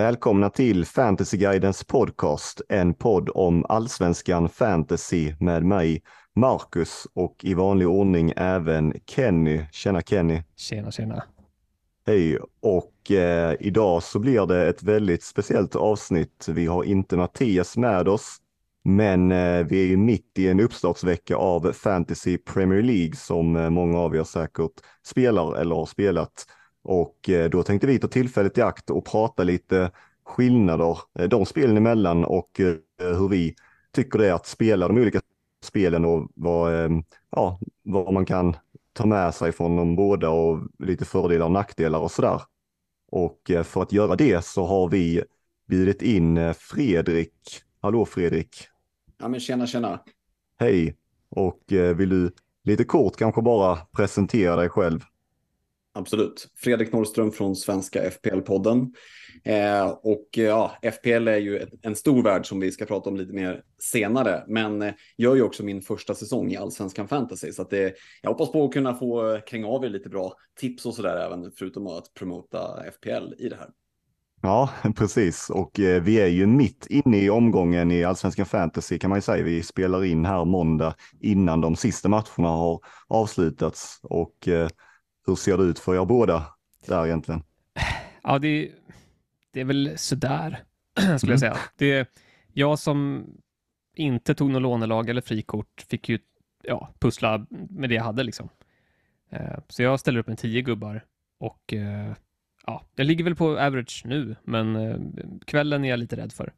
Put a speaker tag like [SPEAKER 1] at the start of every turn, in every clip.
[SPEAKER 1] Välkomna till Fantasyguidens podcast, en podd om allsvenskan fantasy med mig, Marcus och i vanlig ordning även Kenny. Tjena Kenny!
[SPEAKER 2] Tjena, tjena!
[SPEAKER 1] Hej! Och eh, idag så blir det ett väldigt speciellt avsnitt. Vi har inte Mattias med oss, men eh, vi är ju mitt i en uppstartsvecka av Fantasy Premier League som eh, många av er säkert spelar eller har spelat. Och eh, då tänkte vi ta tillfället i akt och prata lite skillnader eh, de spelen emellan och eh, hur vi tycker det är att spela de olika spelen och vad, ja, vad man kan ta med sig från de båda och lite fördelar och nackdelar och sådär. Och för att göra det så har vi bjudit in Fredrik. Hallå Fredrik!
[SPEAKER 3] Ja men tjena tjena!
[SPEAKER 1] Hej! Och vill du lite kort kanske bara presentera dig själv?
[SPEAKER 3] Absolut. Fredrik Norrström från Svenska FPL-podden. Eh, och eh, ja, FPL är ju en stor värld som vi ska prata om lite mer senare. Men eh, jag är ju också min första säsong i Allsvenskan Fantasy. Så att det, jag hoppas på att kunna få eh, kränga av er lite bra tips och sådär även förutom att promota FPL i det här.
[SPEAKER 1] Ja, precis. Och eh, vi är ju mitt inne i omgången i Allsvenskan Fantasy kan man ju säga. Vi spelar in här måndag innan de sista matcherna har avslutats. Och eh, hur ser det ut för er båda där egentligen?
[SPEAKER 2] Ja, det, det är väl sådär, skulle mm. jag säga. Det, jag som inte tog något lånelag eller frikort fick ju ja, pussla med det jag hade liksom. Eh, så jag ställer upp med tio gubbar och eh, ja, jag ligger väl på average nu, men eh, kvällen är jag lite rädd för.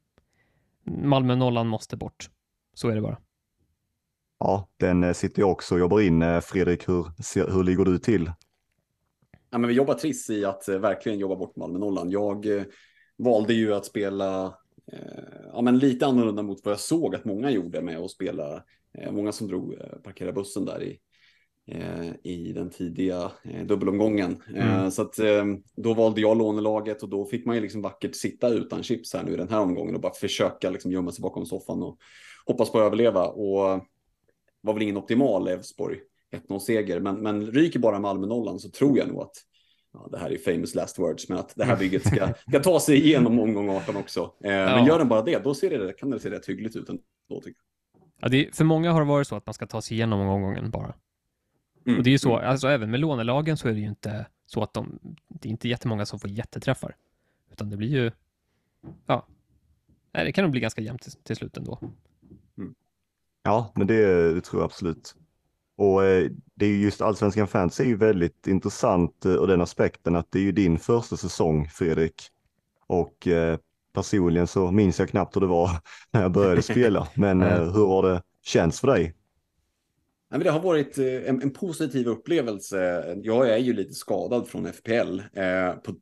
[SPEAKER 2] Malmö-nollan måste bort. Så är det bara.
[SPEAKER 1] Ja, den sitter jag också och jobbar in. Fredrik, hur, hur ligger du till?
[SPEAKER 3] Ja, men vi jobbar triss i att eh, verkligen jobba bort Malmö-nollan. Jag eh, valde ju att spela eh, ja, men lite annorlunda mot vad jag såg att många gjorde med att spela. Många som drog parkera bussen där i, i den tidiga dubbelomgången. Mm. så att, då valde jag lånelaget och då fick man ju liksom vackert sitta utan chips här nu i den här omgången och bara försöka liksom gömma sig bakom soffan och hoppas på att överleva. Och var väl ingen optimal Elfsborg 1-0-seger. Men, men ryker bara Malmö-nollan så tror jag nog att ja, det här är famous last words, men att det här bygget ska, ska ta sig igenom omgång 18 också. Eh, ja. Men gör den bara det, då ser det, kan det se rätt hyggligt ut ändå tycker jag.
[SPEAKER 2] Ja, det, för många har det varit så att man ska ta sig igenom omgången bara. Mm. Och det är ju så, mm. alltså även med lånelagen så är det ju inte så att de, det är inte jättemånga som får jätteträffar. Utan det blir ju, ja, nej, det kan nog bli ganska jämnt till, till slut ändå.
[SPEAKER 1] Mm. Ja, men det, det tror jag absolut. Och eh, det är just allsvenskan fans är ju väldigt intressant ur eh, den aspekten att det är ju din första säsong Fredrik. Och eh, personligen så minns jag knappt hur det var när jag började spela. Men hur har det känts för dig?
[SPEAKER 3] det har varit en, positiv upplevelse. Jag är ju lite skadad från FPL på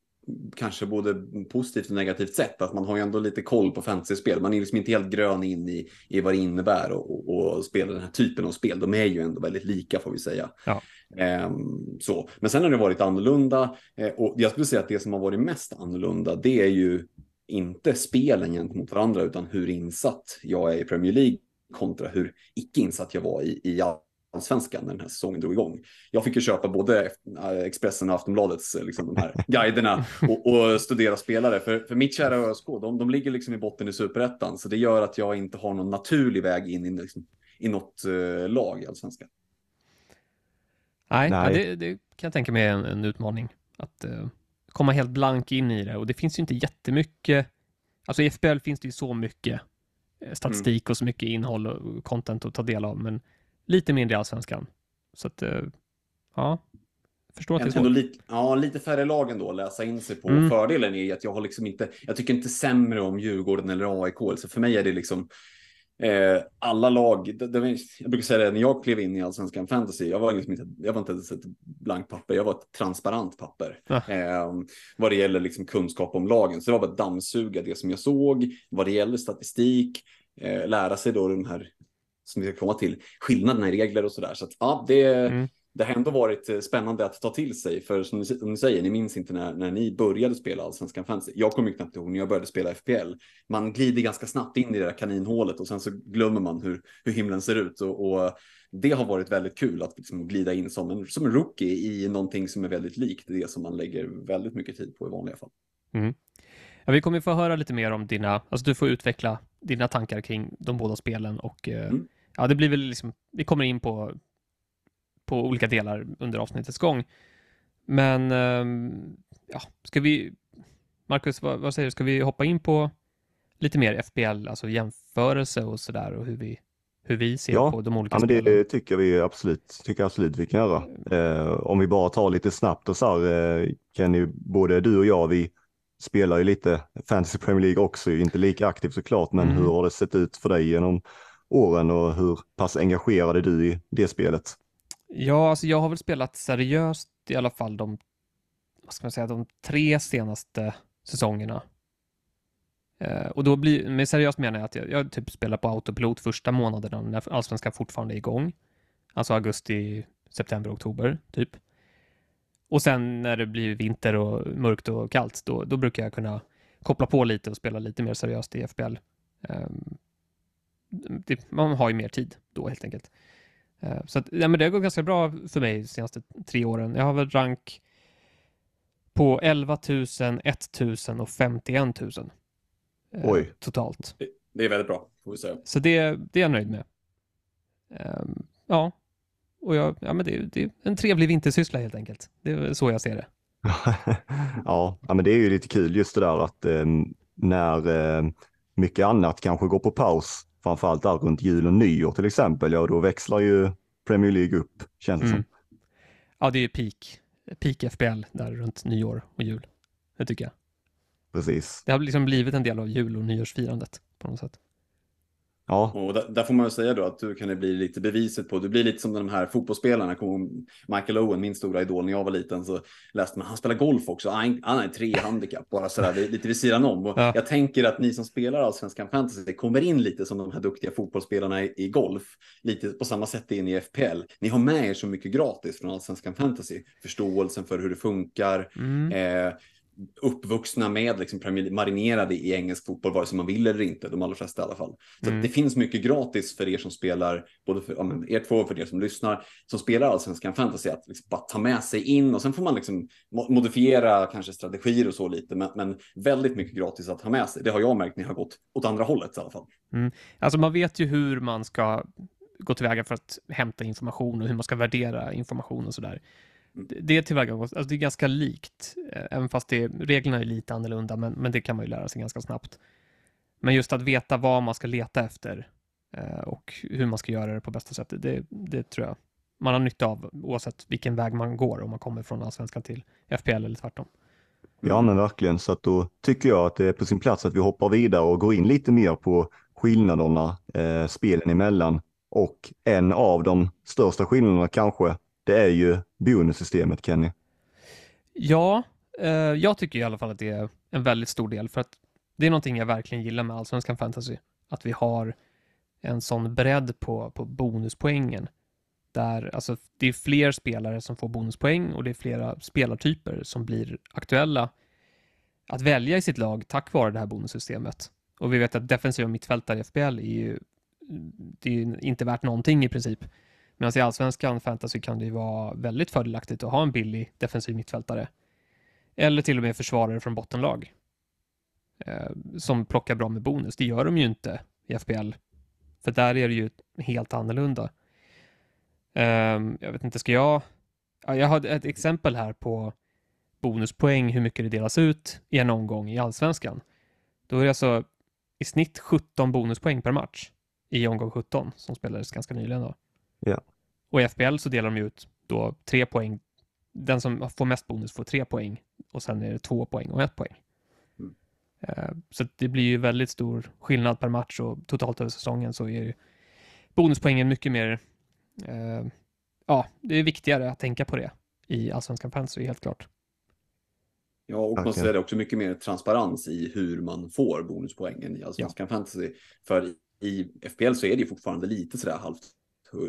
[SPEAKER 3] kanske både positivt och negativt sätt. Att man har ju ändå lite koll på fantasyspel. Man är liksom inte helt grön in i, i vad det innebär och, och, och spela den här typen av spel. De är ju ändå väldigt lika får vi säga. Ja. Um, så. Men sen har det varit annorlunda uh, och jag skulle säga att det som har varit mest annorlunda det är ju inte spelen gentemot varandra utan hur insatt jag är i Premier League kontra hur icke insatt jag var i, i allsvenskan när den här säsongen drog igång. Jag fick ju köpa både Expressen och Aftonbladets eh, liksom, de här guiderna och, och, studera spelare. För, för mitt kära ÖSK, de, de ligger liksom i botten i superettan, så det gör att jag inte har någon naturlig väg in i, liksom, i något uh, lag i allsvenskan.
[SPEAKER 2] Nej, Nej. Ja, det, det, kan jag tänka mig är en, en utmaning. Att uh, komma helt blank in i det. Och det finns ju inte jättemycket, alltså i FBL finns det ju så mycket statistik mm. och så mycket innehåll och content att ta del av, men lite mindre i allsvenskan. Så att, eh, ja, förstår att det är svårt.
[SPEAKER 3] Lite, ja, lite färre lag ändå att läsa in sig på. Mm. Fördelen är att jag har liksom inte, jag tycker inte sämre om Djurgården eller AIK. Så för mig är det liksom eh, alla lag. Det, det, jag brukar säga det när jag klev in i allsvenskan fantasy. Jag var liksom inte, jag var inte ens ett blankt papper. Jag var ett transparent papper ja. eh, vad det gäller liksom kunskap om lagen. Så det var bara dammsuga det som jag såg vad det gäller statistik. Eh, lära sig då den här som vi ska komma till, skillnaderna i regler och sådär. Så att ja, det, mm. det har ändå varit eh, spännande att ta till sig. För som ni, som ni säger, ni minns inte när, när ni började spela allsvenskan fantasy. Jag kommer knappt ihåg när jag började spela FPL. Man glider ganska snabbt in i det där kaninhålet och sen så glömmer man hur, hur himlen ser ut. Och, och det har varit väldigt kul att liksom glida in som en, som en rookie i någonting som är väldigt likt det som man lägger väldigt mycket tid på i vanliga fall.
[SPEAKER 2] Mm. Ja, vi kommer få höra lite mer om dina, alltså du får utveckla dina tankar kring de båda spelen och eh, mm. Ja, det blir väl liksom, vi kommer in på, på olika delar under avsnittets gång. Men ehm, ja, ska vi, Marcus, vad, vad säger du, ska vi hoppa in på lite mer FBL, alltså jämförelse och sådär och hur vi, hur vi ser
[SPEAKER 1] ja,
[SPEAKER 2] på de olika
[SPEAKER 1] ja, men
[SPEAKER 2] spelen?
[SPEAKER 1] Det tycker vi absolut, tycker absolut vi kan göra. Eh, om vi bara tar lite snabbt och så här, eh, Kenny, både du och jag, vi spelar ju lite Fantasy Premier League också, inte lika aktivt såklart, men mm. hur har det sett ut för dig genom åren och hur pass engagerad är du i det spelet?
[SPEAKER 2] Ja, alltså jag har väl spelat seriöst i alla fall de, vad ska man säga, de tre senaste säsongerna. Eh, och då blir, med seriöst menar jag att jag, jag typ spelar på autopilot första månaderna när allsvenskan fortfarande är igång. Alltså augusti, september, oktober typ. Och sen när det blir vinter och mörkt och kallt, då, då brukar jag kunna koppla på lite och spela lite mer seriöst i FBL. Um, ehm, det, man har ju mer tid då helt enkelt. Uh, så att, ja, men det har gått ganska bra för mig de senaste tre åren. Jag har väl rank på 11 000, 1 000 och 51 000. Uh, Oj. Totalt.
[SPEAKER 3] Det, det, är väldigt bra, får vi säga.
[SPEAKER 2] Så det, det är jag nöjd med. Um, ja, och jag, ja, men det, det är en trevlig vintersyssla helt enkelt. Det är så jag ser det.
[SPEAKER 1] ja, ja, men det är ju lite kul just det där att eh, när eh, mycket annat kanske går på paus, framförallt där runt jul och nyår till exempel, ja då växlar ju Premier League upp, känns det mm. som.
[SPEAKER 2] Ja, det är ju peak, peak FBL där runt nyår och jul. Det tycker jag.
[SPEAKER 1] Precis.
[SPEAKER 2] Det har liksom blivit en del av jul och nyårsfirandet på något sätt.
[SPEAKER 3] Ja. Och där, där, får man säga då att du kan bli lite beviset på, du blir lite som de här fotbollsspelarna, Michael Owen, min stora idol när jag var liten, så läste man, han spelar golf också, han, han är tre handikapp, bara sådär lite vid sidan om. Och ja. Jag tänker att ni som spelar Allsvenskan Fantasy kommer in lite som de här duktiga fotbollsspelarna i, i, golf, lite på samma sätt in i FPL. Ni har med er så mycket gratis från Allsvenskan Fantasy, förståelsen för hur det funkar, mm. eh, uppvuxna med, liksom marinerade i engelsk fotboll, vare sig man vill eller inte, de allra flesta i alla fall. Så mm. det finns mycket gratis för er som spelar, både för ja, er två och för er som lyssnar, som spelar allsvenskan fantasy, att liksom bara ta med sig in och sen får man liksom modifiera kanske strategier och så lite, men, men väldigt mycket gratis att ha med sig. Det har jag märkt när jag har gått åt andra hållet i alla fall.
[SPEAKER 2] Mm. Alltså man vet ju hur man ska gå tillväga för att hämta information och hur man ska värdera information och sådär det tillvägagångssättet, alltså det är ganska likt, eh, även fast det, reglerna är lite annorlunda, men, men det kan man ju lära sig ganska snabbt. Men just att veta vad man ska leta efter eh, och hur man ska göra det på bästa sätt, det, det tror jag man har nytta av oavsett vilken väg man går, om man kommer från allsvenskan till FPL eller tvärtom.
[SPEAKER 1] Ja, men verkligen. Så att då tycker jag att det är på sin plats att vi hoppar vidare och går in lite mer på skillnaderna eh, spelen emellan. Och en av de största skillnaderna kanske det är ju bonussystemet, Kenny.
[SPEAKER 2] Ja, eh, jag tycker i alla fall att det är en väldigt stor del för att det är någonting jag verkligen gillar med Allsvenskan Fantasy. Att vi har en sån bredd på, på bonuspoängen. Där alltså, det är fler spelare som får bonuspoäng och det är flera spelartyper som blir aktuella att välja i sitt lag tack vare det här bonussystemet. Och vi vet att defensiva mittfältare i FBL är ju, det är inte värt någonting i princip. Medan alltså i allsvenskan fantasy kan det ju vara väldigt fördelaktigt att ha en billig defensiv mittfältare. Eller till och med försvarare från bottenlag. Eh, som plockar bra med bonus. Det gör de ju inte i FPL. För där är det ju helt annorlunda. Eh, jag vet inte, ska jag... Ja, jag har ett exempel här på bonuspoäng, hur mycket det delas ut i en omgång i allsvenskan. Då är det alltså i snitt 17 bonuspoäng per match i omgång 17 som spelades ganska nyligen. Då.
[SPEAKER 1] Ja.
[SPEAKER 2] Och i FBL så delar de ut då tre poäng. Den som får mest bonus får tre poäng och sen är det två poäng och ett poäng. Mm. Uh, så det blir ju väldigt stor skillnad per match och totalt över säsongen så är bonuspoängen mycket mer, uh, ja, det är viktigare att tänka på det i Allsvenskan Fantasy helt klart.
[SPEAKER 3] Ja, och man ser det också mycket mer transparens i hur man får bonuspoängen i Allsvenskan ja. Fantasy. För i FPL så är det ju fortfarande lite sådär halvt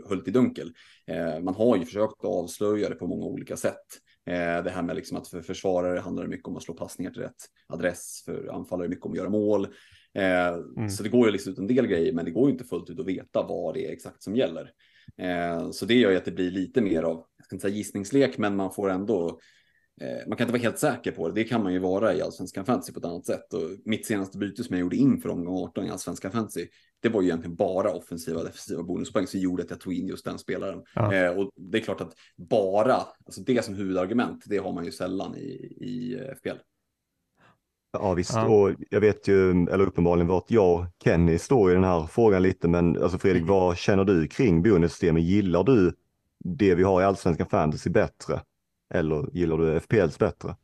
[SPEAKER 3] höljt i dunkel. Eh, man har ju försökt avslöja det på många olika sätt. Eh, det här med liksom att för försvarare handlar det mycket om att slå passningar till rätt adress, för anfallare mycket om att göra mål. Eh, mm. Så det går ju liksom ut en del grejer, men det går ju inte fullt ut att veta vad det är exakt som gäller. Så det gör ju att det blir lite mer av, jag ska inte säga gissningslek, men man får ändå man kan inte vara helt säker på det. Det kan man ju vara i allsvenskan fantasy på ett annat sätt. Och mitt senaste byte som jag gjorde inför omgång 18 i allsvenskan fantasy, det var ju egentligen bara offensiva och defensiva bonuspoäng som gjorde att jag tog in just den spelaren.
[SPEAKER 2] Ja.
[SPEAKER 3] Eh, och det är klart att bara, alltså det som huvudargument, det har man ju sällan i, i eh, FPL.
[SPEAKER 1] Ja visst,
[SPEAKER 2] Ja.
[SPEAKER 1] och jag vet ju, eller uppenbarligen vart jag och Kenny står i den här frågan lite, men alltså Fredrik, vad känner du kring bonussystemet? Gillar du det vi har i Allsvenskan Fantasy bättre? Eller gillar du FPLs bättre?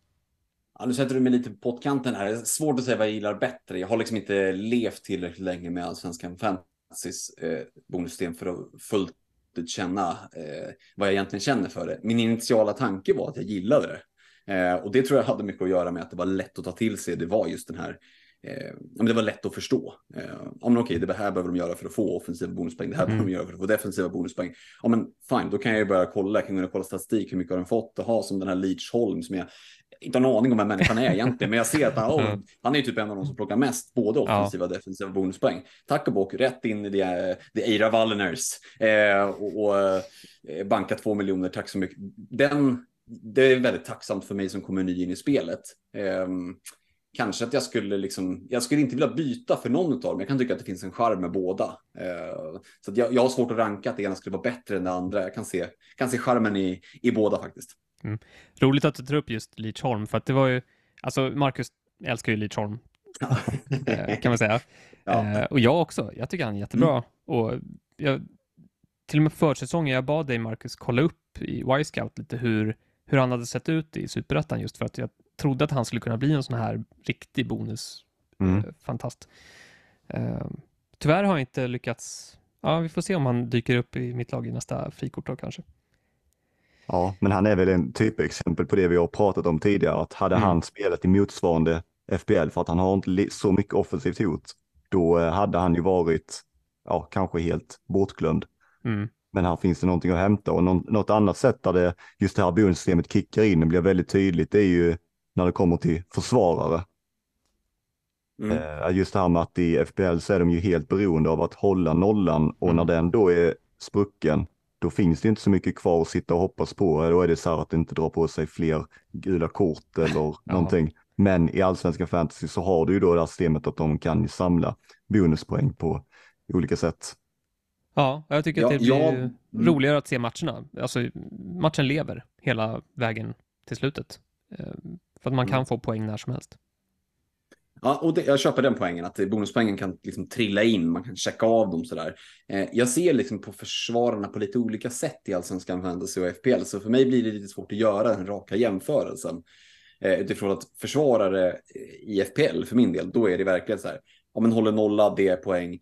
[SPEAKER 3] Ja, nu sätter du mig lite på pottkanten här. Det är svårt att säga vad jag gillar bättre. Jag har liksom inte levt tillräckligt länge med allsvenskan fantasys eh, bonussystem för att fullt ut känna eh, vad jag egentligen känner för det. Min initiala tanke var att jag gillade det. Eh, och det tror jag hade mycket att göra med att det var lätt att ta till sig. Det var just den här Eh, men det var lätt att förstå. Eh, ja, men okej, det här behöver de göra för att få offensiva bonuspoäng. Det här behöver de göra för att få defensiva bonuspoäng. Ja, men fine, då kan jag ju börja kolla. Jag kan kolla statistik. Hur mycket har den fått? Och ha som den här Leach Holm som jag inte har en aning om vem människan är egentligen. Men jag ser att han, åh, han är typ en av de som plockar mest både offensiva och defensiva bonuspoäng. Tack och bock, rätt in i det, det Eira Walleners eh, och, och eh, banka två miljoner. Tack så mycket. Den, det är väldigt tacksamt för mig som kommer ny in i spelet. Ehm, kanske att jag skulle liksom, jag skulle inte vilja byta för någon av dem. Jag kan tycka att det finns en charm med båda. Eh, så jag, jag har svårt att ranka att det ena skulle vara bättre än det andra. Jag kan se, kan se charmen i, i båda faktiskt.
[SPEAKER 2] Roligt att du tar upp just Leachholm, för att det var ju, alltså Marcus älskar ju Leachholm, eh, kan man säga.
[SPEAKER 3] Ja. Mm.
[SPEAKER 2] Eh, och jag också, jag tycker han är jättebra. Och jag, till och med försäsongen, jag bad dig Marcus kolla upp i Y-scout lite hur, hur han hade sett ut i Superettan just för att jag trodde att han skulle kunna bli en sån här riktig bonus
[SPEAKER 1] Mm.
[SPEAKER 2] eh, fantast. Eh, tyvärr har jag inte lyckats, ja vi får se om han dyker upp i mitt lag i nästa frikort då kanske.
[SPEAKER 1] Ja, men han är väl en typexempel på det vi har pratat om tidigare, att hade
[SPEAKER 2] Mm.
[SPEAKER 1] han spelat i motsvarande FBL för att han har inte så mycket offensivt hot, då eh, hade han ju varit, ja, kanske helt bortglömd.
[SPEAKER 2] Mm.
[SPEAKER 1] Men här finns det någonting att hämta och någon, något annat sätt där det, just det här bonussystemet kickar in och blir väldigt tydligt, det är ju när det kommer till försvarare.
[SPEAKER 3] Mm.
[SPEAKER 1] Eh, Just det här med att i FPL så är de ju helt beroende av att hålla nollan och
[SPEAKER 2] Mm.
[SPEAKER 1] när den då är sprucken, då finns det inte så mycket kvar att sitta och hoppas på. Då är det så här att det inte drar på sig fler gula kort eller någonting. Men i allsvenska fantasy så har du ju då det här systemet att de kan ju samla bonuspoäng på olika sätt.
[SPEAKER 2] Ja, jag tycker att
[SPEAKER 3] Ja,
[SPEAKER 2] det blir
[SPEAKER 3] ja,
[SPEAKER 2] ju
[SPEAKER 3] mm.
[SPEAKER 2] roligare att se matcherna. Alltså, matchen lever hela vägen till slutet. För att man kan
[SPEAKER 3] Mm.
[SPEAKER 2] få poäng när som helst.
[SPEAKER 3] Ja, och det, jag köper den poängen att bonuspoängen kan liksom trilla in, man kan checka av dem sådär. Eh, jag ser liksom på försvararna på lite olika sätt i Allsvenskan Fantasy och FPL, så för mig blir det lite svårt att göra den raka jämförelsen. Eh, utifrån att försvarare i FPL, för min del, då är det verkligen så här, om man håller nolla, det är poäng,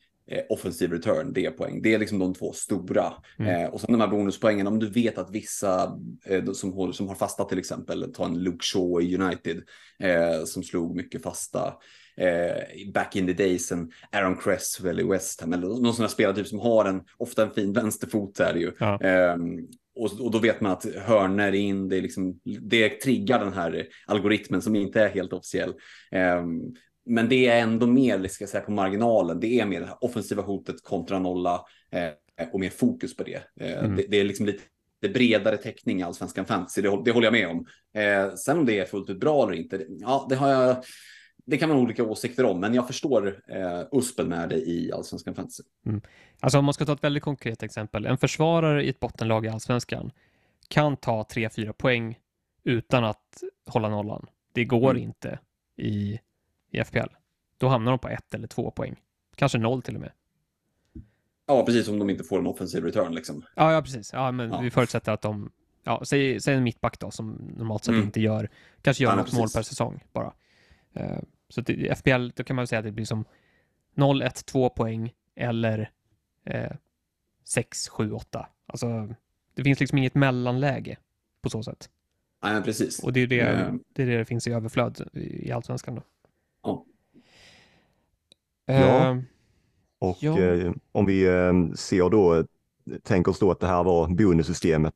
[SPEAKER 3] offensiv return, det är poäng. Det är liksom de två stora.
[SPEAKER 2] Mm.
[SPEAKER 3] Eh, och sen de här bonuspoängen, om du vet att vissa eh, som, som har fasta till exempel, ta en Luke Shaw i United, eh, som slog mycket fasta eh, back in the days, en Aaron Cresswell i West Ham, eller någon sån här spelartyp som har en, ofta en fin vänsterfot är det ju.
[SPEAKER 2] Ja.
[SPEAKER 3] Ehm, och, och då vet man att hörner in, det, är liksom, det triggar den här algoritmen som inte är helt officiell. Ehm, men det är ändå mer, ska säga, på marginalen. Det är mer det offensiva hotet kontra nolla eh, och mer fokus på det. Eh,
[SPEAKER 2] Mm.
[SPEAKER 3] det. Det är liksom lite bredare täckning i allsvenskan fantasy, det, det håller jag med om. Eh, sen om det är fullt ut bra eller inte, det- ja, det har jag. Det kan man ha olika åsikter om, men jag förstår eh, uspen med det i allsvenskan fantasy.
[SPEAKER 2] Alltså om man ska ta ett väldigt konkret exempel. En försvarare i ett bottenlag i allsvenskan kan ta 3-4 poäng utan att hålla nollan. Det går
[SPEAKER 3] Mm.
[SPEAKER 2] inte i, i FPL. Då hamnar de på ett eller två poäng. Kanske noll till och med.
[SPEAKER 3] Ja, precis som de inte får en offensiv return liksom.
[SPEAKER 2] Ja, ja precis. Ja, men
[SPEAKER 3] Ja.
[SPEAKER 2] vi förutsätter att de, ja, säg, säg en mittback då som normalt sett
[SPEAKER 3] Mm.
[SPEAKER 2] inte gör, kanske gör
[SPEAKER 3] Ja,
[SPEAKER 2] något mål
[SPEAKER 3] precis.
[SPEAKER 2] per säsong bara. Eh, så i FPL, då kan man säga att det blir som 0, 1, 2 poäng eller eh, 6, 7, 8. Alltså, det finns liksom inget mellanläge på så sätt.
[SPEAKER 3] Nej, men precis.
[SPEAKER 2] Och det är det
[SPEAKER 3] Eh.
[SPEAKER 2] det, är det, det finns i överflöd i, i allsvenskan då.
[SPEAKER 3] Ja.
[SPEAKER 1] Ja.
[SPEAKER 2] Eh,
[SPEAKER 1] Och
[SPEAKER 2] Ja.
[SPEAKER 1] eh, om vi eh, ser då, eh, tänker oss då att det här var bonussystemet,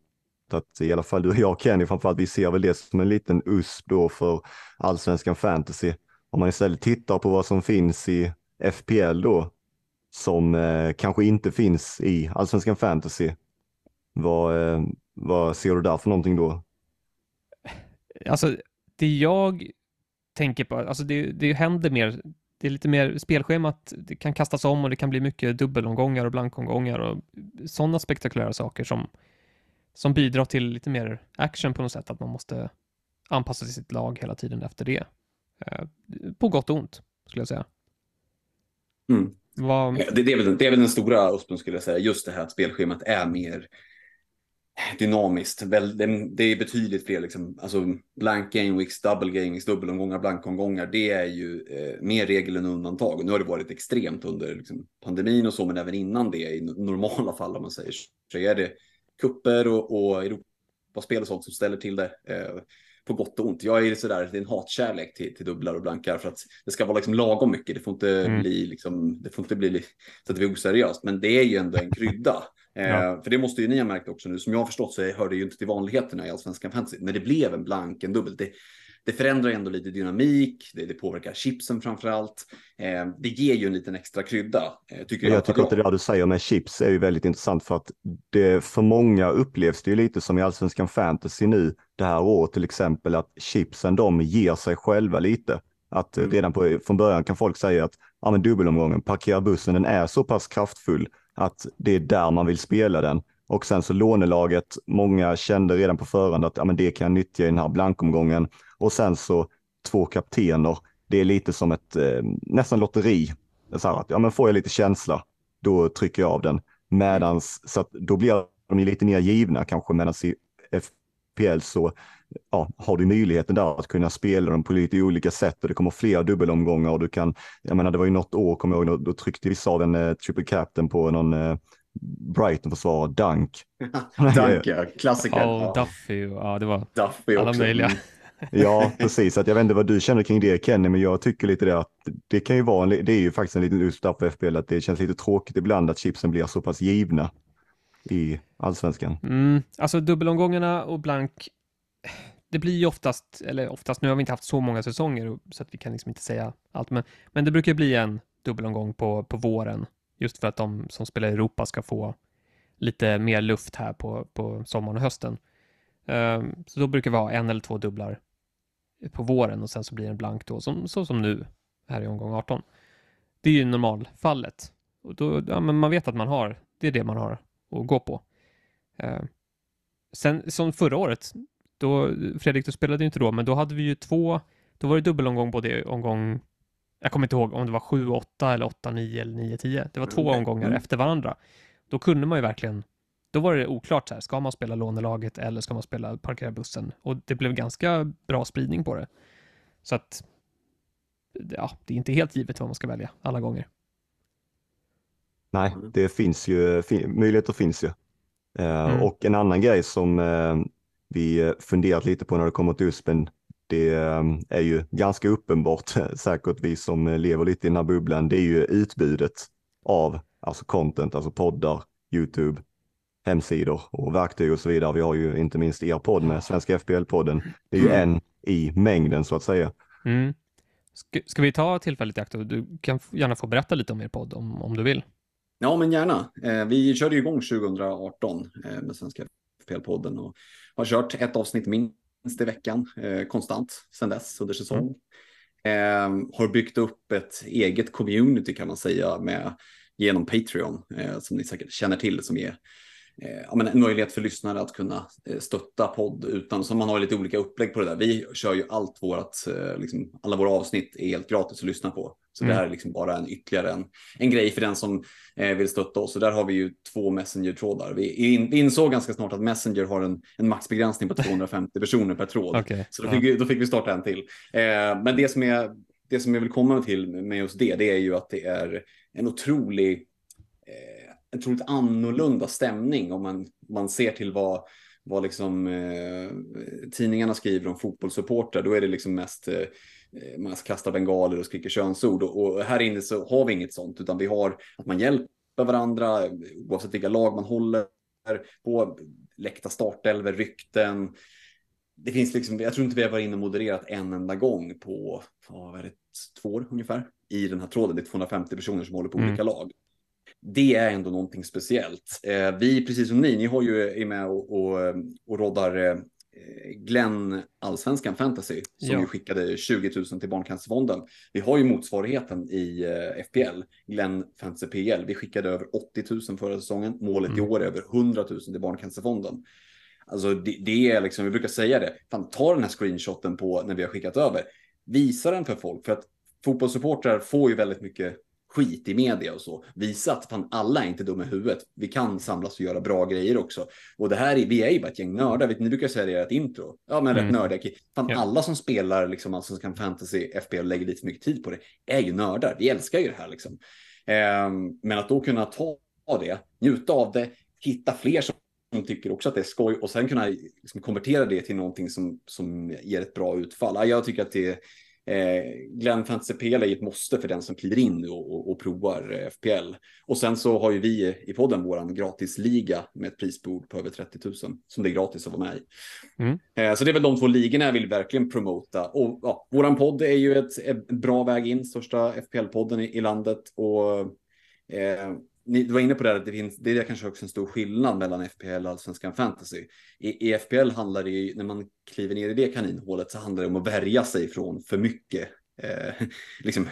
[SPEAKER 1] att i alla fall du och jag Kenny framförallt, vi ser väl det som en liten USP då för allsvenskan fantasy. Om man istället tittar på vad som finns i FPL då, som eh, kanske inte finns i allsvenskan fantasy, vad, eh, vad ser du där för någonting då?
[SPEAKER 2] Alltså, det jag tänker på, alltså det, det händer mer, det är lite mer spelschemat, det kan kastas om och det kan bli mycket dubbelomgångar och blankomgångar och sådana spektakulära saker som, som bidrar till lite mer action på något sätt, att man måste anpassa sitt lag hela tiden efter det. Eh, på gott och ont, skulle jag säga.
[SPEAKER 3] Mm.
[SPEAKER 2] Vad...
[SPEAKER 3] Det, det, är väl, det är väl den stora USPen skulle jag säga, just det här att spelschemat är mer dynamiskt. Det är betydligt fler, liksom, alltså blank game weeks, double game weeks, dubbelomgångar, blankomgångar. Det är ju eh, mer regel än undantag. Nu har det varit extremt under liksom, pandemin och så, men även innan det i normala fall om man säger så är det kupper och, och Europaspel och sånt som ställer till det. Eh, på gott och ont. Jag är sådär, det är en hatkärlek till, till dubblar och blankar för att det ska vara liksom lagom mycket. Det får inte mm. bli liksom, det får inte bli så att det blir oseriöst, men det är ju ändå en krydda. Ja. Eh, för det måste ju ni ha märkt också nu. Som jag har förstått så hör det ju inte till vanligheterna i allsvenskan fantasy. När det blev en blank, en dubbel, det, det förändrar ändå lite dynamik, det, det påverkar chipsen framför allt. Eh, det ger ju en liten extra krydda.
[SPEAKER 1] Eh, tycker jag, jag tycker att det där du säger med chips är ju väldigt intressant för att det för många upplevs det ju lite som i allsvenskan fantasy nu det här året till exempel att chipsen de ger sig själva lite. Att mm. redan på, från början kan folk säga att ja, men dubbelomgången, parkera bussen, den är så pass kraftfull att det är där man vill spela den. Och sen så lånelaget, många kände redan på förhand att ja, men det kan jag nyttja i den här blankomgången. Och sen så två kaptener, det är lite som ett eh, nästan lotteri. Så här att, ja, men får jag lite känsla, då trycker jag av den. Medans, så att då blir de lite mer givna kanske, medan i FPL så ja, har du möjligheten där att kunna spela dem på lite olika sätt och det kommer fler dubbelomgångar och du kan, jag menar det var ju något år, kommer jag ihåg, då tryckte vissa av en eh, triple captain på någon eh, Brighton-försvarare, Dunk.
[SPEAKER 3] Dunk, ja, klassiker.
[SPEAKER 2] Ja, Duffy, ja det var
[SPEAKER 3] Duffy
[SPEAKER 2] alla
[SPEAKER 3] också.
[SPEAKER 2] möjliga.
[SPEAKER 1] ja, precis. Att jag vet inte vad du känner kring det Kenny, men jag tycker lite det att det kan ju vara en, det är ju faktiskt en liten just för FBL att det känns lite tråkigt ibland att chipsen blir så pass givna i allsvenskan.
[SPEAKER 2] Mm, alltså dubbelomgångarna och blank, det blir ju oftast, eller oftast, nu har vi inte haft så många säsonger så att vi kan liksom inte säga allt, men, men det brukar bli en dubbelomgång på, på våren, just för att de som spelar i Europa ska få lite mer luft här på, på sommaren och hösten. Um, så då brukar vi ha en eller två dubblar på våren och sen så blir det en blank då, som, så som nu här i omgång 18. Det är ju normalfallet. Och då, ja, men man vet att man har, det är det man har att gå på. Uh, sen som förra året, då, Fredrik, du spelade ju inte då, men då hade vi ju två, då var det dubbelomgång både omgång, jag kommer inte ihåg om det var 7, 8 eller 8, 9 eller 9, 10. Det var två mm. omgångar mm. efter varandra. Då kunde man ju verkligen, då var det oklart så här, ska man spela lånelaget eller ska man spela parkera bussen? Och det blev ganska bra spridning på det. Så att, ja, det är inte helt givet vad man ska välja alla gånger.
[SPEAKER 1] Nej, det finns ju, möjligheter finns ju. Uh, mm. Och en annan grej som uh, vi eh, funderat lite på när det kommer till USPen. Det eh, är ju ganska uppenbart, säkert vi som lever lite i den här bubblan, det är ju utbudet av alltså content, alltså poddar, YouTube, hemsidor och verktyg och så vidare. Vi har ju inte minst er podd med Svenska FBL-podden. Det är ju en i mängden så att säga.
[SPEAKER 2] Mm. Ska, ska, vi ta tillfället i akt? Du kan gärna få berätta lite om er podd om, om du vill.
[SPEAKER 3] Ja, men gärna. Eh, vi körde igång 2018 eh, med Svenska FPL-podden och har kört ett avsnitt minst i veckan eh, konstant sedan dess under säsong. Mm. Eh, har byggt upp ett eget community kan man säga med genom Patreon som ni säkert känner till som är ja, men en möjlighet för lyssnare att kunna stötta podd utan så man har lite olika upplägg på det där. Vi kör ju allt vårat, liksom, alla våra avsnitt är helt gratis att lyssna på. Så mm. det här är liksom bara en ytterligare en, en grej för den som eh, vill stötta oss. Så där har vi ju två Messenger-trådar. Vi, in, vi insåg ganska snart att Messenger har en, en maxbegränsning på 250 personer per tråd.
[SPEAKER 2] Okay.
[SPEAKER 3] Så då fick, vi, då fick vi starta en till. Eh, men det som, är, det som jag vill komma till med just det, det är ju att det är en otrolig eh, otroligt annorlunda stämning om man, man ser till vad, vad liksom, eh, tidningarna skriver om fotbollssupportrar. Då är det liksom mest eh, man kastar bengaler och skriker könsord. Och, och, här inne så har vi inget sånt, utan vi har att man hjälper varandra oavsett vilka lag man håller på, läckta startelver, rykten. Det finns liksom, jag tror inte vi har varit inne och modererat en enda gång på vad är det, två år ungefär i den här tråden. Det är 250 personer som håller på mm. olika lag. Det är ändå någonting speciellt. Eh, vi, precis som ni, ni har ju är med och, och, och roddar Glenn Allsvenskan Fantasy som
[SPEAKER 2] Ja.
[SPEAKER 3] ju skickade 20 000 till Barncancerfonden. Vi har ju motsvarigheten i eh, FPL, Glenn Fantasy PL. Vi skickade över 80 000 förra säsongen. Målet i
[SPEAKER 2] Mm.
[SPEAKER 3] år är över 100 000 till Barncancerfonden. Alltså det, det är liksom, vi brukar säga det, fan ta den här screenshoten på när vi har skickat över. Visa den för folk, för att fotbollssupportrar får ju väldigt mycket skit i media och så. Visa att fan alla är inte dumma i huvudet. Vi kan samlas och göra bra grejer också. Och det här är, vi är ju bara ett gäng nördar. Vet, ni brukar säga det i ert intro. Ja, men rätt
[SPEAKER 2] Mm.
[SPEAKER 3] nördiga. Fan,
[SPEAKER 2] Ja.
[SPEAKER 3] alla som spelar liksom Allsvenskan Fantasy, FPL, lägger lite för mycket tid på det, är ju nördar. Vi älskar ju det här liksom. Ehm, men att då kunna ta det, njuta av det, hitta fler som som tycker också att det är skoj och sen kunna liksom konvertera det till någonting som, som ger ett bra utfall. Ja, Jag tycker att det eh, Glenn Fantasy PL är ett måste för den som kliver in och, och, och provar eh, FPL. Och sen så har ju vi i podden våran gratisliga med ett prisbord på över 30 000 som det är gratis att vara med i.
[SPEAKER 2] Mm.
[SPEAKER 3] Eh, så det är väl de två ligorna jag vill verkligen promota. Och ja, våran podd är ju ett, ett bra väg in, största FPL-podden i, i landet. Och eh, ni du var inne på det, här, att det, finns, det är kanske också en stor skillnad mellan FPL och Allsvenskan Fantasy. I, I FPL handlar det ju, när man kliver ner i det kaninhålet, så handlar det om att värja sig från för mycket eh, liksom.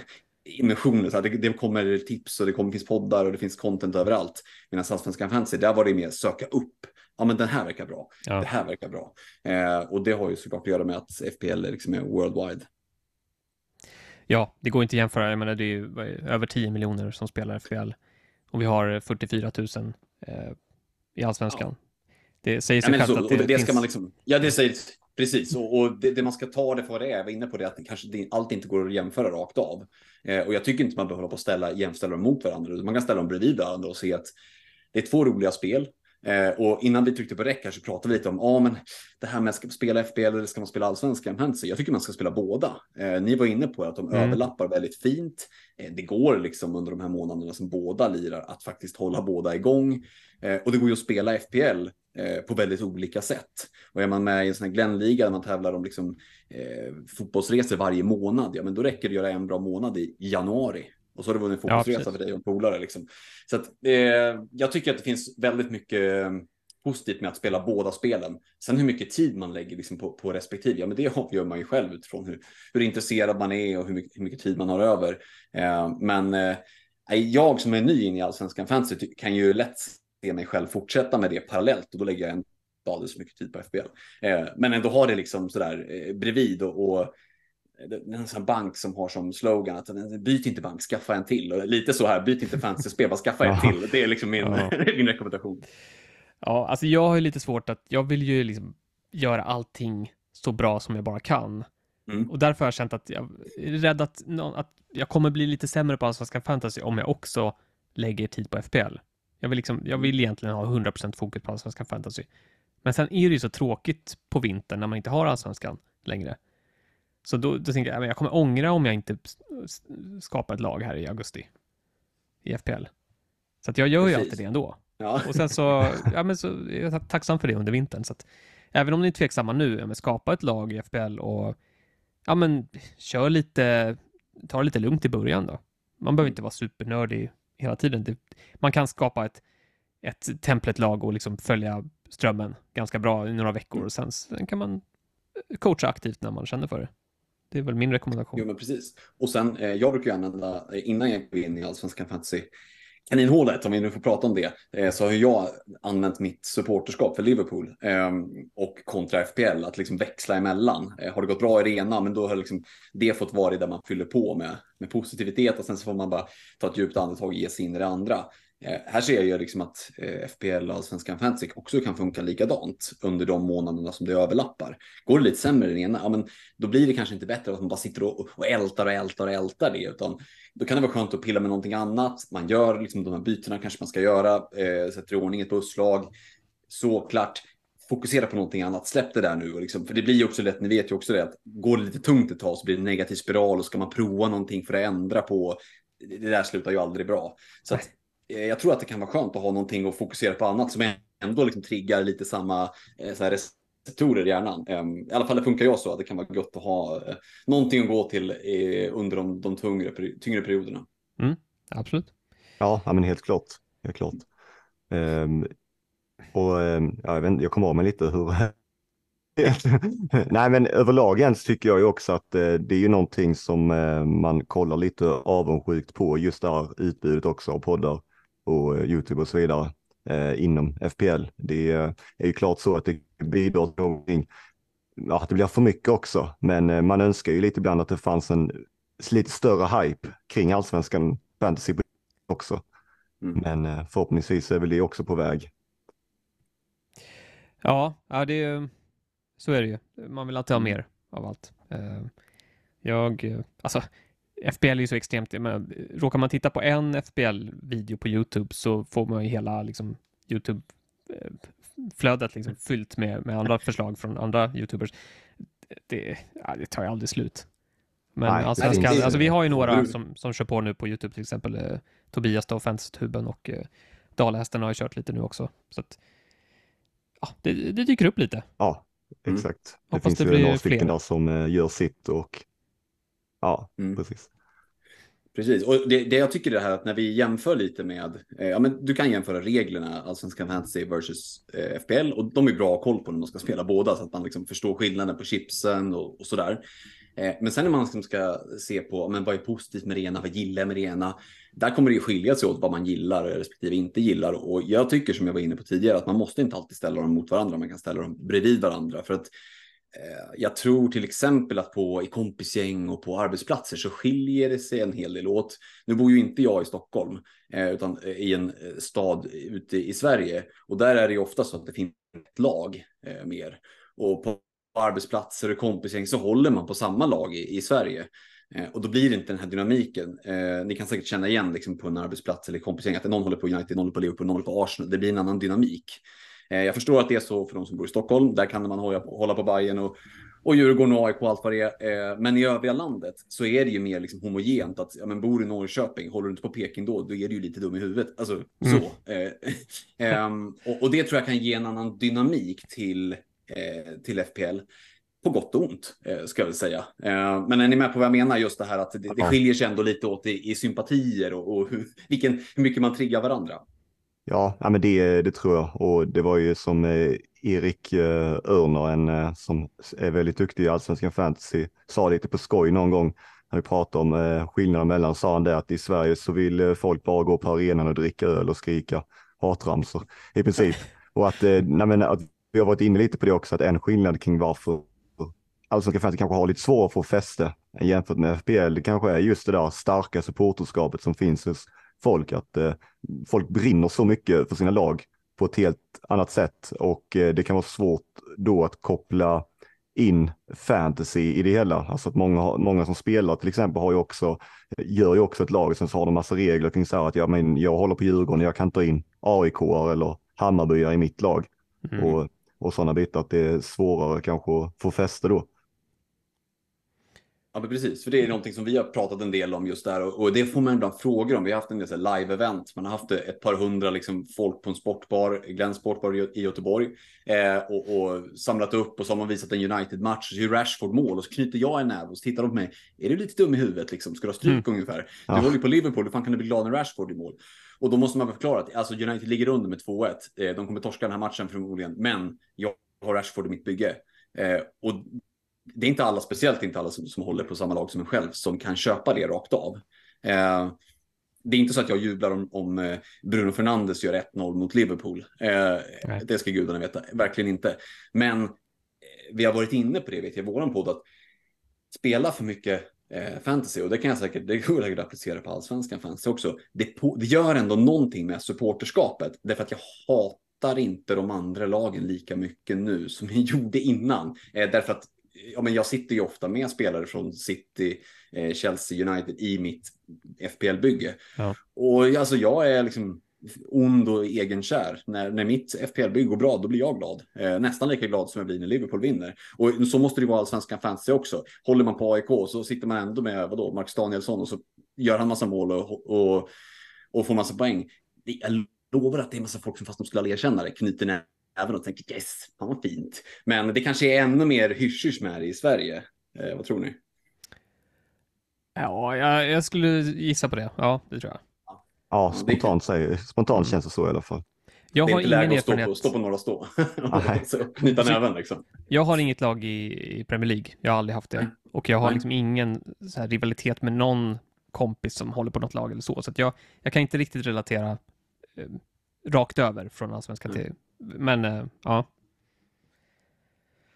[SPEAKER 3] Så att det, det kommer tips och det kommer, finns poddar och det finns content överallt. Medan Allsvenskan Fantasy, där var det mer söka upp. Ja, men den här verkar bra.
[SPEAKER 2] Ja.
[SPEAKER 3] Det här verkar bra. Eh, och det har ju såklart att göra med att FPL är liksom är worldwide.
[SPEAKER 2] Ja, det går inte att jämföra. Jag menar, det är ju över 10 miljoner som spelar FBL och vi har 44 000 eh, i allsvenskan. Det säger
[SPEAKER 3] Ja,
[SPEAKER 2] sig
[SPEAKER 3] men
[SPEAKER 2] självt att det,
[SPEAKER 3] det,
[SPEAKER 2] finns...
[SPEAKER 3] ska man liksom, ja det säger precis, och, och det, det man ska ta det för vad det är, jag var inne på det, att det kanske det, allt inte går att jämföra rakt av. Eh, och jag tycker inte man behöver hålla på att ställa, jämställa dem mot varandra, man kan ställa dem bredvid varandra och se att det är två roliga spel. Eh, och innan vi tryckte på räck här så pratade vi lite om, ja ah, men det här med att spela FBL eller ska man spela allsvenskan fantasy? Jag tycker man ska spela båda. Eh, ni var inne på att de
[SPEAKER 2] Mm.
[SPEAKER 3] överlappar väldigt fint. Eh, det går liksom under de här månaderna som båda lirar att faktiskt hålla båda igång. Eh, och det går ju att spela FPL eh, på väldigt olika sätt. Och är man med i en sån här Glenn-liga där man tävlar om liksom, eh, fotbollsresor varje månad, ja men då räcker det att göra en bra månad i januari. Och så har du vunnit en
[SPEAKER 2] Ja,
[SPEAKER 3] fotbollsresa
[SPEAKER 2] precis.
[SPEAKER 3] för dig och en polare. Liksom. Så att, eh, jag tycker att det finns väldigt mycket eh, positivt med att spela båda spelen. Sen hur mycket tid man lägger liksom på, på respektive, ja men det avgör man ju själv utifrån hur, hur intresserad man är och hur mycket, hur mycket tid man har över. Eh, men eh, jag som är ny in i allsvenskan fantasy kan ju lätt se mig själv fortsätta med det parallellt och då lägger jag en alldeles för mycket tid på FBL. Eh, men ändå har det liksom sådär eh, bredvid och, och det är en sån bank som har som slogan att byt inte bank, skaffa en till. Och lite så här, byt inte fantasy-spel, bara skaffa en till. Det är liksom min, min rekommendation.
[SPEAKER 2] Ja, alltså jag har ju lite svårt att, jag vill ju liksom göra allting så bra som jag bara kan.
[SPEAKER 3] Mm.
[SPEAKER 2] Och därför har jag känt att jag är rädd att, att jag kommer bli lite sämre på allsvenskan fantasy om jag också lägger tid på FPL. Jag vill, liksom, jag vill egentligen ha 100% fokus på allsvenskan fantasy. Men sen är det ju så tråkigt på vintern när man inte har allsvenskan längre. Så då, då tänker jag, jag kommer ångra om jag inte skapar ett lag här i augusti i FPL. Så att jag gör ju
[SPEAKER 3] Precis.
[SPEAKER 2] alltid det ändå.
[SPEAKER 3] Ja.
[SPEAKER 2] Och sen så, ja men så är jag ta- tacksam för det under vintern. Så att även om ni är tveksamma nu, ja, men skapa ett lag i FBL och ja men kör lite, ta det lite lugnt i början då. Man behöver inte vara supernördig hela tiden. Det, man kan skapa ett, ett templet-lag och liksom följa strömmen ganska bra i några veckor och sen, sen kan man coacha aktivt när man känner för det. Det är väl min rekommendation.
[SPEAKER 3] Jo, men precis. Och sen, eh, jag brukar ju använda, eh, innan jag går in i Allsvenskan Fantasy, kaninhålet, om vi nu får prata om det, eh, så har jag använt mitt supporterskap för Liverpool eh, och kontra FPL, att liksom växla emellan. Eh, har det gått bra i det ena, men då har liksom det fått vara det där man fyller på med, med positivitet och sen så får man bara ta ett djupt andetag och ge sig in i det andra. Eh, här ser jag ju liksom att eh, FPL och Allsvenskan Fantasy också kan funka likadant under de månaderna som det överlappar. Går det lite sämre i den ena, ja, men då blir det kanske inte bättre att man bara sitter och, och ältar och ältar och ältar det, utan då kan det vara skönt att pilla med någonting annat. Man gör liksom de här bytena kanske man ska göra, eh, sätter i ordning ett busslag. Såklart, fokusera på någonting annat. Släpp det där nu. Och liksom, för det blir ju också lätt, ni vet ju också det, att går det lite tungt ett tag så blir det en negativ spiral och ska man prova någonting för att ändra på, det där slutar ju aldrig bra. Så att, jag tror att det kan vara skönt att ha någonting att fokusera på annat som ändå liksom triggar lite samma eh, så här receptorer i hjärnan. Em, I alla fall det funkar jag så, att det kan vara gott att ha eh, någonting att gå till eh, under de, de tyngre, tyngre perioderna.
[SPEAKER 2] Absolut.
[SPEAKER 1] Ja, men helt klart. Helt klart. Ehm, och ehm, ja, jag, vet, jag kommer av mig lite hur, Nej, men överlag ens tycker jag ju också att eh, det är ju någonting som eh, man kollar lite avundsjukt på, just det här utbudet också av poddar och Youtube och så vidare eh, inom FPL. Det är ju klart så att det bidrar till någonting, ja, det blir för mycket också, men eh, man önskar ju lite ibland att det fanns en lite större hype kring allsvenskan fantasy också. Mm. Men eh, förhoppningsvis är väl det också på väg.
[SPEAKER 2] Ja, ja det är, så är det ju. Man vill alltid ha mer av allt. Eh, jag, alltså, FBL är ju så extremt, men råkar man titta på en FBL-video på YouTube så får man ju hela liksom, YouTube-flödet liksom, fyllt med, med andra förslag från andra YouTubers. Det, ja, det tar ju aldrig slut. Men Nej, alltså, ska, alltså, vi har ju några som, som kör på nu på YouTube, till exempel eh, Tobias då, Fantasytuben och eh, Dalahästen har ju kört lite nu också. Så att, ja, det, det dyker upp lite.
[SPEAKER 1] Ja, mm. exakt. Mm. Det Hoppas finns det ju några stycken där som eh, gör sitt och ja, mm. precis.
[SPEAKER 3] Precis, och det, det, jag tycker är det här att när vi jämför lite med, eh, ja men du kan jämföra reglerna, Allsvenskan Fantasy versus eh, FPL och de är bra koll på när man ska spela båda så att man liksom förstår skillnaden på chipsen och, och sådär. Eh, men sen när man liksom ska se på men vad är positivt med det ena, vad gillar jag med det ena? Där kommer det ju skilja sig åt vad man gillar respektive inte gillar. Och jag tycker som jag var inne på tidigare att man måste inte alltid ställa dem mot varandra. Man kan ställa dem bredvid varandra för att Eh, jag tror till exempel att på i kompisgäng och på arbetsplatser så skiljer det sig en hel del åt. Nu bor ju inte jag i Stockholm eh, utan eh, i en stad ute i Sverige och där är det ju ofta så att det finns ett lag mer och på arbetsplatser och kompisgäng så håller man på samma lag i, i Sverige. Och då blir det inte den här dynamiken. Eh, ni kan säkert känna igen liksom, på en arbetsplats eller kompisgäng att någon håller på United, någon håller på Liverpool, någon håller på Arsenal. Det blir en annan dynamik. Eh, jag förstår att det är så för de som bor i Stockholm. Där kan man hålla på, hålla på Bayern och, och Djurgården och AIK och allt vad det är. Eh, men i övriga landet så är det ju mer liksom homogent. Att, ja, men bor du i Norrköping, håller du inte på Peking då, då är du ju lite dum i huvudet. Alltså mm. så. Eh, ehm, och, och, det tror jag kan ge en annan dynamik till till FPL. På gott och ont, ska jag väl säga. Men är ni med på vad jag menar? Just det här att det, det skiljer sig ändå lite åt i, i sympatier och, och hur, vilken, hur mycket man triggar varandra.
[SPEAKER 1] Ja, ja men det, det tror jag. Och det var ju som eh, Erik eh, Örner, en eh, som är väldigt duktig i allsvenskan fantasy, sa lite på skoj någon gång när vi pratade om skillnaden mellan, sa han det att i Sverige så vill folk bara gå på arenan och dricka öl och skrika hatramsor i princip. Och att, nej, men, att vi har varit inne lite på det också, att en skillnad kring varför allsvenska fans kanske har lite svårare att få fäste jämfört med FPL, det kanske är just det där starka supporterskapet som finns hos folk, att eh, folk brinner så mycket för sina lag på ett helt annat sätt och eh, det kan vara svårt då att koppla in fantasy i det hela. Alltså att många, många som spelar till exempel har ju också, gör ju också ett lag och sen så har de massa regler kring så här att ja, men jag håller på Djurgården, jag kan ta in AIK eller Hammarbyar i mitt lag. Mm. Och och sådana bitar, att det är svårare kanske att få fäste då.
[SPEAKER 3] Ja, men precis, för det är någonting som vi har pratat en del om just där och, och det får man ibland frågor om. Vi har haft en del live-event, man har haft ett par hundra liksom, folk på en sportbar, Glenn Sportbar i Göteborg eh, och, och, samlat upp och så har man visat en United-match, så Rashford mål och så knyter jag en näve och så tittar de på mig. Är du lite dum i huvudet liksom? Ska du ha stryk mm. ungefär? Ja. Du håller ju på Liverpool, hur fan kan du bli glad när Rashford är mål? Och då måste man förklara att alltså United ligger under med 2-1. Eh, de kommer torska den här matchen förmodligen, men jag har Rashford i mitt bygge. Eh, och det är inte alla, speciellt inte alla som, som håller på samma lag som en själv, som kan köpa det rakt av. Eh, det är inte så att jag jublar om, om eh, Bruno Fernandes gör 1-0 mot Liverpool. Eh, det ska gudarna veta, verkligen inte. Men eh, vi har varit inne på det, vet jag, i våran podd, att spela för mycket eh, fantasy och det kan jag säkert, det går säkert applicera på allsvenskan fantasy också. Det, på, det gör ändå någonting med supporterskapet därför att jag hatar inte de andra lagen lika mycket nu som jag gjorde innan. Eh, därför att ja, men jag sitter ju ofta med spelare från City, eh, Chelsea, United i mitt FPL-bygge. Ja. Och alltså jag är liksom ond och egenkär. När, när mitt FPL-bygge går bra, då blir jag glad. Eh, nästan lika glad som jag blir när Liverpool vinner. Och så måste det vara allsvenskan fantasy också. Håller man på AIK så sitter man ändå med vadå, Marcus Danielsson och så gör han massa mål och, och, och får massa poäng. Jag lovar att det är massa folk som fast de skulle aldrig erkänna det, knyter näven och tänker yes, fan vad fint. Men det kanske är ännu mer hysch med det i Sverige. Eh, vad tror ni?
[SPEAKER 2] Ja, jag, jag skulle gissa på det. Ja, det tror jag.
[SPEAKER 1] Ja, spontant, säger, spontant känns det så i alla fall.
[SPEAKER 2] Jag
[SPEAKER 3] det är
[SPEAKER 2] har
[SPEAKER 3] inte läge att stå på, stå på några stå.
[SPEAKER 1] Nej.
[SPEAKER 3] Så Knyta näven liksom.
[SPEAKER 2] Jag har inget lag i, i Premier League. Jag har aldrig haft det. Och jag har liksom ingen så här rivalitet med någon kompis som håller på något lag eller så. Så att jag, jag kan inte riktigt relatera eh, rakt över från allsvenskan
[SPEAKER 3] Mm.
[SPEAKER 2] till... Men eh, ja.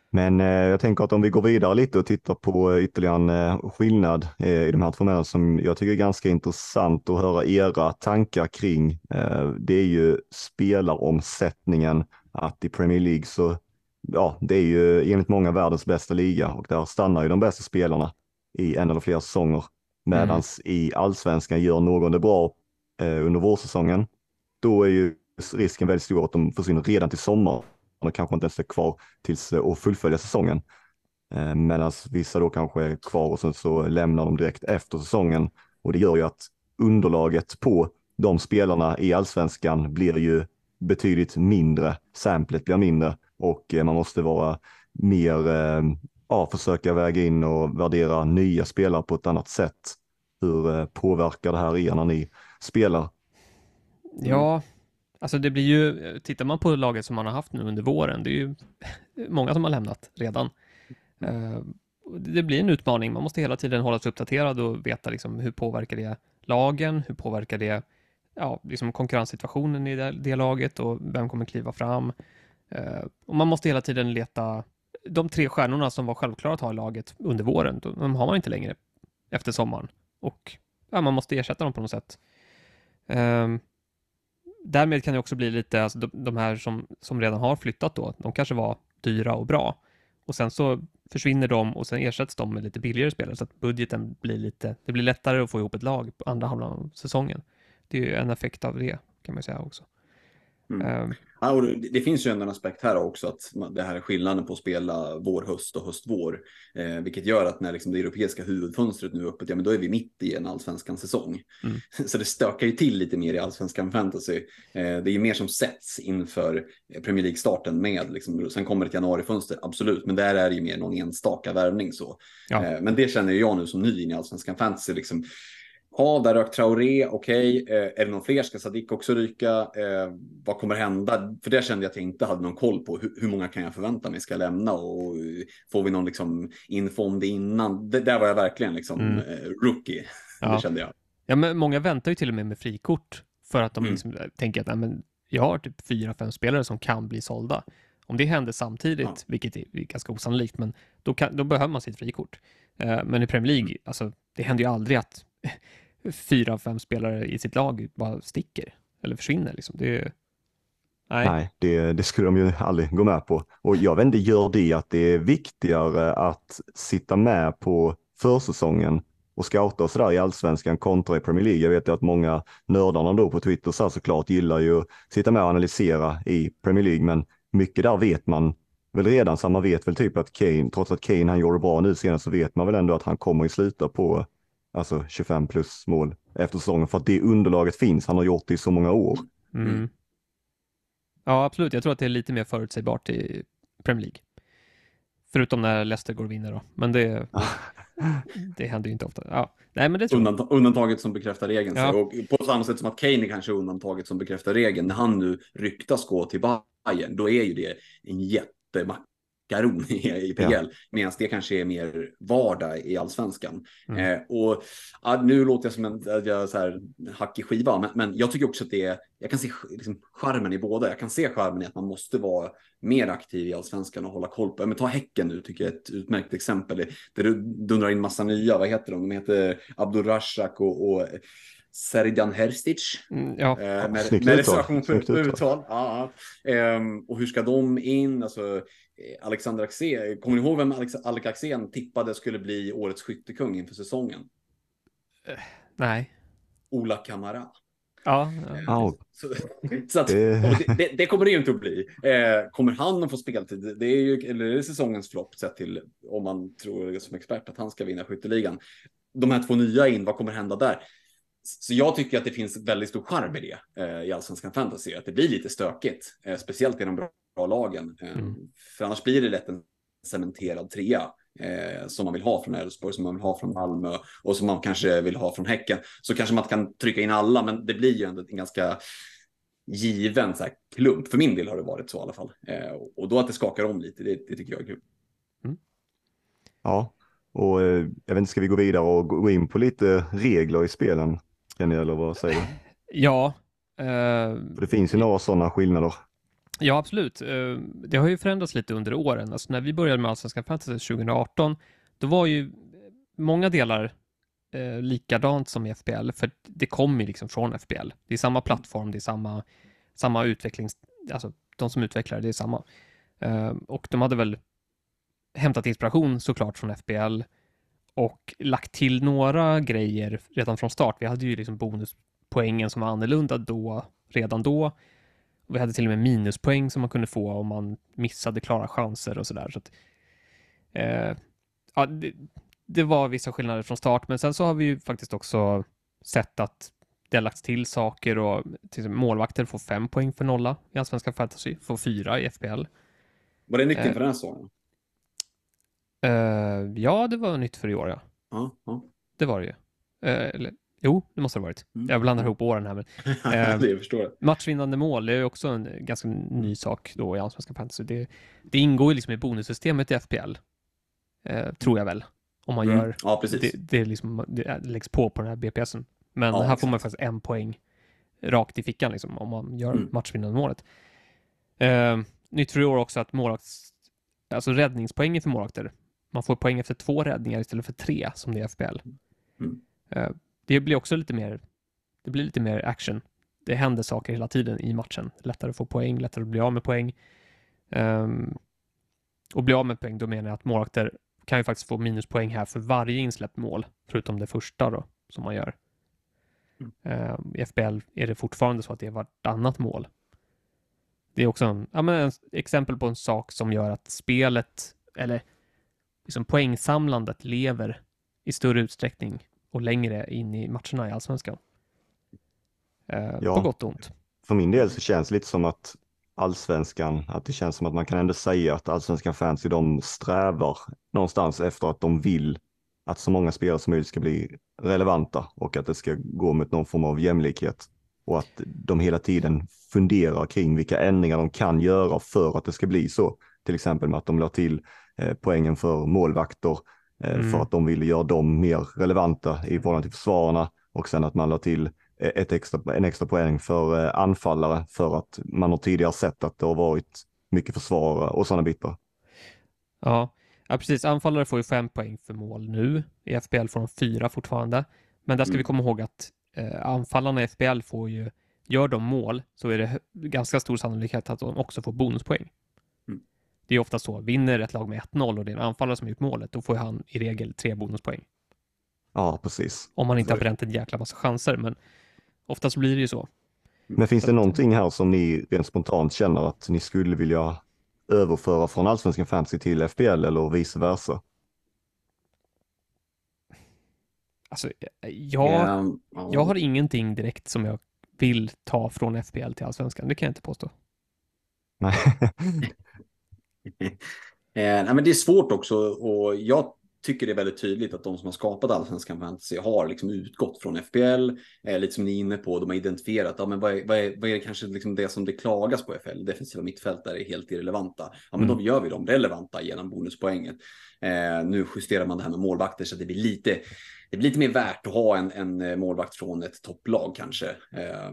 [SPEAKER 1] Men eh, jag tänker att om vi går vidare lite och tittar på ytterligare en eh, skillnad i de här två männen som jag tycker är ganska intressant att höra era tankar kring. Det är ju spelaromsättningen, att i Premier League så, ja, det är ju enligt många världens bästa liga och där stannar ju de bästa spelarna i en eller flera säsonger. Medans i allsvenskan gör någon det bra under vårsäsongen, då är ju risken väldigt stor att de försvinner redan till sommaren och kanske inte ens är kvar tills eh, och fullfölja säsongen. Eh, Medan vissa då kanske är kvar och sen så lämnar de direkt efter säsongen. Och det gör ju att underlaget på de spelarna i allsvenskan blir ju betydligt mindre. Samplet blir mindre och eh, man måste vara mer, ja, försöka väga in och värdera nya spelare på ett annat sätt. Hur påverkar det här er när ni spelar?
[SPEAKER 2] Ja, alltså det blir ju... Tittar man på laget som man har haft nu under våren, det är ju många som har lämnat redan. Eh, och det blir en utmaning. Man måste hela tiden hålla sig uppdaterad och veta liksom hur påverkar det lagen? Hur påverkar det ja, liksom konkurrenssituationen i det, det laget och vem kommer kliva fram? Eh, och man måste hela tiden leta de tre stjärnorna som var självklara att ha i laget under våren, de, de har man inte längre efter sommaren och ja, man måste ersätta dem på något sätt. Därmed kan det också bli lite, alltså de, de här som, som redan har flyttat då, de kanske var dyra och bra och sen så försvinner de och sen ersätts de med lite billigare spelare så att budgeten blir lite, det blir lättare att få ihop ett lag på andra halvan av säsongen. Det är ju en effekt av det kan man ju säga också.
[SPEAKER 3] Mm.
[SPEAKER 2] Ehm,
[SPEAKER 3] Ja, och det, finns ju ändå en aspekt här också, att det här är skillnaden på att spela vår, höst och höst-vår. Eh, vilket gör att när liksom det europeiska huvudfönstret nu är öppet, ja men då är vi mitt i en allsvenskan säsong.
[SPEAKER 2] Mm.
[SPEAKER 3] Så det stökar ju till lite mer i allsvenskan fantasy. Eh, det är ju mer som sätts inför Premier League-starten med, liksom, sen kommer ett januarifönster, absolut, men där är det ju mer någon enstaka värvning så.
[SPEAKER 2] Ja.
[SPEAKER 3] Eh, men det känner jag nu som ny in i allsvenskan fantasy, liksom, Ja, där rök Traoré, okej. Eh, är det någon fler? Ska Sadik också ryka? Eh, vad kommer hända? För det kände jag att jag inte hade någon koll på. Hur, hur många kan jag förvänta mig ska lämna? Och eh, får vi någon liksom info om det innan? Det, där var jag verkligen liksom
[SPEAKER 2] Mm.
[SPEAKER 3] eh, rookie.
[SPEAKER 2] Ja.
[SPEAKER 3] Det kände jag.
[SPEAKER 2] Ja, men många väntar ju till och med med frikort för att de
[SPEAKER 3] Mm.
[SPEAKER 2] liksom tänker att nej, men jag har typ fyra, fem spelare som kan bli sålda. Om det händer samtidigt,
[SPEAKER 3] Ja.
[SPEAKER 2] vilket är ganska osannolikt, men då, kan, då behöver man sitt frikort. Men i Premier League, alltså, det händer ju aldrig att fyra, fem spelare i sitt lag bara sticker eller försvinner. Liksom. Det, nej.
[SPEAKER 1] Nej, det, det skulle de ju aldrig gå med på. Och jag vet inte, gör det att det är viktigare att sitta med på försäsongen och scouta och sådär i allsvenskan kontra i Premier League. Jag vet ju att många nördarna då på Twitter så såklart gillar ju att sitta med och analysera i Premier League, men mycket där vet man väl redan, så man vet väl typ att Kane, trots att Kane han gjorde bra nu senast, så vet man väl ändå att han kommer att sluta på alltså 25 plus mål efter säsongen för att det underlaget finns. Han har gjort det i så många år.
[SPEAKER 2] Mm.
[SPEAKER 3] Mm.
[SPEAKER 2] Ja, absolut. Jag tror att det är lite mer förutsägbart i Premier League. Förutom när Leicester går och vinner då. Men det, det händer ju inte ofta. Ja. Nej, men det tror jag.
[SPEAKER 3] Undanta- undantaget som bekräftar regeln.
[SPEAKER 2] Ja.
[SPEAKER 3] Och på samma sätt som att Kane är kanske undantaget som bekräftar regeln. När han nu ryktas gå till Bayern, då är ju det en jättemakaron i, i PL.
[SPEAKER 1] Ja.
[SPEAKER 3] Medan det kanske är mer vardag i allsvenskan.
[SPEAKER 2] Mm.
[SPEAKER 3] Eh, och ja, nu låter jag som en att jag är så här, hack i skiva, men, men jag tycker också att det är, jag kan se liksom, charmen i båda. Jag kan se charmen i att man måste vara mer aktiv i allsvenskan och hålla koll på. Men ta Häcken nu tycker jag är ett utmärkt exempel. Det- Där du dundrar in massa nya, vad heter de? De heter Abdul Rashak och, och Serdan Herstic.
[SPEAKER 2] Mm, ja.
[SPEAKER 3] Eh, med, med reservation för
[SPEAKER 1] uttal.
[SPEAKER 3] Ja, ja. Ehm, och hur ska de in? Alltså, eh, Alexander Axén, kommer ni ihåg vem Alex, Alex Axén tippade skulle bli årets skyttekung inför säsongen?
[SPEAKER 2] Nej.
[SPEAKER 3] Ola Kamara.
[SPEAKER 2] Ja, ja.
[SPEAKER 1] Ja,
[SPEAKER 3] Så, så att,
[SPEAKER 1] Det-
[SPEAKER 3] det, kommer det ju inte att bli. Eh, kommer han att få speltid? Det är ju eller är det säsongens flopp sett till om man tror som expert att han ska vinna skytteligan. De här två nya in, vad kommer hända där? Så jag tycker att det finns väldigt stor charm i det eh, i allsvenskan fantasy, att det blir lite stökigt, eh, speciellt i de bra, bra lagen. Eh,
[SPEAKER 2] Mm.
[SPEAKER 3] För annars blir det lätt en cementerad trea eh, som man vill ha från Elfsborg, som man vill ha från Malmö och som man kanske vill ha från Häcken. Så kanske man kan trycka in alla, men det blir ju ändå en ganska given så här, klump. För min del har det varit så i alla fall. Eh, och då att det skakar om lite, det, det tycker jag är kul.
[SPEAKER 1] Mm. Ja, och eh, jag vet inte, ska vi gå vidare och gå in på lite regler i spelen? Eller vad säger du?
[SPEAKER 2] Ja.
[SPEAKER 1] Eh, För det finns ju några sådana skillnader.
[SPEAKER 2] Ja, absolut. Eh, det har ju förändrats lite under åren. Alltså när vi började med Allsvenskan Fantasy 2018, då var ju många delar eh, likadant som i FPL, för det kommer ju liksom från FPL. Det är samma plattform, det är samma, samma utveckling, alltså de som utvecklar det är samma. Eh, och de hade väl hämtat inspiration såklart från FPL och lagt till några grejer redan från start. Vi hade ju liksom bonuspoängen som var annorlunda då, redan då. Vi hade till och med minuspoäng som man kunde få om man missade klara chanser och sådär. Så att, eh, ja, det, det, var vissa skillnader från start, men sen så har vi ju faktiskt också sett att det har lagts till saker och till målvakter får fem poäng för nolla i Allsvenska Fantasy, får fyra i FPL.
[SPEAKER 3] Var det nytt inför eh, den här säsongen?
[SPEAKER 2] Uh, ja, det var nytt för i år, ja.
[SPEAKER 3] Ja, ja.
[SPEAKER 2] Det var det ju. Uh, eller, jo, det måste det ha varit. Mm. Jag blandar ihop åren här. Men,
[SPEAKER 3] uh, det förstår jag.
[SPEAKER 2] Matchvinnande mål, är också en ganska ny sak då i Allsvenska Fantasy. Det, det ingår ju liksom i bonussystemet i FPL, tror jag väl. Om man mm. gör...
[SPEAKER 3] Ja, precis.
[SPEAKER 2] Det, det, liksom, det läggs på på den här BPSen. Men ja, här får man faktiskt en poäng rakt i fickan liksom, om man gör mm. matchvinnande målet. nytt för i år också att målvakts alltså räddningspoängen för målvakter man får poäng efter två räddningar istället för tre som det är i FBL. Mm. Eh, det blir också lite mer, det blir lite mer action. Det händer saker hela tiden i matchen. Lättare att få poäng, lättare att bli av med poäng. Um, och bli av med poäng, då menar jag att målvakter kan ju faktiskt få minuspoäng här för varje insläppt mål, förutom det första då, som man gör. Mm. Uh, I FBL är det fortfarande så att det är vartannat mål. Det är också en, ja, men en exempel på en sak som gör att spelet, eller liksom poängsamlandet lever i större utsträckning och längre in i matcherna i allsvenskan. Eh, ja, på gott och ont.
[SPEAKER 1] För min del så känns det lite som att allsvenskan, att det känns som att man kan ändå säga att allsvenskan fans de strävar någonstans efter att de vill att så många spelare som möjligt ska bli relevanta och att det ska gå mot någon form av jämlikhet och att de hela tiden funderar kring vilka ändringar de kan göra för att det ska bli så. Till exempel med att de la till Eh, poängen för målvakter mm. för att de ville göra dem mer relevanta i förhållande till försvararna och sen att man la till eh, ett extra, en extra poäng för anfallare för att man har tidigare sett att det har varit mycket försvarare och sådana bitar.
[SPEAKER 2] Ja. ja, precis. Anfallare får ju fem poäng för mål nu. I FBL får de fyra fortfarande. Men där ska mm. vi komma ihåg att eh, anfallarna i FBL får ju, gör de mål så är det ganska stor sannolikhet att de också får bonuspoäng. Det är ofta så, vinner ett lag med 1-0 och det är en anfallare som gjort målet, då får han i regel tre bonuspoäng.
[SPEAKER 1] Ja, precis.
[SPEAKER 2] Om man inte har bränt en jäkla massa chanser, men oftast blir det ju så.
[SPEAKER 1] Men finns det någonting här som ni rent spontant känner att ni skulle vilja överföra från allsvenskan fantasy till FBL eller vice versa?
[SPEAKER 2] Alltså, jag, yeah. jag har ingenting direkt som jag vill ta från FBL till allsvenskan, det kan jag inte påstå.
[SPEAKER 1] Nej.
[SPEAKER 3] eh, men det är svårt också och jag tycker det är väldigt tydligt att de som har skapat allsvenskan fantasy har liksom utgått från FPL, eh, lite som ni är inne på, de har identifierat, ja, men vad, är, vad, är, vad är kanske liksom det som det klagas på FPL, defensiva mittfältare är helt irrelevanta. Ja, men mm. då gör vi dem relevanta genom bonuspoängen. Eh, nu justerar man det här med målvakter så det blir lite, det blir lite mer värt att ha en, en eh, målvakt från ett topplag kanske. Eh,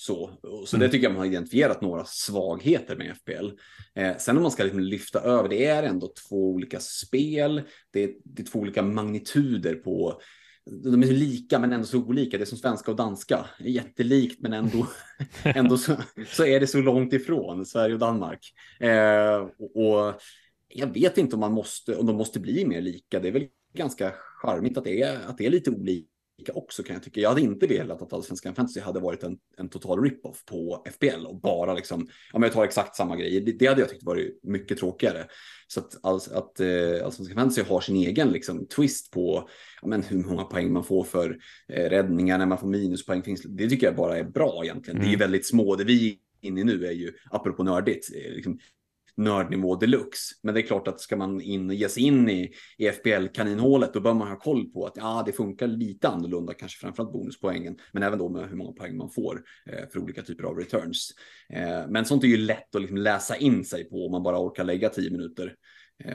[SPEAKER 3] så, så mm. det tycker jag man har identifierat några svagheter med FPL. Eh, sen om man ska liksom lyfta över, det är ändå två olika spel. Det är, det är två olika magnituder på de är lika men ändå så olika. Det är som svenska och danska. Jättelikt men ändå, ändå så, så, är det så långt ifrån Sverige och Danmark. Eh, och, och, jag vet inte om man måste, om de måste bli mer lika. Det är väl ganska charmigt att det är, att det är lite olika också kan jag tycka. Jag hade inte velat att Allsvenskan Fantasy hade varit en, en total rip-off på FBL och bara liksom, ja men jag tar exakt samma grejer. Det, det hade jag tyckt varit mycket tråkigare. Så att, alltså, att eh, Allsvenskan Fantasy har sin egen liksom, twist på ja, men hur många poäng man får för eh, räddningar, när man får minuspoäng. Finns, det tycker jag bara är bra egentligen. Mm. Det är mm. väldigt små, det vi är inne i nu är ju, apropå nördigt, eh, liksom, nördnivå deluxe. Men det är klart att ska man in, ge sig in i, i FBL-kaninhålet, då bör man ha koll på att ja, det funkar lite annorlunda, kanske framförallt bonuspoängen, men även då med hur många poäng man får eh, för olika typer av returns. Eh, men sånt är ju lätt att liksom läsa in sig på om man bara orkar lägga tio minuter. Eh,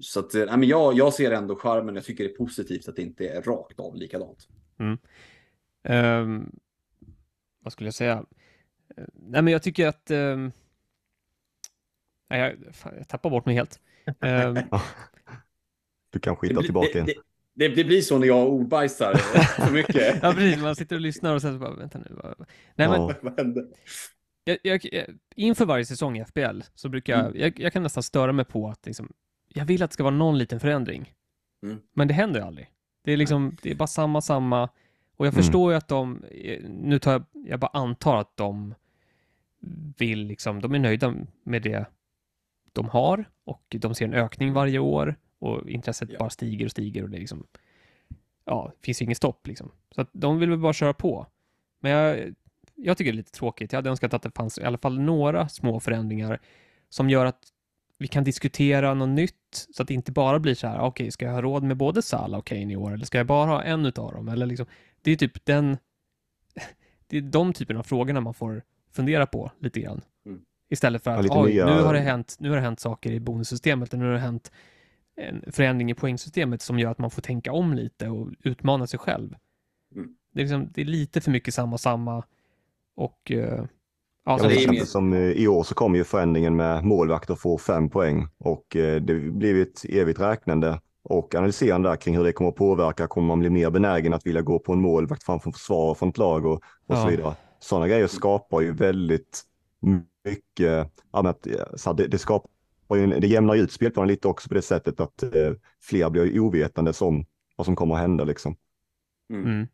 [SPEAKER 3] så att, äh, men jag, jag ser ändå charmen. Jag tycker det är positivt att det inte är rakt av likadant.
[SPEAKER 2] Mm. Um, vad skulle jag säga? Eh, nej, men jag tycker att... Um, jag, fan, jag tappar bort mig helt. Um,
[SPEAKER 1] du kanske hittar tillbaka igen.
[SPEAKER 3] Det, det, blir så när jag ordbajsar för mycket.
[SPEAKER 2] ja, precis. Man sitter och lyssnar och sen så bara, vänta nu. Nej, men, ja. vad hände? Jag, jag, inför varje säsong i FBL så brukar mm. jag, jag, kan nästan störa mig på att liksom, jag vill att det ska vara någon liten förändring. Mm. Men det händer ju aldrig. Det är liksom, det är bara samma, samma. Och jag mm. förstår ju att de, nu tar jag, jag bara antar att de vill liksom, de är nöjda med det de har och de ser en ökning varje år och intresset ja. bara stiger och stiger och det liksom, ja, finns ju inget stopp liksom. Så att de vill väl bara köra på. Men jag, jag tycker det är lite tråkigt. Jag hade önskat att det fanns i alla fall några små förändringar som gör att vi kan diskutera något nytt så att det inte bara blir så här, okej, okay, ska jag ha råd med både Salah och Kane i år eller ska jag bara ha en utav dem? Eller liksom, det är typ den, det är de typerna av frågorna man får fundera på lite grann. Istället för att, ja, oj, nu har det hänt, nu har det hänt saker i bonussystemet, nu har det hänt en förändring i poängsystemet som gör att man får tänka om lite och utmana sig själv. Mm. Det, är liksom, det är lite för mycket samma, samma och uh,
[SPEAKER 1] Ja, ja, det är som eh, I år så kom ju förändringen med målvakter får fem poäng och eh, det blir ett evigt räknande och analyserande där kring hur det kommer att påverka. Kommer man bli mer benägen att vilja gå på en målvakt framför försvar från ett lag och, och ja. så vidare. Sådana grejer skapar ju väldigt mycket, ja, så det, det skapar ju, det jämnar ut spelplanen lite också på det sättet att eh, fler blir ovetande om vad som kommer att hända liksom.
[SPEAKER 3] Mm. Mm.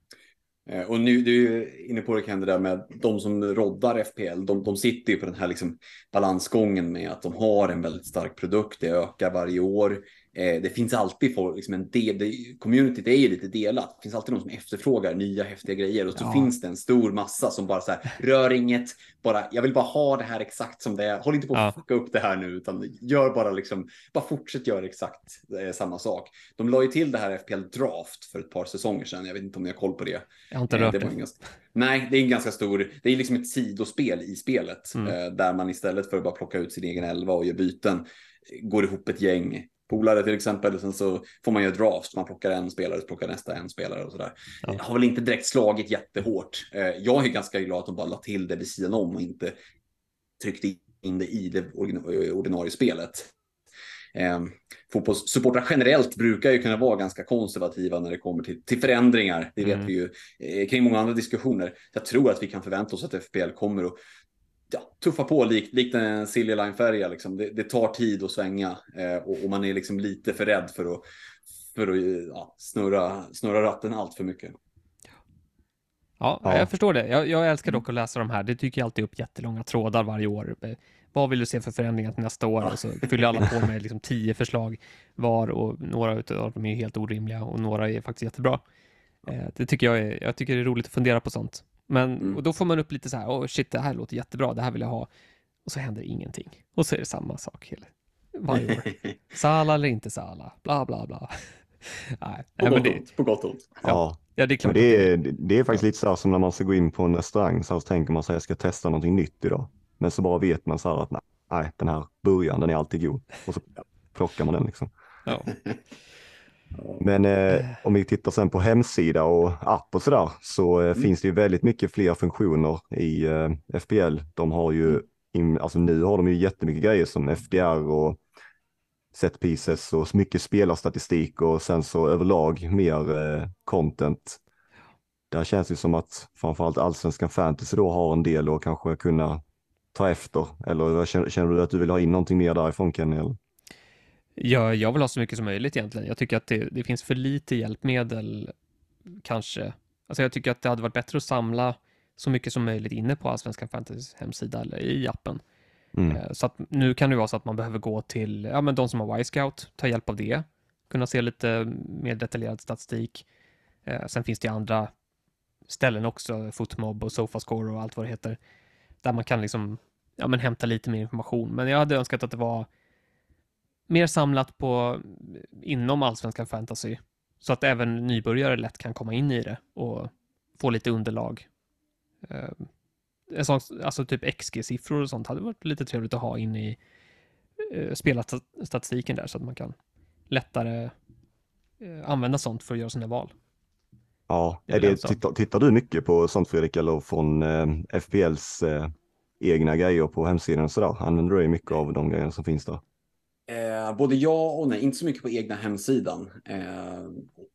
[SPEAKER 3] Eh, och nu, du är inne på det Ken, det där med de som roddar FPL, de, de sitter ju på den här liksom balansgången med att de har en väldigt stark produkt, det ökar varje år. Eh, det finns alltid folk, liksom en del, det, communityt är ju lite delat. Det finns alltid någon som efterfrågar nya häftiga grejer och så ja. finns det en stor massa som bara så här, rör inget, bara, jag vill bara ha det här exakt som det är. Håll inte på att ja. fucka upp det här nu, utan gör bara liksom, bara fortsätt göra exakt eh, samma sak. De la ju till det här FPL Draft för ett par säsonger sedan. Jag vet inte om ni har koll på det.
[SPEAKER 2] Jag har inte rört det. det.
[SPEAKER 3] Ganska, nej, det är en ganska stor, det är liksom ett sidospel i spelet mm. eh, där man istället för att bara plocka ut sin egen elva och göra byten går ihop ett gäng polare till exempel. Sen så får man göra draft, man plockar en spelare, så plockar nästa en spelare och sådär. Ja. har väl inte direkt slagit jättehårt. Eh, jag är ganska glad att de bara la till det vid sidan om och inte tryckte in det i det ordinarie spelet. Eh, fotbollssupportrar generellt brukar ju kunna vara ganska konservativa när det kommer till, till förändringar. Det vet mm. vi ju eh, kring många andra diskussioner. Jag tror att vi kan förvänta oss att FPL kommer att ja, tuffa på likt, likt en Silja Line-färja. Liksom. Det, det, tar tid att svänga eh, och, och, man är liksom lite för rädd för att, för att ja, snurra, snurra ratten allt för mycket.
[SPEAKER 2] Ja, ja, jag förstår det. Jag, jag, älskar dock att läsa de här. Det dyker alltid upp jättelånga trådar varje år. Eh, vad vill du se för förändringar till nästa år? Och så fyller alla på med liksom tio förslag var och några av dem är helt orimliga och några är faktiskt jättebra. Eh, det tycker jag är, jag tycker det är roligt att fundera på sånt. Men mm. och då får man upp lite så här, oh shit, det här låter jättebra, det här vill jag ha. Och så händer ingenting. Och så är det samma sak hela, varje år. Sala eller inte Sala, bla bla bla.
[SPEAKER 3] Nej, på, gott det, på gott och ont.
[SPEAKER 1] Ja. ja, det är klart. Det är, det är faktiskt lite så här som när man ska gå in på en restaurang så, här, så tänker man sig jag ska testa någonting nytt idag. Men så bara vet man så här att nej, den här burgaren den är alltid god. Och så plockar man den liksom. Ja. Men eh, om vi tittar sen på hemsida och app och sådär så eh, mm. finns det ju väldigt mycket fler funktioner i eh, FPL. De har ju, mm. in, alltså nu har de ju jättemycket grejer som FDR och set pieces och mycket spelarstatistik och sen så överlag mer eh, content. Där känns det som att framförallt allsvenskan fantasy då har en del att kanske kunna ta efter. Eller känner, känner du att du vill ha in någonting mer därifrån Kenny? Eller?
[SPEAKER 2] Ja, jag vill ha så mycket som möjligt egentligen. Jag tycker att det, det finns för lite hjälpmedel kanske. Alltså jag tycker att det hade varit bättre att samla så mycket som möjligt inne på Allsvenskan Fantasy hemsida eller i appen. Mm. Eh, så att nu kan det vara så att man behöver gå till ja, men de som har Y-scout, ta hjälp av det, kunna se lite mer detaljerad statistik. Eh, sen finns det andra ställen också, Footmob och Sofascore och allt vad det heter, där man kan liksom ja, men hämta lite mer information. Men jag hade önskat att det var mer samlat på inom allsvenskan fantasy så att även nybörjare lätt kan komma in i det och få lite underlag. En sån, alltså typ XG-siffror och sånt hade varit lite trevligt att ha in i uh, spelarstatistiken där så att man kan lättare uh, använda sånt för att göra sina val.
[SPEAKER 1] Ja, är det, tittar, tittar, du mycket på sånt Fredrik eller från eh, FPLs eh, egna grejer på hemsidan och sådär? Använder du dig mycket av de grejerna som finns där?
[SPEAKER 3] Eh, både ja och nej, inte så mycket på egna hemsidan. Eh,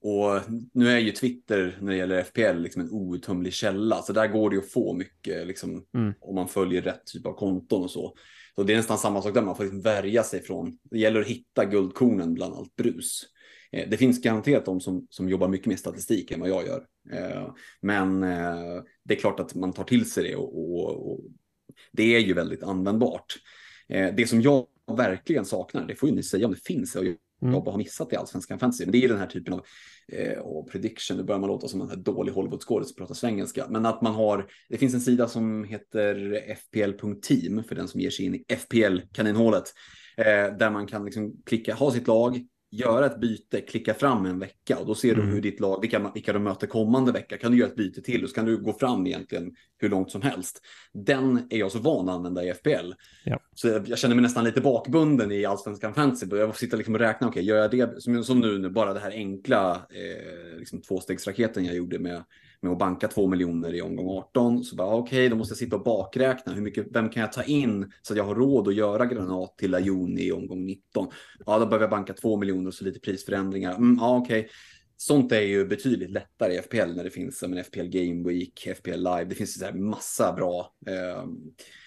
[SPEAKER 3] och nu är ju Twitter när det gäller FPL liksom en outtömlig källa, så där går det att få mycket liksom, mm. om man följer rätt typ av konton och så. Så det är nästan samma sak där, man får liksom värja sig från, det gäller att hitta guldkornen bland allt brus. Eh, det finns garanterat de som, som jobbar mycket mer statistik än vad jag gör. Eh, men eh, det är klart att man tar till sig det och, och, och det är ju väldigt användbart. Det som jag verkligen saknar, det får ju ni säga om det finns, och jag mm. har missat i allsvenskan fantasy, men det är den här typen av eh, prediction, nu börjar man låta som en här dålig Hollywoodskådis som pratar svengelska, men att man har, det finns en sida som heter fpl.team för den som ger sig in i FPL-kaninhålet, eh, där man kan liksom klicka, ha sitt lag, göra ett byte, klicka fram en vecka och då ser mm. du hur ditt lag, vilka, vilka de möter kommande vecka. Kan du göra ett byte till och så kan du gå fram egentligen hur långt som helst. Den är jag så van att använda i FPL. Ja. Så jag, jag, känner mig nästan lite bakbunden i allsvenskan fantasy. Jag får sitta liksom och räkna, okej, okay, gör jag det som, som nu, nu, bara det här enkla eh, liksom tvåstegsraketen jag gjorde med med att banka 2 miljoner i omgång 18. Så bara okej, okay, då måste jag sitta och bakräkna. Hur mycket, vem kan jag ta in så att jag har råd att göra granat till Ajoni i omgång 19? Ja, då behöver jag banka 2 miljoner och så lite prisförändringar. Mm, ja, okej. Okay. Sånt är ju betydligt lättare i FPL när det finns en FPL Game Week, FPL Live. Det finns så här massa bra eh,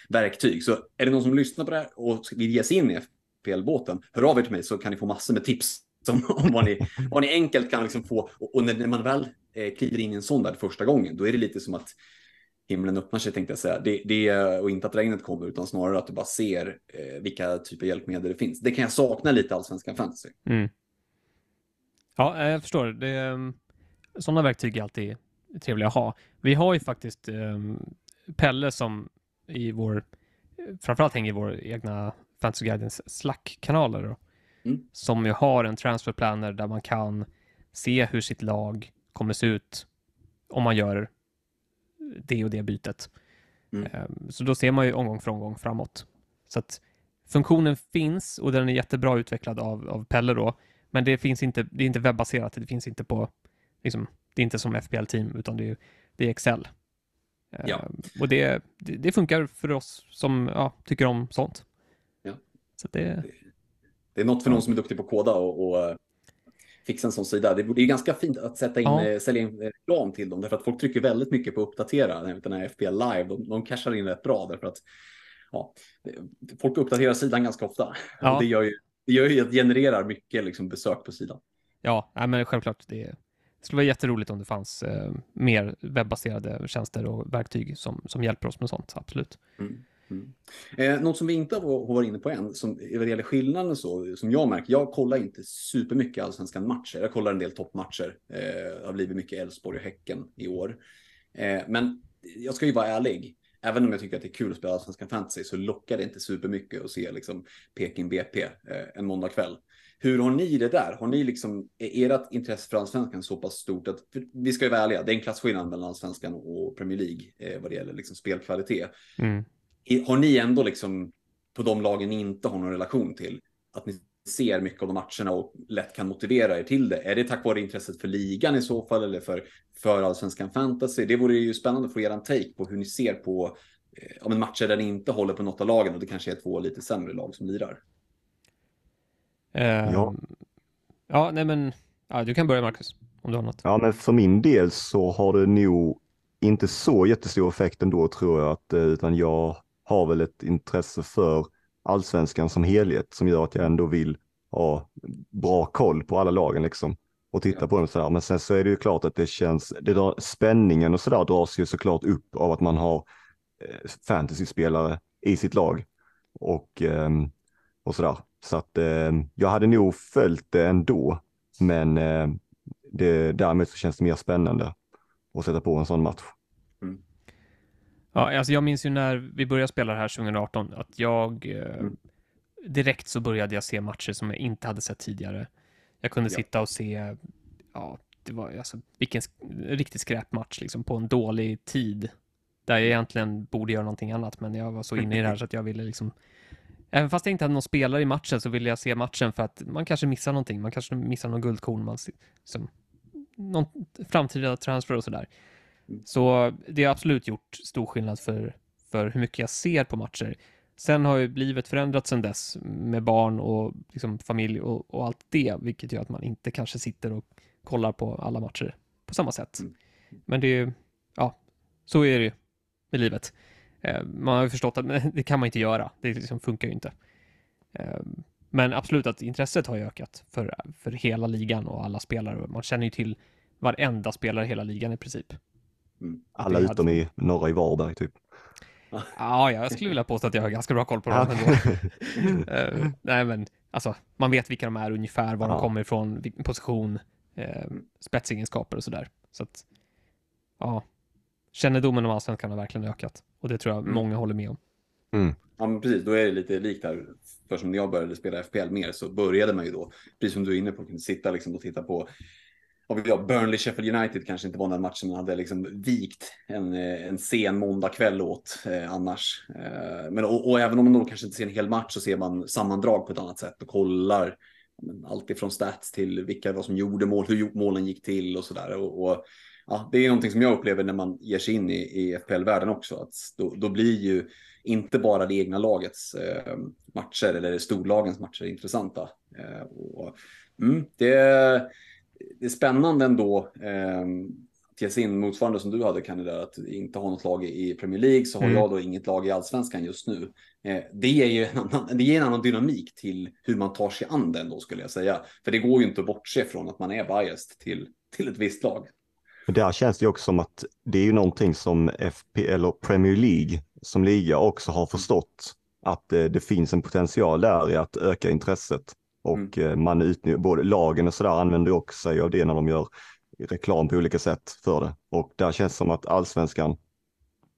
[SPEAKER 3] verktyg. Så är det någon som lyssnar på det här och vill ge sig in i FPL-båten, hör av er till mig så kan ni få massor med tips som, om vad, ni, vad ni enkelt kan liksom få. Och, och när, när, man väl eh, kliver in i en sån där första gången, då är det lite som att himlen öppnar sig tänkte jag säga. Det, det, och inte att regnet kommer, utan snarare att du bara ser eh, vilka typer av hjälpmedel det finns. Det kan jag sakna lite allsvenskan fantasy.
[SPEAKER 2] Mm. Ja, eh, jag förstår. Det, ehm, sådana verktyg är alltid trevliga att ha. Vi har ju faktiskt eh, Pelle som i vår, framförallt hänger i vår egna Fantasy Guidance Slack-kanaler. Mm. Som ju har en transfer planner där man kan se hur sitt lag kommer se ut om man gör det och det bytet. Mm. Ehm, så då ser man ju omgång för omgång framåt. Så att funktionen finns och den är jättebra utvecklad av, av Pelle då. Men det finns inte, det är inte webbaserat, det finns inte på, liksom, det är inte som FPL-team utan det är, det är Excel. Ja. Ehm, och det, det, det, funkar för oss som ja, tycker om sånt.
[SPEAKER 3] Ja.
[SPEAKER 2] Så det,
[SPEAKER 3] det är något för någon som är duktig på att koda och, och eh, fixa en sån sida. Det är ganska fint att sätta in, ja. Eh, sälja in reklam till dem, därför att folk trycker väldigt mycket på att uppdatera den här FPL Live. De, de cashar in rätt bra, därför att ja, folk uppdaterar sidan ganska ofta. Ja. Det gör ju det gör ju att genererar mycket liksom, besök på sidan.
[SPEAKER 2] Ja, men självklart. Det, det skulle vara jätteroligt om det fanns eh, mer webbaserade tjänster och verktyg som, som hjälper oss med sånt, absolut.
[SPEAKER 3] Mm. Mm. Eh, något som vi inte har varit inne på än, som vad gäller skillnaden så, som jag märker, jag kollar inte supermycket allsvenskan matcher. Jag kollar en del toppmatcher. Eh, det har blivit mycket Elfsborg och Häcken i år. Eh, men jag ska ju vara ärlig. Även om jag tycker att det är kul att spela allsvenskan fantasy så lockar det inte supermycket att se liksom Peking BP eh, en måndagkväll. Hur har ni det där? Har ni liksom, är ert intresse för allsvenskan så pass stort att, vi ska ju vara ärliga, det är en klassskillnad mellan allsvenskan och Premier League eh, vad det gäller liksom spelkvalitet. Mm har ni ändå liksom på de lagen ni inte har någon relation till, att ni ser mycket av de matcherna och lätt kan motivera er till det. Är det tack vare intresset för ligan i så fall eller för, för allsvenskan fantasy? Det vore ju spännande att få er en take på hur ni ser på eh, om en matcher där ni inte håller på något av lagen och det kanske är två lite sämre lag som lirar.
[SPEAKER 2] Uh, ja. Ja, nej men ja, du kan börja Marcus om du har något.
[SPEAKER 1] Ja, men för min del så har det nog inte så jättestor effekt ändå tror jag att eh, utan jag har väl ett intresse för allsvenskan som helhet som gör att jag ändå vill ha bra koll på alla lagen liksom och titta ja. på dem sådär. Men sen så är det ju klart att det känns, det drar, spänningen och sådär dras ju såklart upp av att man har eh, fantasyspelare i sitt lag och, eh, och sådär. Så att eh, jag hade nog följt det ändå, men eh, det, därmed så känns det mer spännande att sätta på en sån match.
[SPEAKER 2] Ja, alltså jag minns ju när vi började spela det här 2018 att jag eh,
[SPEAKER 3] Mm.
[SPEAKER 2] direkt så började jag se matcher som jag inte hade sett tidigare. Jag kunde
[SPEAKER 3] Ja.
[SPEAKER 2] sitta och se, ja, det var alltså vilken riktig skräpmatch liksom på en dålig tid. Där jag egentligen borde göra någonting annat, men jag var så inne i det här så att jag ville liksom Även fast jag inte hade någon spelare i matchen så ville jag se matchen för att man kanske missar någonting. Man kanske missar någon guldkorn, man, se- som, någon framtida transfer och sådär. Så det har absolut gjort stor skillnad för, för hur mycket jag ser på matcher. Sen har ju livet förändrats sedan dess med barn och liksom familj och, och allt det, vilket gör att man inte kanske sitter och kollar på alla matcher på samma sätt.
[SPEAKER 3] Mm.
[SPEAKER 2] Men det är ju, ja, så är det ju med livet. Eh, Man har ju förstått att det kan man inte göra. Det liksom funkar ju inte. Eh, Men absolut att intresset har ökat för, för hela ligan och alla spelare. Man känner ju till varenda spelare i hela ligan i princip.
[SPEAKER 1] Alla
[SPEAKER 2] Det hade-
[SPEAKER 1] utom i norra i Varberg typ.
[SPEAKER 2] Ja, ja, jag skulle vilja påstå att jag har ganska bra koll på dem. Eh, nej, men alltså, man vet vilka de är ungefär, var de
[SPEAKER 1] Ja.
[SPEAKER 2] kommer ifrån, vilken position, eh, spetsegenskaper och sådär. Så att, ja, kännedomen om allsvenskan har verkligen ökat. Och det tror jag
[SPEAKER 3] Mm.
[SPEAKER 2] många håller med om.
[SPEAKER 3] Ja, men precis. Då är det lite likt här. För som när jag började spela FPL mer så började man ju då, precis som du är inne på, kunde sitta liksom och titta på och vet Burnley Sheffield United kanske inte var den matchen man hade liksom vikt en, eh, en sen måndagkväll åt eh, annars. Eh, men, och, och även om man då kanske inte ser en hel match så ser man sammandrag på ett annat sätt och kollar ja, allt ifrån stats till vilka det var som gjorde mål, hur målen gick till och sådär. Och, och, ja, det är någonting som jag upplever när man ger sig in i, i FPL-världen också. Att då, då blir ju inte bara det egna lagets eh, matcher eller storlagens matcher intressanta. Eh, och, mm, det, det är spännande ändå eh, att ge sig in motsvarande som du hade kandidat att inte ha något lag i Premier League så har
[SPEAKER 2] Mm.
[SPEAKER 3] jag då inget lag i allsvenskan just nu. Eh, det ger ju en annan, det ger en annan dynamik till hur man tar sig an den då skulle jag säga. För det går ju inte att bortse från att man är biased till, till ett visst lag.
[SPEAKER 1] Men där känns det också som att det är ju någonting som FPL och Premier League som liga också har förstått att eh, det finns en potential där i att öka intresset. Och eh, man utnyttjar, både lagen och sådär använder också sig av det när de gör reklam på olika sätt för det. Och där känns det som att allsvenskan,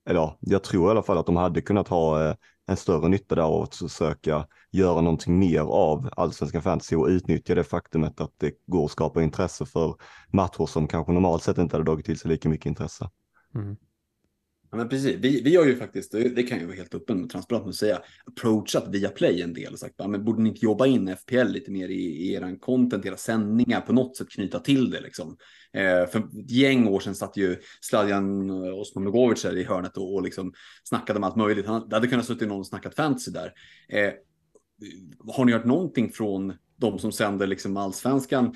[SPEAKER 1] eller ja, jag tror i alla fall att de hade kunnat ha eh, en större nytta där att försöka göra någonting mer av allsvenskan fantasy och utnyttja det faktumet att det går att skapa intresse för matcher som kanske normalt sett inte hade dragit till sig lika mycket intresse.
[SPEAKER 2] Mm.
[SPEAKER 3] Ja, men precis. Vi, vi har ju faktiskt, det kan jag vara helt öppen och transparent med att säga, approachat via Play en del och sagt, ja, men borde ni inte jobba in FPL lite mer i, i eran content, era sändningar, på något sätt knyta till det liksom. Eh, för ett gäng år sedan satt ju Sladjan Osmanogovic där i hörnet och, och liksom snackade om allt möjligt. Han, det hade kunnat suttit någon och snackat fantasy där. Eh, har ni hört någonting från de som sänder liksom allsvenskan?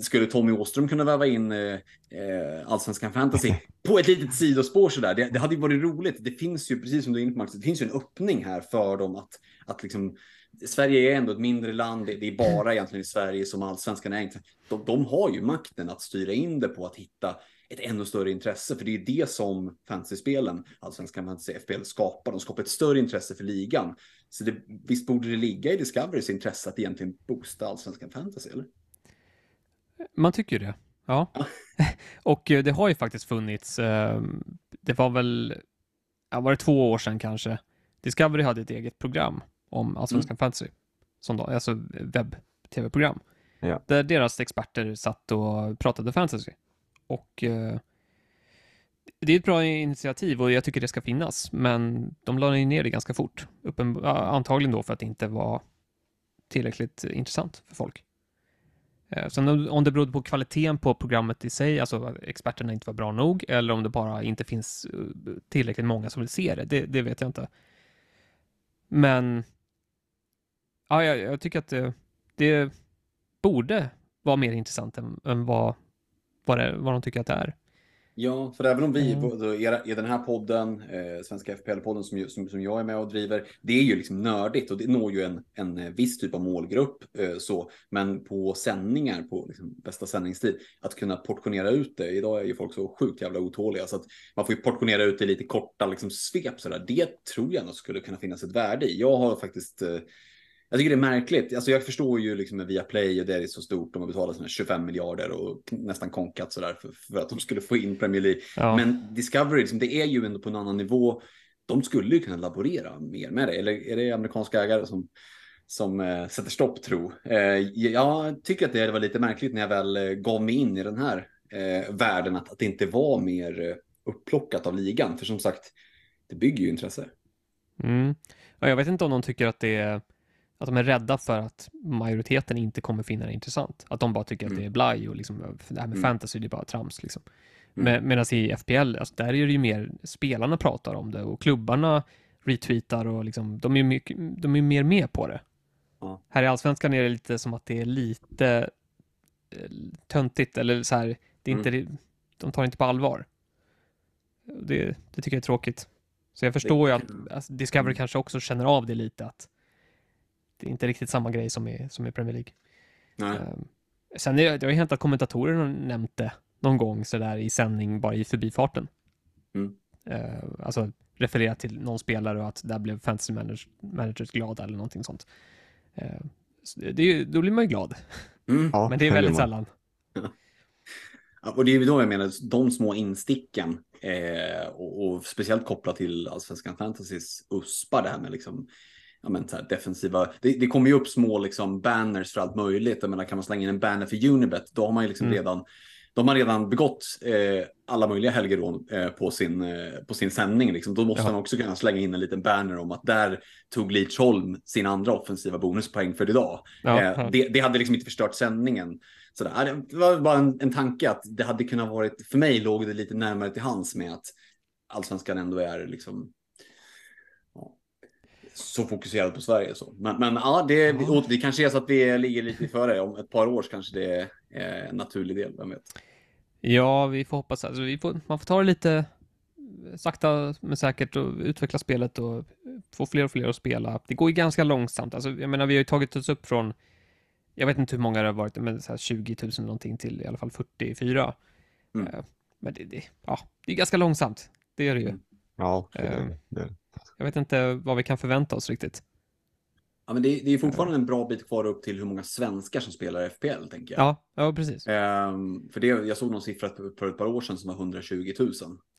[SPEAKER 3] Skulle Tommy Åström kunna väva in eh, eh, allsvenskan fantasy på ett litet sidospår sådär? Det, det hade ju varit roligt. Det finns ju, precis som du är inne på Max, det finns ju en öppning här för dem att, att liksom Sverige är ändå ett mindre land. Det, det är bara egentligen i Sverige som allsvenskan är. De, de har ju makten att styra in det på att hitta ett ännu större intresse, för det är det som fantasyspelen, allsvenskan fantasy FPL, skapar. De skapar ett större intresse för ligan. Så det, visst borde det ligga i Discoverys intresse att egentligen boosta allsvenskan fantasy, eller?
[SPEAKER 2] Man tycker det. Ja. och eh, det har ju faktiskt funnits, eh, det var väl, var det två år sedan kanske, Discovery hade ett eget program om allsvenskan fantasy, som då, alltså webb-tv-program,
[SPEAKER 1] Ja.
[SPEAKER 2] där deras experter satt och pratade fantasy. Och eh, det är ett bra initiativ och jag tycker det ska finnas, men de la ju ner det ganska fort. Uppen, antagligen då för att det inte var tillräckligt intressant för folk. Eh, Sen om- det berodde på kvaliteten på programmet i sig, alltså att experterna inte var bra nog, eller om det bara inte finns eh, tillräckligt många som vill se det, det, det vet jag inte. Men ja, jag, jag tycker att det, det borde vara mer intressant än, än vad, vad, det, vad de tycker att det är.
[SPEAKER 3] Ja, för även om vi,
[SPEAKER 2] Mm.
[SPEAKER 3] era, i den här podden, eh, Svenska FPL-podden som, som, som jag är med och driver, det är ju liksom nördigt och det når ju en, en eh, viss typ av målgrupp. Eh, så. Men på sändningar, på liksom bästa sändningstid, att kunna portionera ut det. Idag är ju folk så sjukt jävla otåliga så att man får ju portionera ut det lite korta liksom, svep. Så där. Det tror jag nog skulle kunna finnas ett värde i. Jag har faktiskt eh, jag tycker det är märkligt. Alltså jag förstår ju liksom med Viaplay och det är så stort. De har betalat såna här 25 miljarder och nästan konkat sådär för, för att de skulle få in Premier League.
[SPEAKER 2] Ja.
[SPEAKER 3] Men Discovery, liksom, det är ju ändå på en annan nivå. de skulle ju kunna laborera mer med det. Eller är det amerikanska ägare som, som eh, sätter stopp tro? Eh, jag tycker att det var lite märkligt när jag väl eh, gav mig in i den här eh, världen att, att det inte var mer eh, upplockat av ligan. För som sagt, det bygger ju intresse.
[SPEAKER 2] Mm. Ja, jag vet inte om de tycker att det är att de är rädda för att majoriteten inte kommer finna det intressant. Att de bara tycker mm. att det är blaj och liksom, det här med mm. fantasy, det är bara trams. Liksom. Mm. Medan i FPL, alltså, där är det ju mer spelarna pratar om det och klubbarna retweetar och liksom, de är mycket, de är mer med på det. Ja. Här i Allsvenskan är det lite som att det är lite eh, töntigt eller så här, det är inte, mm. de tar inte på allvar. Det, det tycker jag är tråkigt. Så jag förstår ju att alltså, Discovery mm. kanske också känner av det lite att det inte riktigt samma grej som i, som i Premier League. Nej. Um, sen är det, har ju hänt att kommentatorer har nämnt det någon gång sådär i sändning bara i förbifarten. Mm. Uh, alltså referera till någon spelare och att där blev fantasy managers, managers glada eller någonting sånt. Uh, så det, det, då blir man ju glad. Mm. Ja, Men det är väldigt sällan.
[SPEAKER 3] Ja, och det är då jag menar, de små insticken eh, och, och, speciellt kopplat till Allsvenskan Fantasys USPar, det här med liksom ja, men, så här, defensiva. Det, det kommer ju upp små liksom, banners för allt möjligt. Jag menar, kan man slänga in en banner för Unibet, då har man ju liksom mm. redan de har redan begått eh, alla möjliga helgerån eh, på, sin, eh, på sin sändning. Liksom. Då måste ja. han också kunna slänga in en liten banner om att där tog Lidsholm sin andra offensiva bonuspoäng för idag. Ja, eh, ja. Det, det, hade liksom inte förstört sändningen. Sådär. Det var bara en, en tanke att det hade kunnat varit, för mig låg det lite närmare till hands med att allsvenskan ändå är liksom så fokuserad på Sverige. Så. Men, men ja, det, ja. det kanske är så att vi ligger lite före. Om ett par år kanske det är en naturlig del, vem vet.
[SPEAKER 2] Ja, vi får hoppas. Alltså, vi får, man får ta det lite sakta men säkert och utveckla spelet och få fler och fler att spela. Det går ju ganska långsamt. Alltså, jag menar, vi har ju tagit oss upp från, jag vet inte hur många det har varit, men så här 20 000 någonting till i alla fall 44. Mm. Uh, men det, det, ja, det är ganska långsamt. Det är det ju. Mm.
[SPEAKER 1] Ja, det är
[SPEAKER 2] det. Jag vet inte vad vi kan förvänta oss riktigt.
[SPEAKER 3] Ja, men det, det är fortfarande en bra bit kvar upp till hur många svenskar som spelar FPL, tänker jag.
[SPEAKER 2] Ja, ja precis.
[SPEAKER 3] Um, för det, jag såg någon siffra för ett par år sedan som var 120 000.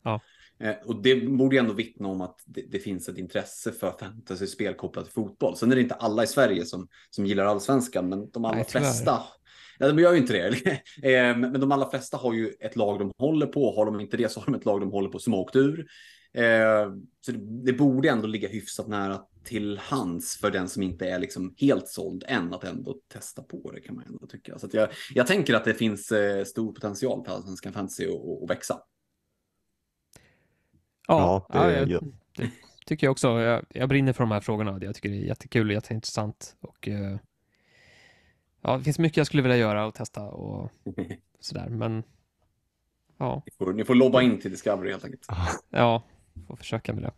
[SPEAKER 2] Ja.
[SPEAKER 3] Uh, och det borde ändå vittna om att det, det finns ett intresse för fantasyspel kopplat till fotboll. Sen är det inte alla i Sverige som, som gillar allsvenskan, men de allra Nej, flesta Ja, de gör ju inte det. Ehm, men de allra flesta har ju ett lag de håller på. Har de inte det så har de ett lag de håller på som åkt ur. Eh, så det, det, borde ändå ligga hyfsat nära till hands för den som inte är liksom helt såld än att ändå testa på det kan man ändå tycka. Så jag, jag tänker att det finns eh, stor potential för allsvenskan fantasy att växa.
[SPEAKER 2] Ja, ja, det, ja, det tycker jag också. Jag, jag, brinner för de här frågorna. Jag tycker det är jättekul och jätteintressant. Och, eh, ja, det finns mycket jag skulle vilja göra och testa och sådär, men ja.
[SPEAKER 3] Ni får, ni får lobba in till Discovery helt enkelt.
[SPEAKER 2] Ja, får försöka med det.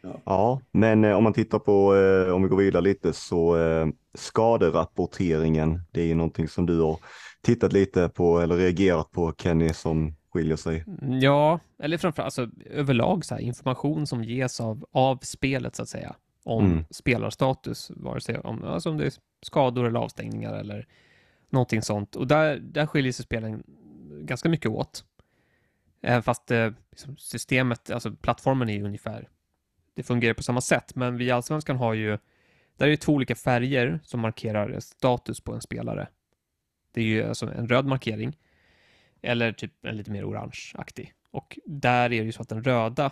[SPEAKER 1] Ja, ja men eh, om man tittar på, eh, om vi går vidare lite, så eh, skaderapporteringen, det är ju någonting som du har tittat lite på eller reagerat på Kenny som skiljer sig.
[SPEAKER 2] Mm, ja, eller framförallt alltså, överlag så här, information som ges av, av spelet så att säga om mm. spelarstatus, vare sig om, alltså om det är skador eller avstängningar eller någonting sånt. Och där, där skiljer sig spelen ganska mycket åt. Även fast eh, liksom systemet, alltså plattformen är ungefär, det fungerar på samma sätt, men vi i Allsvenskan har ju, där är det två olika färger som markerar status på en spelare. Det är ju alltså en röd markering, eller typ en lite mer orangeaktig. Och där är det ju så att den röda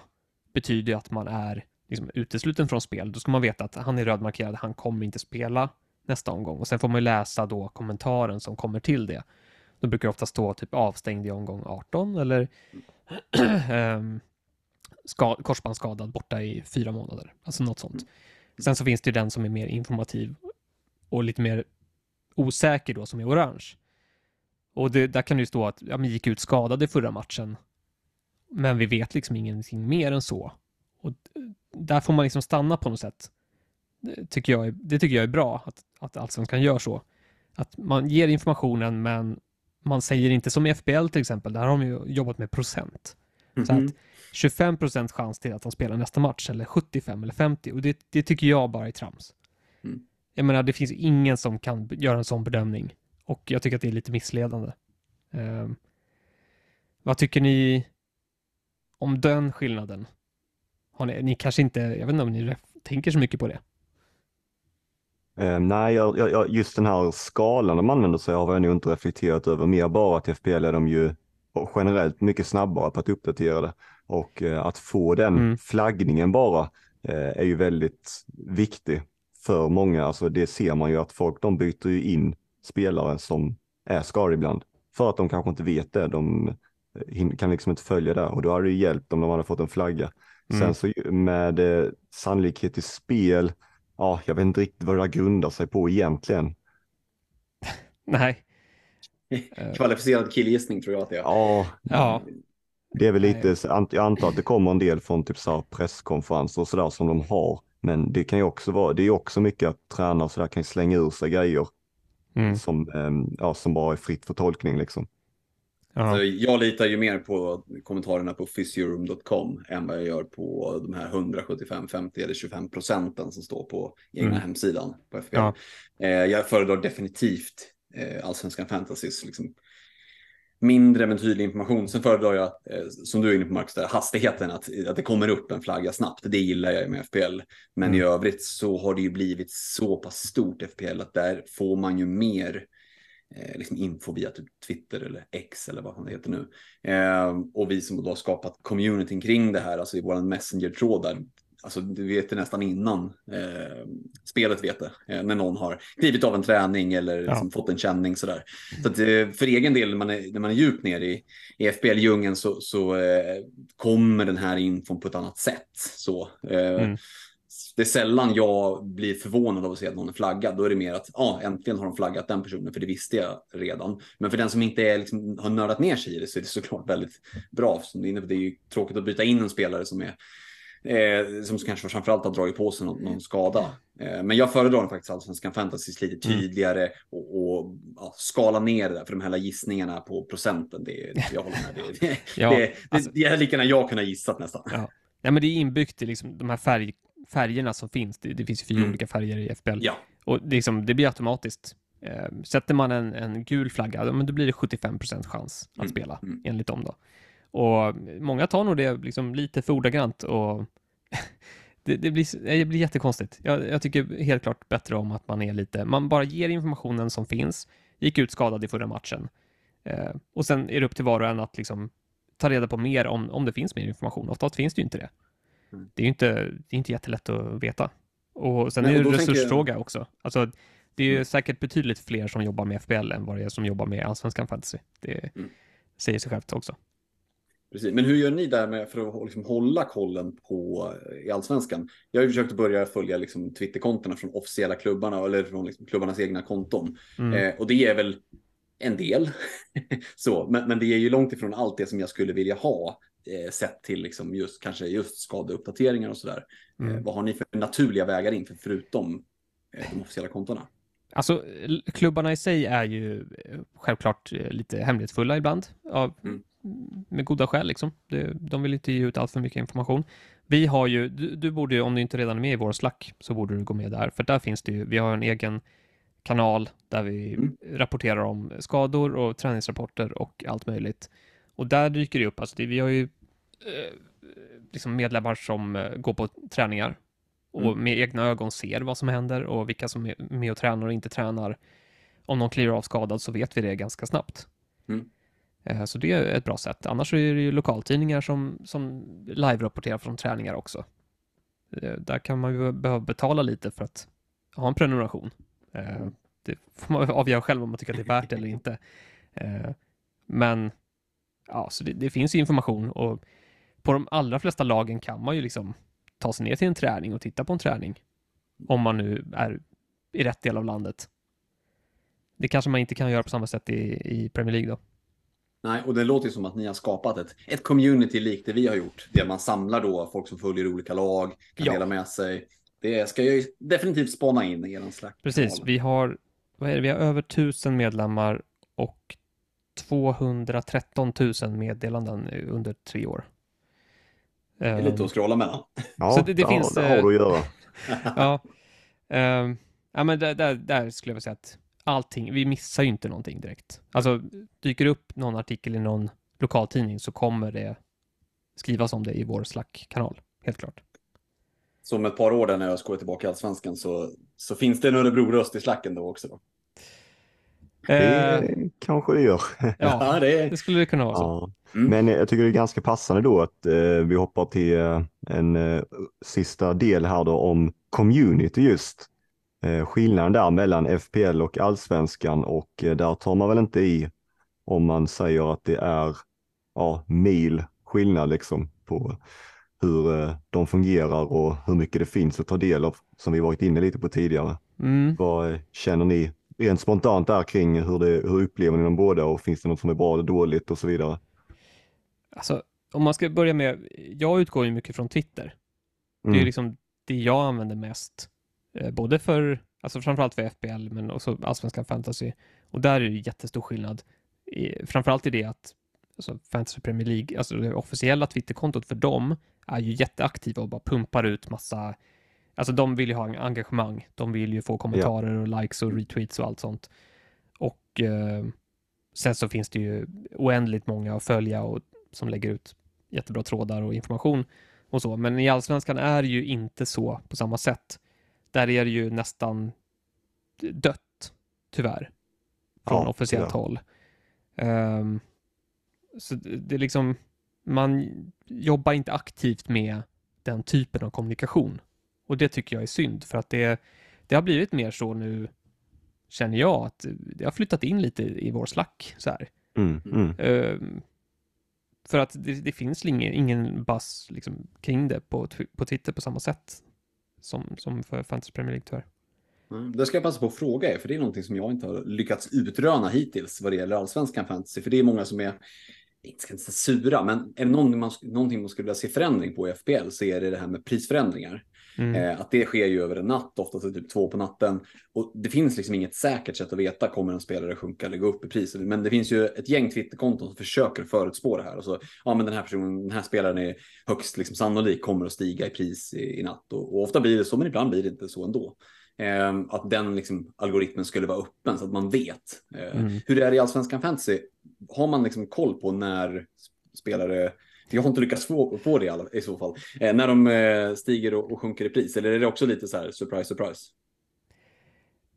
[SPEAKER 2] betyder att man är liksom utesluten från spel. Då ska man veta att han är rödmarkerad, han kommer inte spela nästa omgång. Och sen får man ju läsa då kommentaren som kommer till det. Då brukar det ofta stå typ avstängd i omgång 18 eller um, korsbandsskadad borta i fyra månader. Alltså något sånt. Sen så finns det ju den som är mer informativ och lite mer osäker då som är orange. Och det, där kan det ju stå att ja, men gick ut skadad i förra matchen. Men vi vet liksom ingenting mer än så. Och där får man liksom stanna på något sätt. Det tycker jag är, det tycker jag är bra att, att Allsvenskan gör så. Att man ger informationen men man säger inte som i FBL till exempel, där har de ju jobbat med procent. Mm -hmm. Så mhm. att 25 procent chans till att de spelar nästa match eller 75 eller 50 och det, det tycker jag bara är trams. Mm. Jag menar, det finns ingen som kan göra en sån bedömning och jag tycker att det är lite missledande. Um, vad tycker ni om den skillnaden? Har ni, ni kanske inte, jag vet inte om ni tänker så mycket på det?
[SPEAKER 1] Eh, nej, jag, jag, just den här skalan de använder sig av har jag nog inte reflekterat över. Mer bara att FPL är de ju generellt mycket snabbare på att uppdatera det. Och eh, att få den mm. flaggningen bara eh, är ju väldigt viktig för många. Alltså det ser man ju att folk de byter ju in spelare som är skadade ibland. För att de kanske inte vet det. De kan liksom inte följa det och då hade det hjälpt om de hade fått en flagga. Mm. Sen så med eh, sannolikhet i spel, ja, jag vet inte riktigt vad det grundar sig på egentligen.
[SPEAKER 2] Nej.
[SPEAKER 3] Kvalificerad killgissning tror jag att det är.
[SPEAKER 1] Ja,
[SPEAKER 2] ja.
[SPEAKER 1] det är väl lite, jag antar att det kommer en del från typ så här presskonferenser och sådär som de har. Men det kan ju också vara, det är också mycket att tränare sådär kan slänga ur sig grejer mm. som, ehm, ja, som bara är fritt för tolkning liksom.
[SPEAKER 3] Alltså, jag litar ju mer på kommentarerna på physiorum.com än vad jag gör på de här 175, 50 eller 25 procenten som står på egna mm. hemsidan på FBL. Ja. Eh, jag föredrar definitivt eh, allsvenskan fantasys liksom, mindre men tydlig information. Sen föredrar jag, eh, som du är inne på Marcus, där, hastigheten, att, att det kommer upp en flagga snabbt. Det gillar jag med FPL. Men mm. i övrigt så har det ju blivit så pass stort FPL att där får man ju mer eh, liksom info via typ Twitter eller X eller vad det heter nu. Eh, och vi som då har skapat communityn kring det här, alltså i våran messenger-tråd där, alltså du vet det nästan innan eh, spelet vet det, eh, när någon har klivit av en träning eller ja. liksom fått en känning sådär. Så att, eh, för egen del, när man är, när man är djupt ner i, i FBL-djungeln så, så eh, kommer den här infon på ett annat sätt. Så, eh, mm. Det är sällan jag blir förvånad av att se att någon är flaggad. Då är det mer att ja, äntligen har de flaggat den personen, för det visste jag redan. Men för den som inte är, liksom, har nördat ner sig i det så är det såklart väldigt bra. Som det är ju tråkigt att byta in en spelare som är Eh, som kanske framförallt har dragit på sig någon, någon skada. Eh, men jag föredrar faktiskt allsvenskan fantasy lite mm. tydligare och, och ja, skala ner det där för de här gissningarna på procenten. Det, jag håller med. Det, det, ja, det, alltså, det, det är lika gärna jag kunnat gissat nästan.
[SPEAKER 2] Ja. ja, men det är inbyggt i liksom de här färg, färgerna som finns. Det, det finns ju fyra mm. olika färger i FBL.
[SPEAKER 3] Ja.
[SPEAKER 2] Och det, liksom, det blir automatiskt. Eh, sätter man en, en gul flagga, då blir det 75% chans att mm. spela mm. enligt dem. Då. Och många tar nog det liksom lite för ordagrant och det, det, blir, det blir jättekonstigt. Jag, jag tycker helt klart bättre om att man är lite, man bara ger informationen som finns, gick ut skadad i förra matchen. Eh, och sen är det upp till var och en att liksom ta reda på mer om, om det finns mer information. Oftast finns det ju inte det. Det är ju inte, det är inte jättelätt att veta. Och sen Nej, är det en resursfråga jag... också. Alltså, det är ju mm. säkert betydligt fler som jobbar med FBL än vad det är som jobbar med Allsvenskan Fantasy. Det mm. säger sig självt också.
[SPEAKER 3] Precis. Men hur gör ni där med för att liksom hålla kollen på i allsvenskan? Jag har ju försökt börja följa liksom Twitterkontona från officiella klubbarna eller från liksom klubbarnas egna konton. Mm. Eh, och det är väl en del. så, men, men, det är ju långt ifrån allt det som jag skulle vilja ha eh, sett till liksom just kanske just skadeuppdateringar och sådär. Eh, mm. Eh, vad har ni för naturliga vägar in för, förutom eh, de officiella kontona?
[SPEAKER 2] Alltså, klubbarna i sig är ju eh, självklart lite hemlighetsfulla ibland. Av, mm med goda skäl liksom. de vill inte ge ut allt för mycket information. Vi har ju, du, du, borde ju, om du inte redan är med i vår Slack, så borde du gå med där, för där finns det ju, vi har en egen kanal där vi mm. rapporterar om skador och träningsrapporter och allt möjligt. Och där dyker det upp, alltså det, vi har ju eh, liksom medlemmar som eh, går på träningar och mm. med egna ögon ser vad som händer och vilka som är med och tränar och inte tränar. Om någon kliver av skadad så vet vi det ganska snabbt. Mm. Eh, så det är ett bra sätt. Annars är det ju lokaltidningar som, som live-rapporterar från träningar också. Eh, där kan man ju behöva betala lite för att ha en prenumeration. Eh, det får man avgöra själv om man tycker att det är värt det eller inte. Men ja, så det, det, finns ju information och på de allra flesta lagen kan man ju liksom ta sig ner till en träning och titta på en träning. Om man nu är i rätt del av landet. Det kanske man inte kan göra på samma sätt i, i Premier League då.
[SPEAKER 3] Nej, och det låter ju som att ni har skapat ett, ett community likt det vi har gjort. Där man samlar då folk som följer olika lag, kan ja. dela med sig. Det ska jag definitivt spana in i er slack.
[SPEAKER 2] Precis, vi har, vad är det, vi har över tusen medlemmar och 213 000 meddelanden under tre år.
[SPEAKER 3] Det är lite att scrolla mellan.
[SPEAKER 1] Ja, så det, det ja, finns, det har du att göra.
[SPEAKER 2] ja, um, ja, men där, där, där skulle jag vilja säga att allting, vi missar ju inte någonting direkt. Alltså, dyker upp någon artikel i någon lokaltidning så kommer det skrivas om det i vår Slack-kanal. helt klart.
[SPEAKER 3] Så om ett par år där när jag ska tillbaka i Allsvenskan så, så finns det en Örebro-röst i slacken då också? Då.
[SPEAKER 1] Det eh, kanske det gör.
[SPEAKER 2] Ja, det, det skulle det kunna vara så.
[SPEAKER 1] Ja. Mm. Men jag tycker det är ganska passande då att eh, vi hoppar till eh, en eh, sista del här då om community just. Eh, skillnaden där mellan FPL och allsvenskan och eh, där tar man väl inte i om man säger att det är ja, mil skillnad liksom på hur de fungerar och hur mycket det finns att ta del av som vi varit inne lite på tidigare. Mm. Vad känner ni rent spontant där kring hur, det, hur upplever ni de båda och finns det något som är bra eller dåligt och så vidare?
[SPEAKER 2] Alltså, om man ska börja med, jag utgår ju mycket från Twitter. Det är mm. liksom det jag använder mest, eh, både för, alltså framförallt för FBL, men också allsvenska fantasy. Och där är det jättestor skillnad. I, framförallt i det att alltså Fantasy Premier League, alltså det officiella Twitterkontot för dem är ju jätteaktiva och bara pumpar ut massa Alltså de vill ju ha engagemang. De vill ju få kommentarer och likes och retweets och allt sånt. Och eh, sen så finns det ju oändligt många att följa och som lägger ut jättebra trådar och information och så. Men i allsvenskan är det ju inte så på samma sätt. Där är det ju nästan dött, tyvärr, från ja, officiellt ja. håll. Um, så det är liksom, man jobbar inte aktivt med den typen av kommunikation och det tycker jag är synd för att det, det har blivit mer så nu, känner jag, att det har flyttat in lite i vår slack. Så här. Mm, mm. Uh, för att det, det finns ingen, ingen buzz liksom, kring det på, på Twitter på samma sätt som, som för Fantasy Premier League tyvärr.
[SPEAKER 3] Mm, det ska jag passa på att fråga er, för det är någonting som jag inte har lyckats utröna hittills vad det gäller allsvenskan fantasy. För det är många som är inte ska inte säga sura, men är det någonting man, någonting man skulle vilja se förändring på i FBL så är det det här med prisförändringar. Mm. Eh, att det sker ju över en natt, oftast typ två på natten. Och det finns liksom inget säkert sätt att veta, kommer en spelare sjunka eller gå upp i pris? Men det finns ju ett gäng Twitterkonton som försöker förutspå det här. Och så, ja men den här personen, den här spelaren är högst liksom sannolik kommer att stiga i pris i, i natt. Och, och, ofta blir det så, men ibland blir det inte så ändå. Eh, att den liksom, algoritmen skulle vara öppen så att man vet. Eh, mm. Hur det är i Allsvenskan Fantasy, har man liksom koll på när spelare jag har inte lyckats få, få det i, alla, i så fall. Eh, när de eh, stiger och, och, sjunker i pris, eller är det också lite så här surprise, surprise?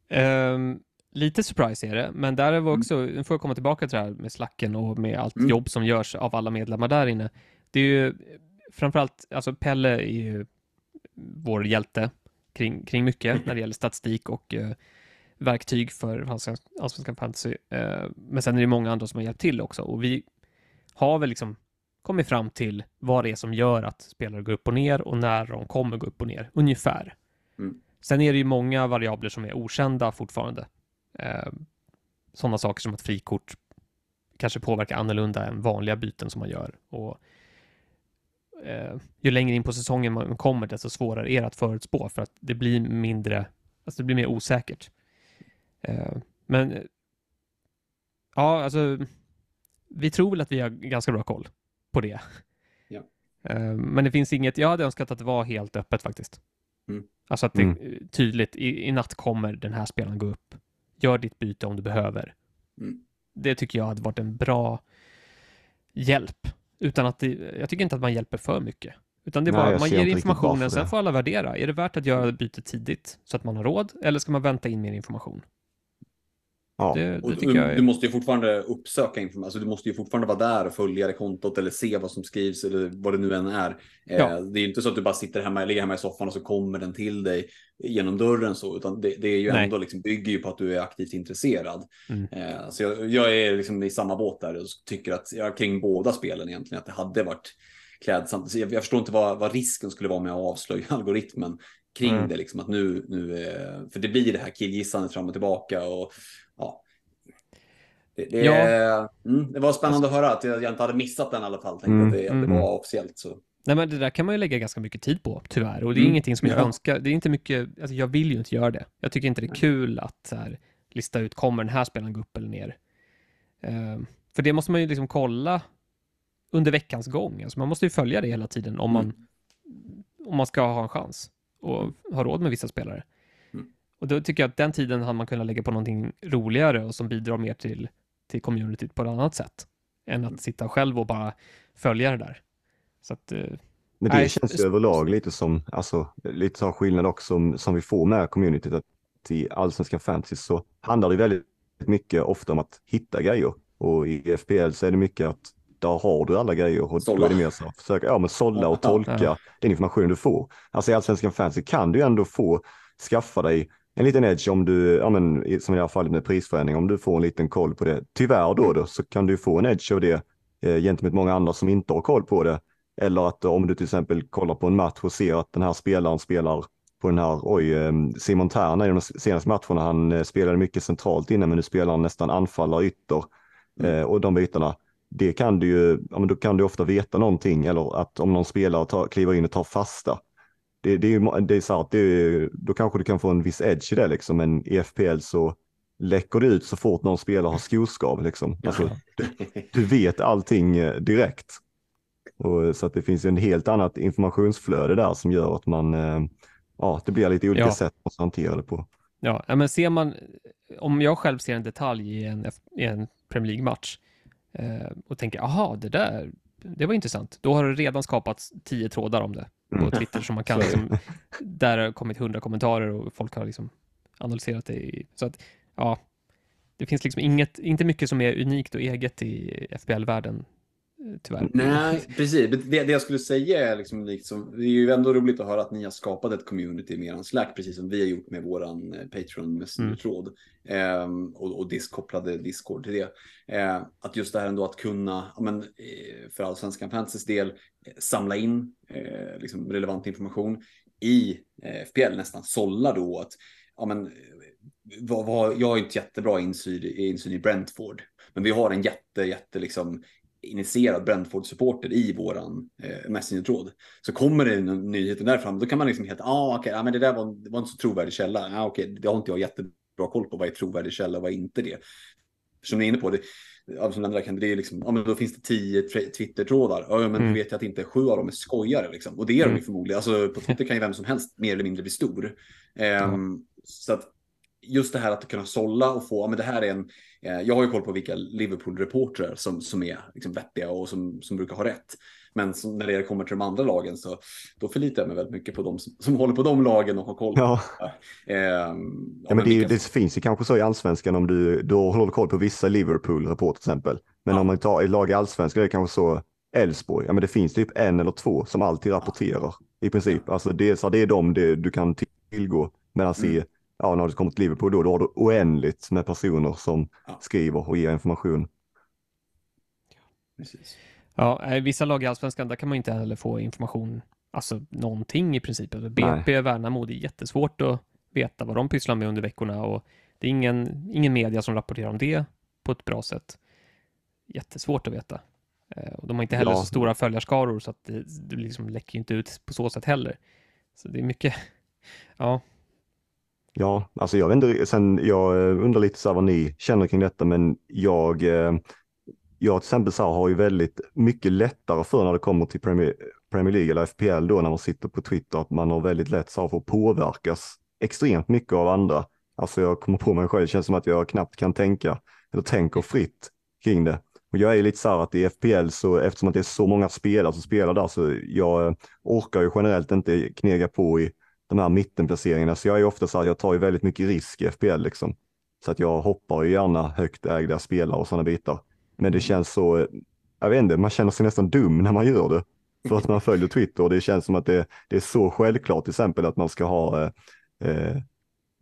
[SPEAKER 2] Um, lite surprise är det, men där är vi mm. också, mm. nu får jag komma tillbaka till det här med slacken och med allt mm. jobb som görs av alla medlemmar där inne. Det är ju framförallt, alltså Pelle är ju vår hjälte kring, kring mycket när det gäller statistik och uh, verktyg för allsvenskan fantasy. Uh, men sen är det många andra som har hjälpt till också och vi har väl liksom kommit fram till vad det är som gör att spelare går upp och ner och när de kommer gå upp och ner, ungefär. Mm. Sen är det ju många variabler som är okända fortfarande. Eh, sådana saker som att frikort kanske påverkar annorlunda än vanliga byten som man gör. Och, eh, ju längre in på säsongen man kommer, desto svårare är det att förutspå för att det blir mindre, alltså det blir mer osäkert. Eh, men ja, alltså vi tror väl att vi har ganska bra koll på det. Ja. Eh, men det finns inget, jag hade önskat att det var helt öppet faktiskt. Mm. Alltså att det mm. tydligt, i, i natt kommer den här spelaren gå upp. Gör ditt byte om du behöver. Mm. Det tycker jag hade varit en bra hjälp. Utan att det, jag tycker inte att man hjälper för mycket. Utan det är Nej, bara, man ger informationen, sen får alla värdera. Är det värt att göra bytet tidigt så att man har råd? Eller ska man vänta in mer information?
[SPEAKER 3] Ja. Det, det du, är... du, måste ju fortfarande uppsöka information, alltså du måste ju fortfarande vara där och följa det kontot eller se vad som skrivs eller vad det nu än är. Eh, ja. Det är ju inte så att du bara sitter hemma, ligger hemma i soffan och så kommer den till dig genom dörren så, utan det, det är ju Nej. ändå liksom, bygger ju på att du är aktivt intresserad. Mm. Eh, så jag, jag, är liksom i samma båt där och tycker att jag kring båda spelen egentligen att det hade varit klädsamt. Så jag, jag förstår inte vad, vad risken skulle vara med att avslöja algoritmen kring mm. det, liksom att nu, nu, eh, för det blir det här killgissandet fram och tillbaka och ja. Det, det, ja. Mm, det var spännande att höra att jag, inte hade missat den i alla fall. Tänkte mm, att, det, att det mm. var officiellt så.
[SPEAKER 2] Nej, men det där kan man ju lägga ganska mycket tid på, tyvärr. Och det är mm. ingenting som jag ja. önskar. Det är inte mycket, alltså jag vill ju inte göra det. Jag tycker inte det är kul att här, lista ut, kommer den här spelaren gå upp eller ner? Uh, för det måste man ju liksom kolla under veckans gång. Alltså man måste ju följa det hela tiden om man, mm. om man ska ha en chans och ha råd med vissa spelare. Och då tycker jag att den tiden hade man kunnat lägga på någonting roligare och som bidrar mer till, till communityt på ett annat sätt än att mm. sitta själv och bara följa det där. Så att, eh,
[SPEAKER 1] Men det
[SPEAKER 2] Nej,
[SPEAKER 1] känns ju överlag lite som, alltså lite så skillnad också som, som vi får med communityt. Att I allsvenskan fantasy så handlar det väldigt mycket ofta om att hitta grejer. Och i FPL så är det mycket att där har du alla grejer och
[SPEAKER 3] Sålla.
[SPEAKER 1] då är det mer så att försöka, ja men sålla och tolka
[SPEAKER 2] ja.
[SPEAKER 1] den information du får. Alltså i allsvenskan fantasy kan du ändå få skaffa dig en liten edge om du, ja men som i det här fallet med prisförändring, om du får en liten koll på det. Tyvärr då, då så kan du få en edge av det eh, gentemot många andra som inte har koll på det. Eller att om du till exempel kollar på en match och ser att den här spelaren spelar på den här, oj, eh, Simon Tärna i de senaste matcherna, han eh, spelade mycket centralt innan men nu spelar han nästan anfallare ytter eh, och de bitarna. Det kan du ju, ja men då kan du ofta veta någonting eller att om någon spelare tar, kliver in och tar fasta. Det, det är ju det är så att det då kanske du kan få en viss edge i det liksom, men i FPL så läcker det ut så fort någon spelare har skoskav liksom. Alltså, du vet allting eh, direkt. Och, så att det finns en helt annat informationsflöde där som gör att man, eh, ja, det blir lite olika
[SPEAKER 2] Ja.
[SPEAKER 1] sätt att hantera det på.
[SPEAKER 2] Ja, men ser man, om jag själv ser en detalj i en, i en Premier League-match eh, och tänker, aha, det där, det var intressant. Då har det redan skapats tio trådar om det på
[SPEAKER 1] Mm.
[SPEAKER 2] Twitter som man kan, liksom, där har kommit hundra kommentarer och folk har liksom analyserat det. I, så att, ja, det finns liksom inget, inte mycket som är unikt och eget i FBL-världen, tyvärr.
[SPEAKER 3] Nej, precis. Det, det jag skulle säga är liksom liksom, det är ju ändå roligt att höra att ni har skapat ett community med eran Slack, precis som vi har gjort med våran eh, Patreon Messenger-tråd ehm, och, och diskopplade Discord till det. Eh, att just det här ändå att kunna, ja, men, eh, för allsvenskan Fantasys del, eh, samla in eh, liksom relevant information i eh, FPL, nästan sålla då att ja, men, eh, vad, vad, jag har inte jättebra insyn, insyn i Brentford, men vi har en jätte, jätte liksom initierad Brentford-supporter i våran eh, Messenger-tråd. Så kommer det en nyhet där fram, då kan man liksom helt, ah, okej, ja, men det där var, var inte så trovärdig källa. Ah, okej, det har inte jag jättebra koll på, vad är trovärdig källa och vad är inte det? Som ni är inne på, det, som där kan, det är liksom, ja, men då finns det tio Twitter-trådar. Ja, men
[SPEAKER 2] Mm.
[SPEAKER 3] vet jag att inte sju av dem är skojare liksom. Och det är de
[SPEAKER 2] Mm.
[SPEAKER 3] ju förmodligen. Alltså på Twitter kan ju vem som helst mer eller mindre bli stor. Ehm, Så att just det här att kunna sålla och få, men det här är en, eh, jag har ju koll på vilka Liverpool-reportrar som, som är liksom vettiga och som, som brukar ha rätt. Men som, när det kommer till de andra lagen så då förlitar jag mig väldigt mycket på de som, som håller på de lagen och har koll.
[SPEAKER 1] Ja,
[SPEAKER 3] Ehm,
[SPEAKER 1] ja men det, är
[SPEAKER 3] vilka-
[SPEAKER 1] det finns ju kanske så i allsvenskan om du då håller koll på vissa Liverpool-rapport till exempel. Men
[SPEAKER 3] Ja.
[SPEAKER 1] om man tar ett lag i allsvenskan är det kanske så Elfsborg, ja men det finns typ en eller två som alltid rapporterar i princip. Alltså det, är så det är de det, du kan tillgå. Medan i,
[SPEAKER 3] Mm.
[SPEAKER 1] Ja när du kommer till Liverpool då, då har du oändligt med personer som
[SPEAKER 3] Ja.
[SPEAKER 1] skriver och ger information.
[SPEAKER 3] Precis.
[SPEAKER 2] Ja, eh, vissa lag i Allsvenskan, där kan man inte heller få information, alltså någonting i princip. Alltså, BP, Värnamo, det är jättesvårt att veta vad de pysslar med under veckorna och det är ingen, ingen media som rapporterar om det på ett bra sätt. Jättesvårt att veta. Eh, Och de har inte heller
[SPEAKER 1] Ja.
[SPEAKER 2] så stora följarskaror så att det, det liksom läcker inte ut på så sätt heller. Så det är mycket, ja,
[SPEAKER 1] Ja, alltså jag inte, sen jag eh, undrar lite så vad ni känner kring detta, men jag, eh, jag till exempel så här har ju väldigt mycket lättare för när det kommer till Premier, Premier League eller FPL då när man sitter på Twitter, att man har väldigt lätt så här för att påverkas extremt mycket av andra. Alltså jag kommer på mig själv, det känns som att jag knappt kan tänka eller tänker fritt kring det. Och jag är lite så här att i FPL så eftersom att det är så många spelare som spelar där så jag eh, orkar ju generellt inte knega på i de här mittenplaceringarna. Så jag är ofta så här, jag tar ju väldigt mycket risk i FPL liksom. Så att jag hoppar ju gärna högt ägda spelare och sådana bitar. Men det känns så, jag vet inte, man känner sig nästan dum när man gör det. För att man följer Twitter och det känns som att det, det är så självklart till exempel att man ska ha eh, eh,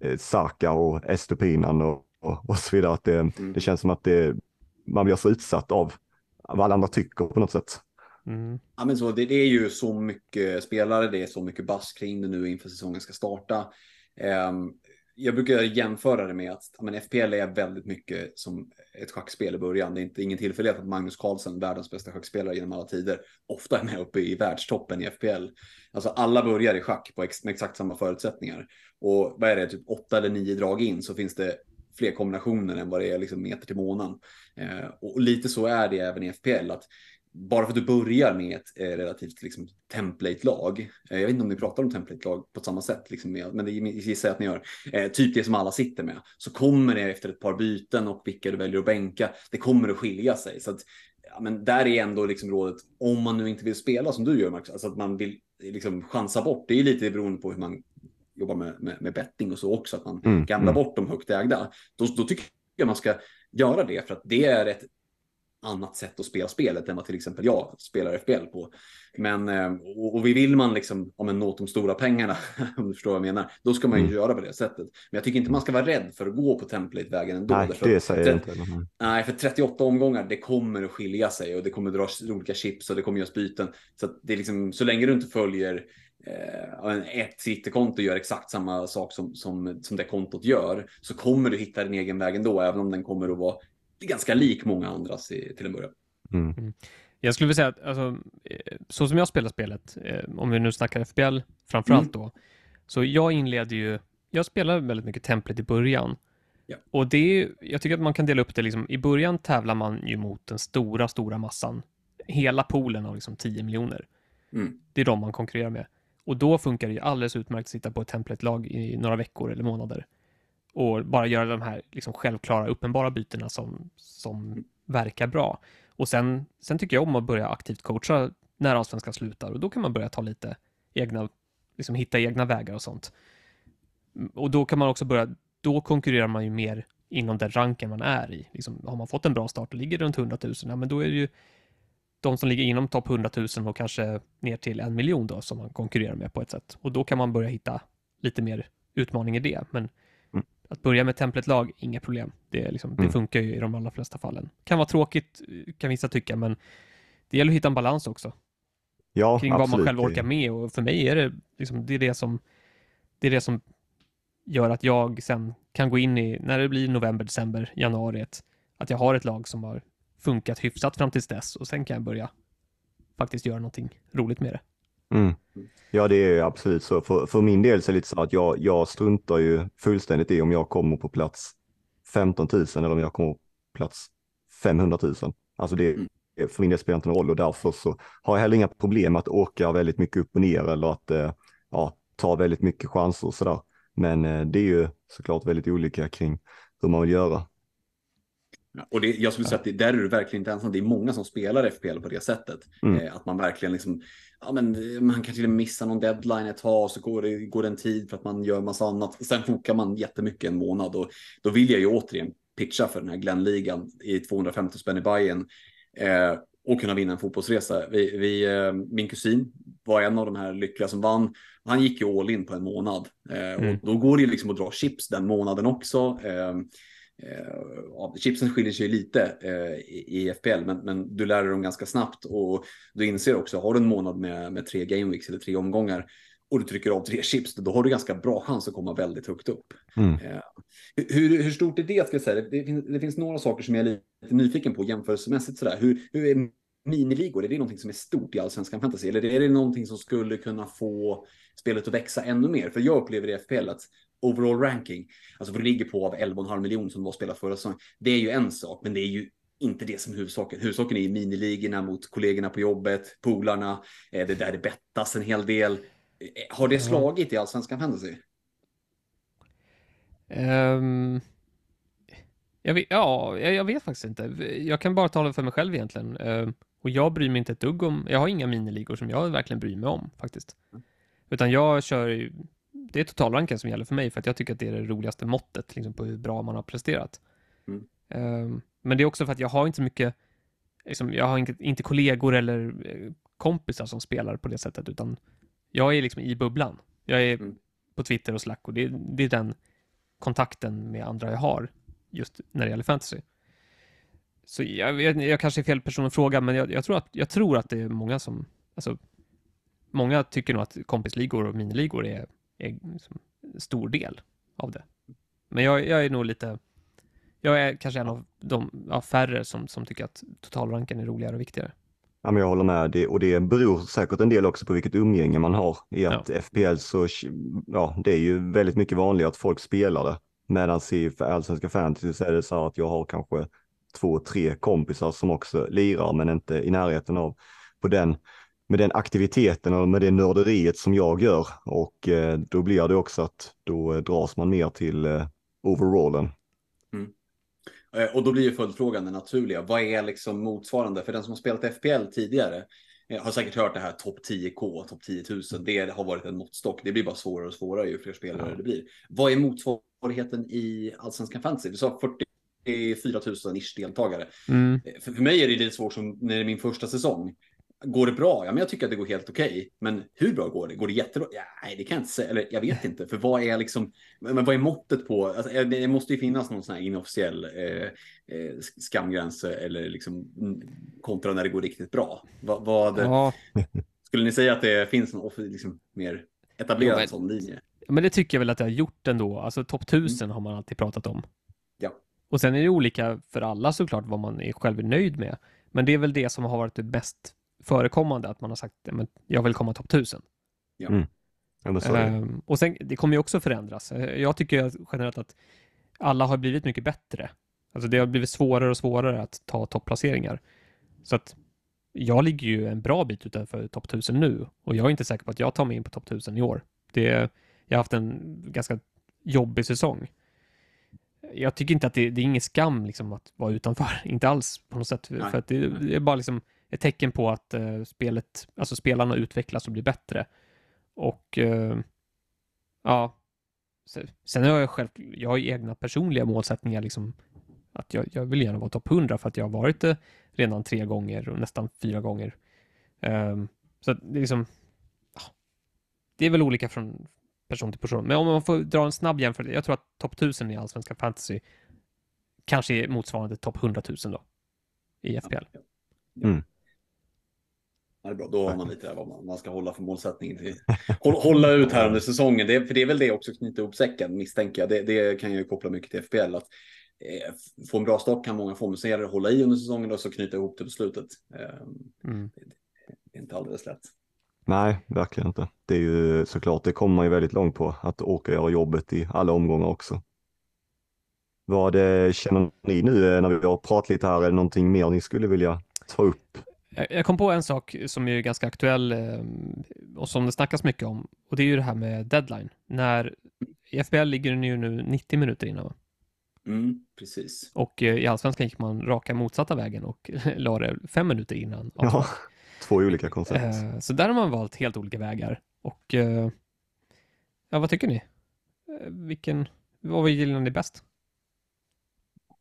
[SPEAKER 1] eh, Saka och Estupinan och, och, och så vidare. Att det, det känns som att det, man blir så utsatt av vad alla andra tycker på något sätt
[SPEAKER 2] mm,
[SPEAKER 3] Ja, men så, det, det är ju så mycket spelare, det är så mycket bass kring det nu inför säsongen ska starta. Um, jag brukar jämföra det med att men FPL är väldigt mycket som ett schackspel i början. Det är inte, ingen tillfällighet att Magnus Carlsen, världens bästa schackspelare genom alla tider, ofta är med uppe i världstoppen i FPL. Alltså alla börjar i schack på ex, med exakt samma förutsättningar. Och vad är det, typ åtta eller nio drag in så finns det fler kombinationer än vad det är liksom meter till månen. Eh, och lite så är det även i FPL. att bara för att du börjar med ett eh, relativt liksom, template-lag, eh, jag vet inte om ni pratar om template-lag på samma sätt, liksom, men det gissar jag att ni gör, eh, typ det som alla sitter med, så kommer det efter ett par byten och vilka du väljer att bänka, det kommer att skilja sig. Så att ja, men där är ändå liksom rådet, om man nu inte vill spela som du gör Max, alltså att man vill liksom chansa bort. Det är lite beroende på hur man jobbar med, med, med betting och så också, att man
[SPEAKER 1] Mm,
[SPEAKER 3] gamlar
[SPEAKER 1] mm.
[SPEAKER 3] bort de högt ägda. Då, då tycker jag man ska göra det, för att det är ett annat sätt att spela spelet än vad till exempel jag spelar FBL på. Men, eh, och, och vill man liksom, om en nå de stora pengarna, om du förstår vad jag menar, då ska man ju
[SPEAKER 1] Mm.
[SPEAKER 3] göra på det sättet. Men jag tycker inte man ska vara rädd för att gå på template-vägen ändå.
[SPEAKER 1] Nej, det säger jag inte.
[SPEAKER 3] Nej, för 38 omgångar, det kommer att skilja sig och det kommer dras olika chips och det kommer göras byten. Så det är liksom, så länge du inte följer eh, ett Twitterkonto gör exakt samma sak som, som, som det kontot gör, så kommer du hitta din egen väg ändå, även om den kommer att vara ganska lik många andras i, till en början.
[SPEAKER 1] Mm.
[SPEAKER 2] Jag skulle vilja säga att alltså, eh, så som jag spelar spelet, eh, om vi nu snackar FBL framförallt
[SPEAKER 3] Mm.
[SPEAKER 2] då, så jag inleder ju, jag spelar väldigt mycket templet i början.
[SPEAKER 3] Ja.
[SPEAKER 2] Och det är, jag tycker att man kan dela upp det liksom, i början tävlar man ju mot den stora, stora massan. Hela poolen av liksom 10 miljoner.
[SPEAKER 3] Mm.
[SPEAKER 2] Det är de man konkurrerar med. Och då funkar det ju alldeles utmärkt att sitta på ett templet-lag i några veckor eller månader. Och bara göra de här liksom självklara, uppenbara bytena som, som verkar bra. Och sen, sen tycker jag om att börja aktivt coacha när allsvenskan slutar och då kan man börja ta lite egna, liksom hitta egna vägar och sånt. Mm, och då kan man också börja, då konkurrerar man ju mer inom den ranken man är i. Liksom, har man fått en bra start och ligger runt 100 000, ja men då är det ju de som ligger inom topp 100 000 och kanske ner till en miljon då som man konkurrerar med på ett sätt. Och då kan man börja hitta lite mer utmaning i det. Men
[SPEAKER 1] Mm
[SPEAKER 2] att börja med templetlag, inga problem. Det, liksom, det
[SPEAKER 1] Mm.
[SPEAKER 2] funkar ju i de allra flesta fallen. Kan vara tråkigt, kan vissa tycka, men det gäller att hitta en balans också
[SPEAKER 1] Ja,
[SPEAKER 2] kring vad man
[SPEAKER 1] absolut.
[SPEAKER 2] själv orkar med. Och för mig är det liksom, det är det som det är det som gör att jag sen kan gå in i, när det blir november, december, januari, att jag har ett lag som har funkat hyfsat fram tills dess och sen kan jag börja faktiskt göra någonting roligt med det.
[SPEAKER 1] Mm. Ja, det är absolut så. För, för min del så är det lite så att jag, jag struntar ju fullständigt i om jag kommer på plats 15 000 eller om jag kommer på plats 500 000. Alltså det,
[SPEAKER 3] Mm.
[SPEAKER 1] för min del spelar inte någon roll och därför så har jag heller inga problem att åka väldigt mycket upp och ner eller att eh, ja, ta väldigt mycket chanser och sådär. Men eh, det är ju såklart väldigt olika kring hur man vill göra.
[SPEAKER 3] Och det, jag skulle säga att det, där är du verkligen inte ensam. Det är många som spelar FPL på det sättet.
[SPEAKER 1] Mm.
[SPEAKER 3] Eh, att man verkligen liksom, ja men eh, man kan till och med missa någon deadline ett tag, så går det, går det en tid för att man gör massa annat. Sen fokar man jättemycket en månad och då vill jag ju återigen pitcha för den här Glenn-ligan i 250 spänn i Bayern eh, och kunna vinna en fotbollsresa. Vi, vi, eh, min kusin var en av de här lyckliga som vann. Han gick ju all in på en månad eh,
[SPEAKER 2] Mm.
[SPEAKER 3] och då går det ju liksom att dra chips den månaden också. Eh, ja, chipsen skiljer sig lite eh, i, FPL, men, men du lär dig dem ganska snabbt och du inser också, har du en månad med, med tre gameweeks eller tre omgångar och du trycker av tre chips, då har du ganska bra chans att komma väldigt högt upp.
[SPEAKER 1] Mm.
[SPEAKER 3] Eh, hur, hur stort är det? Ska jag säga? Det, det, finns, det finns några saker som jag är lite nyfiken på jämförelsemässigt. Sådär. Hur, hur är miniligor? Är det någonting som är stort i allsvenskan fantasy? Eller är det någonting som skulle kunna få spelet att växa ännu mer? För jag upplever i FPL att overall ranking, alltså vad du ligger på av 11,5 miljoner som var spelat förra säsongen, det är ju en sak, men det är ju inte det som är huvudsaken. Huvudsaken är ju miniligorna mot kollegorna på jobbet, polarna, eh, det där det bettas en hel del. Eh, Har det slagit i allsvenskan fantasy?
[SPEAKER 2] Ehm, jag vet, ja, jag, jag vet faktiskt inte. Jag kan bara tala för mig själv egentligen. Ehm, och jag bryr mig inte ett dugg om, jag har inga miniligor som jag verkligen bryr mig om faktiskt. Utan jag kör, ju- det är totalranken som gäller för mig för att jag tycker att det är det roligaste måttet liksom, på hur bra man har presterat.
[SPEAKER 3] Mm.
[SPEAKER 2] Ehm, men det är också för att jag har inte så mycket, liksom, jag har inte, inte kollegor eller eh, kompisar som spelar på det sättet utan jag är liksom i bubblan. Jag är
[SPEAKER 3] Mm.
[SPEAKER 2] på Twitter och Slack och det, det är den kontakten med andra jag har just när det gäller fantasy. Så jag, vet, jag kanske är fel person att fråga, men jag, jag, tror att, jag tror att det är många som, alltså, många tycker nog att kompisligor och miniligor är, är liksom stor del av det. Men jag, jag är nog lite, jag är kanske en av de ja, färre som, som tycker att totalranken är roligare och viktigare.
[SPEAKER 1] Ja, men jag håller med det, och det beror säkert en del också på vilket umgänge man har. I att FPL så, ja, det är ju väldigt mycket vanligare att folk spelar det. Medan i allsvenska fantasy så är det så att jag har kanske två, tre kompisar som också lirar, men inte i närheten av på den, med den aktiviteten och med det nörderiet som jag gör. Och eh, då blir det också att då eh, dras man mer till eh, overallen.
[SPEAKER 3] Eh, och då blir ju följdfrågan den naturliga. Vad är liksom motsvarande? För den som har spelat FPL tidigare jag har säkert hört det här topp 10K, topp 10 000. Det har varit en måttstock. Det blir bara svårare och svårare ju fler spelare ja. det blir. Vad är motsvarigheten i Allsvenskan Fantasy? Du sa 44 000 ish deltagare. Mm. För, för mig är det lite svårt som när det är min första säsong. Går det bra? Ja, men jag tycker att det går helt okej. Okay. Men hur bra går det? Går det jättebra? Ja, nej, det kan jag inte säga. Eller jag vet inte. För vad är liksom, men vad är måttet på? Alltså, det måste ju finnas någon sån här inofficiell eh, eh, skamgräns eller liksom kontra när det går riktigt bra. vad, vad ja. skulle ni säga att det finns någon liksom, mer etablerad ja, sån linje?
[SPEAKER 2] Men det tycker jag väl att jag har gjort ändå. Alltså topp 1000 mm. har man alltid pratat om.
[SPEAKER 3] Ja.
[SPEAKER 2] Och sen är det olika för alla såklart vad man är själv är nöjd med. Men det är väl det som har varit det bäst förekommande att man har sagt att jag vill komma topp 1000.
[SPEAKER 3] Ja. Mm.
[SPEAKER 2] Ehm, och sen, det kommer ju också förändras. Eh, jag tycker generellt att alla har blivit mycket bättre. Alltså det har blivit svårare och svårare att ta topplaceringar. Så att jag ligger ju en bra bit utanför topp 1000 nu och jag är inte säker på att jag tar mig in på topp 1000 i år. Det, jag har haft en ganska jobbig säsong. Jag tycker inte att det, det är ingen skam liksom att vara utanför, inte alls på något sätt. Nej. För att det, det, är bara liksom ett tecken på att eh, spelet, alltså spelarna utvecklas och blir bättre. Och eh, ja, sen har jag själv, jag har egna personliga målsättningar liksom att jag, jag vill gärna vara topp 100 för att jag har varit det redan tre gånger och nästan fyra gånger. Um, så det är liksom, det är väl olika från person till person. Men om man får dra en snabb jämförelse, jag tror att topp 1000 i allsvenska fantasy kanske är motsvarande topp 100 000 då i FPL. Mm.
[SPEAKER 3] Det är bra. Då har man lite vad man, man ska hålla för målsättning. Till. Hålla ut här under säsongen. Det, för det är väl det också knyta ihop säcken misstänker jag. Det, det kan jag ju koppla mycket till FPL. Att, eh, få en bra stock kan många formuserare hålla i under säsongen och så knyta ihop det på slutet. Eh, mm. det, det är inte alldeles lätt.
[SPEAKER 1] Nej, verkligen inte. Det är ju såklart, det kommer man ju väldigt långt på, att orka göra jobbet i alla omgångar också. Vad eh, känner ni nu eh, när vi har pratat lite här? Är det någonting mer ni skulle vilja ta upp?
[SPEAKER 2] Jag kom på en sak som är ganska aktuell eh, och som det snackas mycket om och det är ju det här med deadline. När i FBL ligger den ju nu 90 minuter innan.
[SPEAKER 3] Mm, precis.
[SPEAKER 2] Och i Allsvenskan gick man raka motsatta vägen och la det fem minuter innan.
[SPEAKER 1] Ja, två olika koncept.
[SPEAKER 2] Så där har man valt helt olika vägar. Och ja, vad tycker ni? Vilken, vad gillar ni bäst?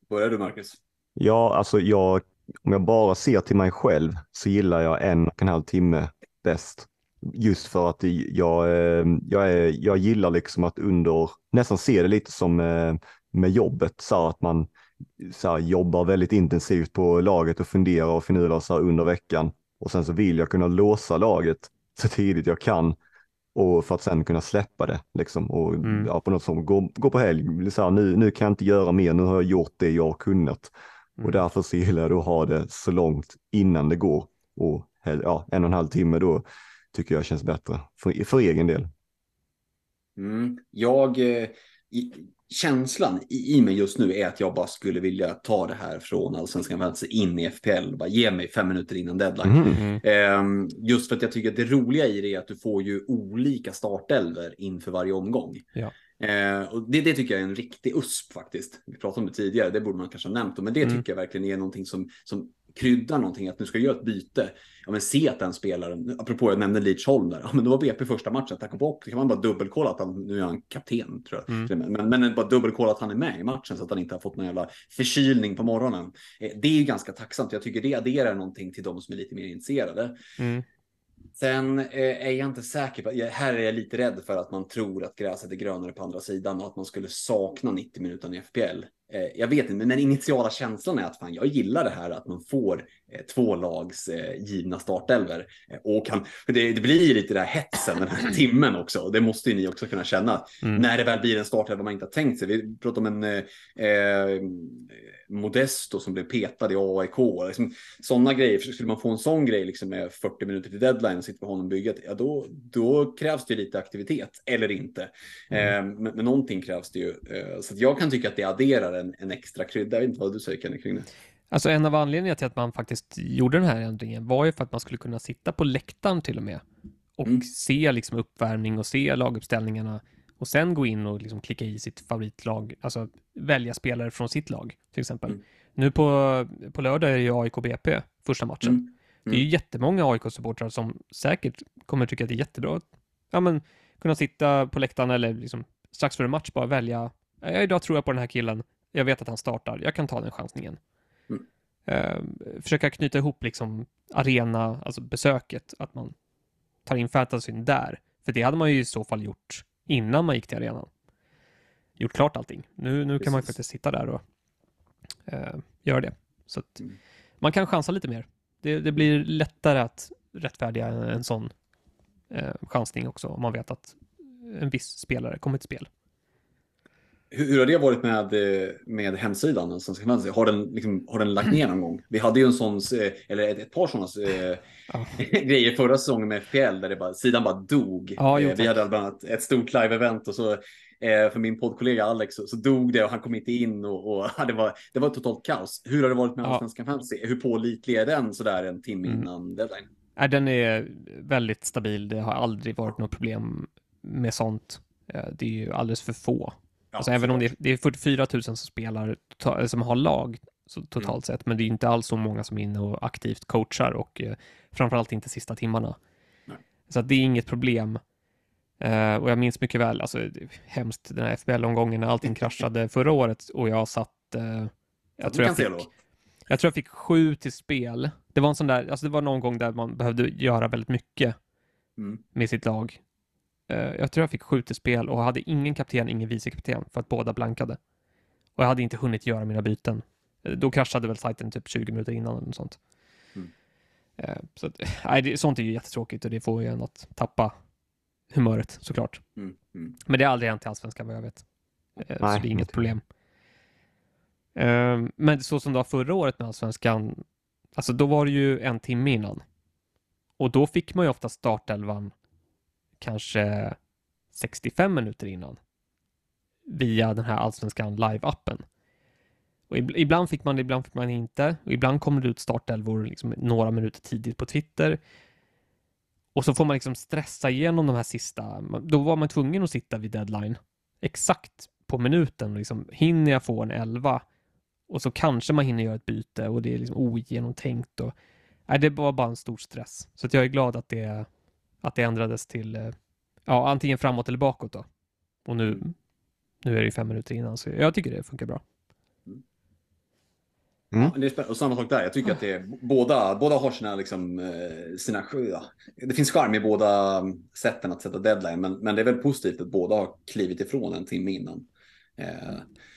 [SPEAKER 3] Börjar du Marcus?
[SPEAKER 1] Ja, alltså jag, om jag bara ser till mig själv så gillar jag en och en halv timme bäst. Just för att jag, eh, jag, är, jag gillar liksom att under, nästan se det lite som eh, med jobbet, så att man så jobbar väldigt intensivt på laget och funderar och finurlar så under veckan. Och sen så vill jag kunna låsa laget så tidigt jag kan och för att sen kunna släppa det liksom och mm. ja, på något sätt gå, gå på helg. Så här, nu, nu kan jag inte göra mer, nu har jag gjort det jag har kunnat mm. och därför så gillar jag att ha det så långt innan det går och ja, en och en halv timme då tycker jag känns bättre för, för egen del.
[SPEAKER 3] Mm. Jag, eh, känslan i, i mig just nu är att jag bara skulle vilja ta det här från allsvenskan fantasy in i FPL och bara ge mig fem minuter innan deadline. Mm. Eh, just för att jag tycker att det roliga i det är att du får ju olika startelver inför varje omgång.
[SPEAKER 2] Ja.
[SPEAKER 3] Eh, och det, det, tycker jag är en riktig USP faktiskt. Vi pratade om det tidigare, det borde man kanske ha nämnt, men det mm. tycker jag verkligen är någonting som, som kryddar någonting, att nu ska göra ett byte. Ja, men se att den spelaren, apropå jag nämnde Leach Holm där, ja, men då var BP första matchen, tack och bock, det kan man bara dubbelkolla att han, nu är han kapten tror jag, mm. men, men bara dubbelkolla att han är med i matchen så att han inte har fått någon jävla förkylning på morgonen. Eh, det är ju ganska tacksamt, jag tycker det adderar någonting till de som är lite mer intresserade.
[SPEAKER 2] Mm.
[SPEAKER 3] Sen eh, är jag inte säker på, här är jag lite rädd för att man tror att gräset är grönare på andra sidan och att man skulle sakna 90 minuter i FPL. Eh, jag vet inte, men den initiala känslan är att fan, jag gillar det här att man får eh, två lags givna startelver och kan, det, det, blir lite där hetsen den här timmen också. Det måste ju ni också kunna känna mm. när det väl blir en startelver man inte har tänkt sig. Vi pratar om en eh, Modesto som blev petad i AIK. Liksom, sådana grejer, skulle man få en sån grej liksom med 40 minuter till deadline och sitta på honom bygget, ja då, då krävs det lite aktivitet, eller inte. Mm. Eh, men, men någonting krävs det ju. Eh, så jag kan tycka att det adderar en, en extra krydda. Jag vet inte vad du säger Kenny kring det.
[SPEAKER 2] Alltså en av anledningarna till att man faktiskt gjorde den här ändringen var ju för att man skulle kunna sitta på läktaren till och med och mm. se liksom uppvärmning och se laguppställningarna och sen gå in och liksom klicka i sitt favoritlag, alltså välja spelare från sitt lag till exempel.
[SPEAKER 3] Mm.
[SPEAKER 2] Nu på, på lördag är det ju AIK BP första matchen.
[SPEAKER 3] Mm.
[SPEAKER 2] Det är ju jättemånga AIK-supportrar som säkert kommer tycka att det är jättebra att ja, men, kunna sitta på läktaren eller liksom strax före match bara välja, ja, idag tror jag på den här killen, jag vet att han startar, jag kan ta den chansningen.
[SPEAKER 3] Mm.
[SPEAKER 2] Eh, försöka knyta ihop liksom arena, alltså besöket, att man tar in fantasyn där. För det hade man ju i så fall gjort innan man gick till arenan. Gjort klart allting. Nu, nu kan man faktiskt sitta där och eh, göra det. Så att
[SPEAKER 3] Mm.
[SPEAKER 2] man kan chansa lite mer. Det, det blir lättare att rättfärdiga en, en sån eh, chansning också om man vet att en viss spelare kommer till spel.
[SPEAKER 3] Hur, hur har det varit med, eh, med hemsidan? Har den, liksom, har den lagt ner någon gång? Vi hade ju en sån, eh, eller ett, ett par sådana eh,
[SPEAKER 2] Ja.
[SPEAKER 3] grejer förra säsongen med FPL där det bara, sidan bara dog.
[SPEAKER 2] Ja, jo,
[SPEAKER 3] vi hade bland annat ett stort live-event och så för min poddkollega Alex så, så dog det och han kom inte in och, och ja, det, var, det var totalt kaos. Hur har det varit med
[SPEAKER 2] Ja.
[SPEAKER 3] Allsvenskan Fantasy? Hur pålitlig är den sådär en timme
[SPEAKER 2] Mm.
[SPEAKER 3] innan deadline?
[SPEAKER 2] Nej, den är väldigt stabil. Det har aldrig varit något problem med sånt. Det är ju alldeles för få.
[SPEAKER 3] Ja,
[SPEAKER 2] alltså, även om det är, det är 44 000 som spelar, som har lag så, totalt
[SPEAKER 3] Mm.
[SPEAKER 2] sett, men det är inte alls så många som är inne och aktivt coachar och eh, framförallt inte sista timmarna.
[SPEAKER 3] Nej.
[SPEAKER 2] Så det är inget problem. Eh, och jag minns mycket väl, alltså hemskt den här FBL-omgången när allting kraschade förra året och jag satt, eh, jag, tror jag, fick, jag tror jag fick sju till spel. Det var en sån där, alltså det var någon gång där man behövde göra väldigt mycket
[SPEAKER 3] Mm.
[SPEAKER 2] med sitt lag. Eh, jag tror jag fick sju till spel och hade ingen kapten, ingen vicekapten för att båda blankade. Och jag hade inte hunnit göra mina byten. Eh, Då kraschade väl sajten typ 20 minuter innan eller något sånt.
[SPEAKER 3] Mm.
[SPEAKER 2] Eh, Så att, nej, det, sånt är ju jättetråkigt och det får ju en att tappa humöret såklart.
[SPEAKER 3] Mm. Mm.
[SPEAKER 2] Men det har aldrig hänt i Allsvenskan vad jag vet. Eh, Så
[SPEAKER 1] Nej,
[SPEAKER 2] det är inget
[SPEAKER 1] inte.
[SPEAKER 2] problem. Men så som det var förra året med Allsvenskan, alltså då var det ju en timme innan. Och då fick man ju ofta startelvan kanske 65 minuter innan. Via den här Allsvenskan live-appen. Och ibland fick man det, ibland fick man inte. Och ibland kommer det ut startelvor liksom några minuter tidigt på Twitter. Och så får man liksom stressa igenom de här sista. Då var man tvungen att sitta vid deadline exakt på minuten. Liksom, hinner jag få en 11? Och så kanske man hinner göra ett byte och det är liksom ogenomtänkt. Och, nej, det var bara en stor stress. Så att jag är glad att det, att det ändrades till eh, ja, antingen framåt eller bakåt. Då. Och nu, nu är det ju fem minuter innan, så jag tycker det funkar bra.
[SPEAKER 1] Mm.
[SPEAKER 3] Ja, det är spännande. Och samma sak där. Jag tycker att det är, båda, båda har sina, liksom, eh, sina ja, Det finns charm i båda mm, sätten att sätta deadline, men, men det är väl positivt att båda har klivit ifrån en timme innan. Eh,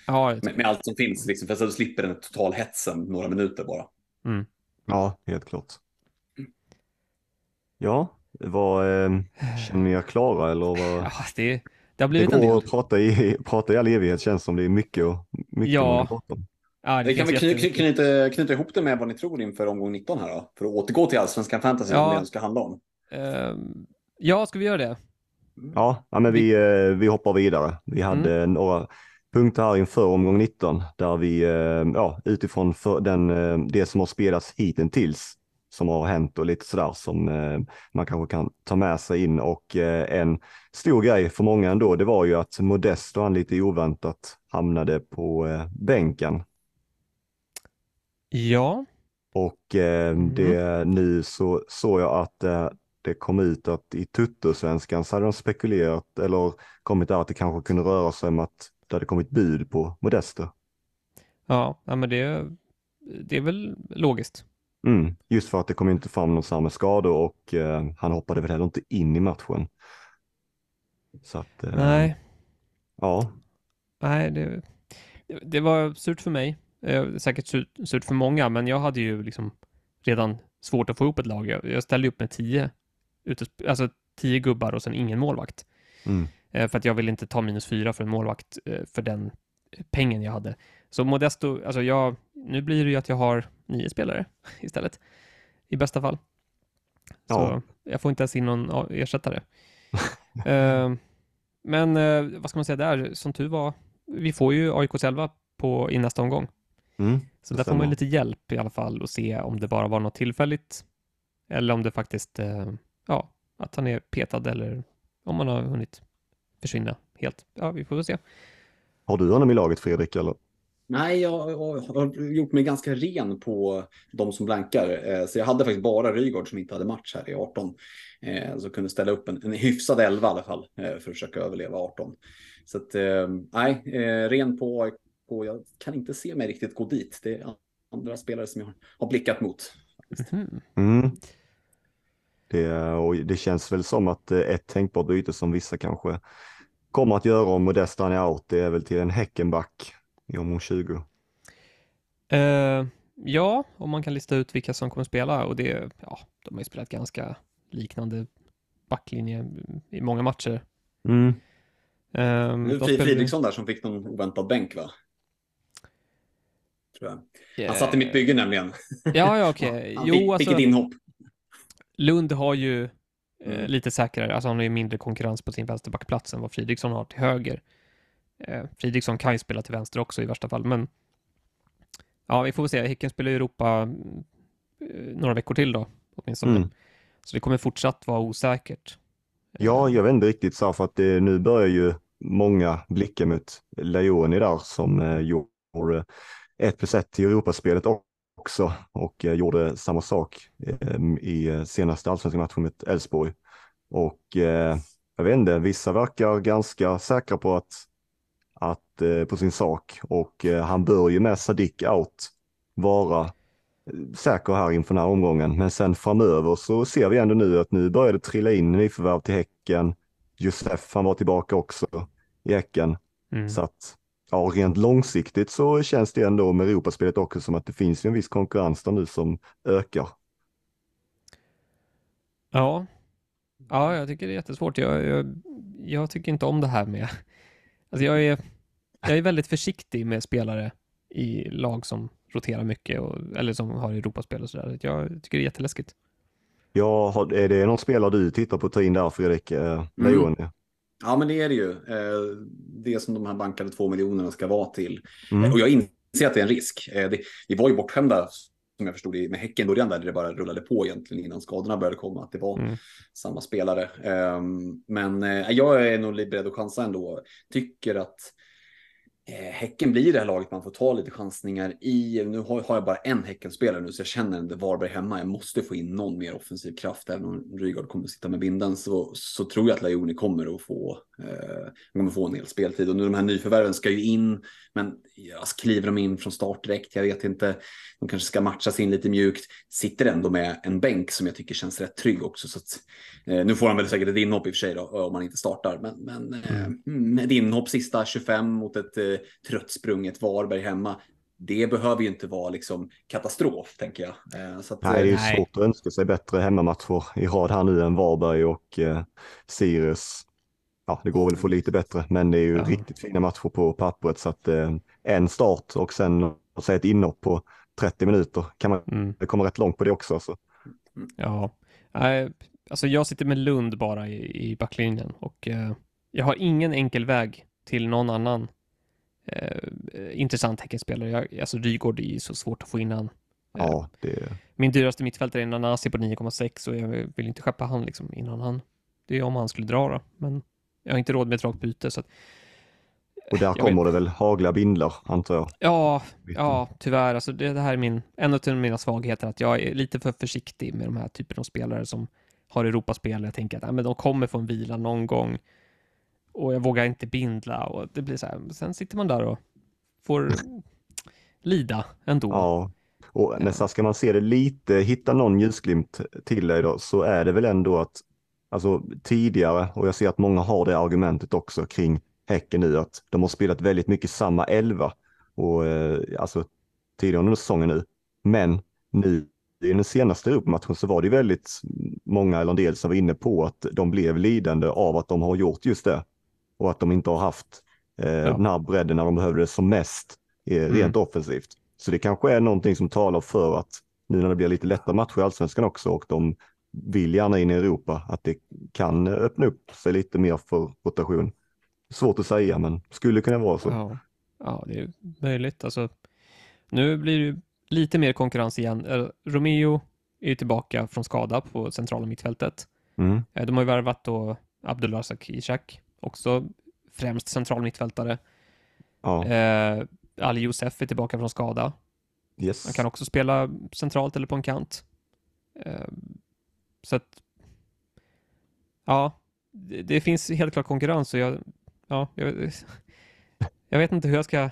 [SPEAKER 2] Ja,
[SPEAKER 3] med, med allt som finns, liksom, för så slipper den total hetsen några minuter bara.
[SPEAKER 1] Ja, helt klart. Ja, vad, eh, känner ni er klara eller vad?
[SPEAKER 2] ja, det, det har
[SPEAKER 1] Det
[SPEAKER 2] blivit en
[SPEAKER 1] går
[SPEAKER 2] del.
[SPEAKER 1] att prata i, prata i all evighet känns som det är mycket, och, mycket
[SPEAKER 2] Ja. Ja,
[SPEAKER 3] Det kan vi kny, knyta, knyta ihop det med vad ni tror inför omgång 19 här då? För att återgå till allsvenskan fantasy,
[SPEAKER 2] Ja.
[SPEAKER 3] vad det ska handla om.
[SPEAKER 2] Ehm, ja, ska vi göra det?
[SPEAKER 1] Ja, ja men vi, eh, vi hoppar vidare. Vi hade några punkter här inför omgång 19 där vi eh, ja, utifrån för den, eh, det som har spelats hittills som har hänt och lite sådär som eh, man kanske kan ta med sig in och eh, en stor grej för många ändå det var ju att Modesto han lite oväntat hamnade på eh, bänken
[SPEAKER 2] Ja,
[SPEAKER 1] och eh,
[SPEAKER 2] Mm.
[SPEAKER 1] det, nu så såg jag att eh, det kom ut att i Tuttosvenskan så hade de spekulerat eller kommit där att det kanske kunde röra sig om att det hade kommit bud på Modesto.
[SPEAKER 2] ja, ja men det, det är väl logiskt.
[SPEAKER 1] Mm, just för att det kom inte fram någon samma skador och eh, han hoppade väl heller inte in i matchen. Så att, eh,
[SPEAKER 2] Nej,
[SPEAKER 1] ja,
[SPEAKER 2] nej det, det- var surt för mig. Eh, säkert surt, surt för många, men jag hade ju liksom redan svårt att få ihop ett lag. Jag, jag ställde upp med tio, alltså tio gubbar och sen ingen målvakt.
[SPEAKER 1] mm,
[SPEAKER 2] Eh, för att jag ville inte ta minus fyra för en målvakt eh, för den pengen jag hade. Så Modesto, alltså jag, nu blir det ju att jag har nio spelare istället. I bästa fall. Så
[SPEAKER 1] Ja.
[SPEAKER 2] jag får inte ens in någon ersättare. Eh, men eh, vad ska man säga där, som tur var, vi får ju AIK själva på, i nästa omgång.
[SPEAKER 1] mm,
[SPEAKER 2] Så där får man lite hjälp i alla fall och se om det bara var något tillfälligt eller om det faktiskt, eh, ja, att han är petad eller om man har hunnit försvinna helt. Ja, vi får väl se.
[SPEAKER 1] Har du honom i laget Fredrik? Eller?
[SPEAKER 3] Nej, jag har gjort mig ganska ren på de som blankar. Eh, så jag hade faktiskt bara Rygaard som inte hade match här i 18. Eh, så kunde ställa upp en, en hyfsad 11 i alla fall för att försöka överleva 18. Så att, nej, ren på AIK. Jag kan inte se mig riktigt gå dit. Det är andra spelare som jag har blickat mot.
[SPEAKER 1] Mhm. Mm. Det, och det känns väl som att ett tänkbart byte som vissa kanske kommer att göra om Modestan är out, det är väl till en Häckenback i omgång 20.
[SPEAKER 2] Uh, ja, om man kan lista ut vilka som kommer spela och det, ja, de har ju spelat ganska liknande backlinje i många matcher.
[SPEAKER 3] Mm. Um, nu Fridriksson där som fick någon oväntad bänk va? Tror jag. Yeah. Han satt i mitt bygge nämligen.
[SPEAKER 2] Ja, ja okej. Okay.
[SPEAKER 3] Han jo, fick, alltså, fick ett inhopp.
[SPEAKER 2] Lund har ju eh, mm. lite säkrare, alltså han har ju mindre konkurrens på sin vänsterbackplats än vad Fridriksson har till höger. Eh, Fridriksson kan ju spela till vänster också i värsta fall, men ja, vi får väl se. Häcken spelar i Europa eh, några veckor till då, åtminstone. Mm. Så det kommer fortsatt vara osäkert.
[SPEAKER 1] Ja, jag vet inte riktigt så för att det, nu börjar ju många blicka mot Leoni där som eh, gjorde 1 plus 1 i Europaspelet också och eh, gjorde samma sak eh, i senaste allsvenska matchen mot Elfsborg. Och eh, jag vet inte, vissa verkar ganska säkra på att, eh, på sin sak och eh, han bör ju med Sadik out vara eh, säker här inför den här omgången. Men sen framöver så ser vi ändå nu att nu börjar det trilla in nyförvärv till Häcken. Josef, han var tillbaka också i Häcken. Mm. Så att ja, rent långsiktigt så känns det ändå med Europaspelet också som att det finns en viss konkurrens där nu som ökar.
[SPEAKER 2] Ja, ja jag tycker det är jättesvårt. Jag, jag, jag tycker inte om det här med... Alltså jag, är, jag är väldigt försiktig med spelare i lag som roterar mycket och, eller som har Europaspel och sådär. Jag tycker det är jätteläskigt.
[SPEAKER 1] Ja, är det någon spelare du tittar på att ta in där Fredrik? Eh, mm.
[SPEAKER 3] Ja, men det är det ju. Eh, det som de här bankade två miljonerna ska vara till. Mm. Och jag inser att det är en risk. Eh, det, vi var ju bortskämda, som jag förstod det, med Häcken början där det bara rullade på egentligen innan skadorna började komma, att det var mm. samma spelare. Ehm, men eh, jag är nog beredd att chansa ändå. Tycker att Eh, häcken blir det här laget man får ta lite chansningar i. Nu har, jag bara en Häckenspelare nu så jag känner inte Varberg hemma. Jag måste få in någon mer offensiv kraft. Även om Rygaard kommer att sitta med binden så, så tror jag att Lajoni kommer att få, eh, kommer få en del speltid. Och nu de här nyförvärven ska ju in. Men alltså, kliver de in från start direkt? Jag vet inte. De kanske ska matchas in lite mjukt. Sitter ändå med en bänk som jag tycker känns rätt trygg också. Så att, eh, nu får han väl säkert ett inhopp i och för sig då, om han inte startar. Men, men eh, mm. ett inhopp sista 25 mot ett eh, trött sprunget Varberg hemma. Det behöver ju inte vara liksom katastrof, tänker jag.
[SPEAKER 1] Eh, att, nej, det är ju nej. svårt att önska sig bättre hemmamatcher i rad här nu än Varberg och eh, Sirius. Ja, det går väl att få lite bättre, men det är ju ja. riktigt fina matcher på pappret så att eh, en start och sen säga ett inhopp på 30 minuter kan man mm. komma rätt långt på det också. Så.
[SPEAKER 2] Ja, alltså jag sitter med Lund bara i, i backlinjen och eh, jag har ingen enkel väg till någon annan eh, intressant Häckenspelare. Jag, alltså Rygård är ju så svårt att få in han.
[SPEAKER 1] Ja, det...
[SPEAKER 2] Min dyraste mittfältare är Nanasi på 9,6 och jag vill inte skeppa han liksom innan han. Det är om han skulle dra då, men jag har inte råd med ett rakt byte. Så att,
[SPEAKER 1] och där kommer det väl hagla bindlar, antar jag?
[SPEAKER 2] Ja, ja tyvärr. Alltså det, det här är min, en av mina svagheter, att jag är lite för försiktig med de här typen av spelare som har Europaspel. Jag tänker att ja, men de kommer få en vila någon gång och jag vågar inte bindla och det blir så här. Sen sitter man där och får lida ändå.
[SPEAKER 1] Ja, och nästan ska man se det lite, hitta någon ljusglimt till dig då, så är det väl ändå att alltså tidigare, och jag ser att många har det argumentet också kring Häcken nu, att de har spelat väldigt mycket samma elva och eh, alltså tidigare under säsongen nu. Men nu i den senaste Europamatchen så var det väldigt många eller en del som var inne på att de blev lidande av att de har gjort just det och att de inte har haft eh, ja. den här bredden när de behövde det som mest eh, rent mm. offensivt. Så det kanske är någonting som talar för att nu när det blir lite lättare matcher i allsvenskan också och de vill gärna in i Europa, att det kan öppna upp sig lite mer för rotation. Svårt att säga, men skulle kunna vara så.
[SPEAKER 2] Ja, ja det är möjligt. Alltså, nu blir det lite mer konkurrens igen. Eh, Romeo är tillbaka från skada på centrala mittfältet. Mm. Eh, de har ju värvat då Abdulrazak Ishak också främst central mittfältare.
[SPEAKER 1] Ja,
[SPEAKER 2] Eh, Ali Youssef är tillbaka från skada.
[SPEAKER 1] yes.
[SPEAKER 2] Han kan också spela centralt eller på en kant. Eh, så att, ja, det, det finns helt klart konkurrens och jag, ja, jag, jag vet inte hur jag ska, hur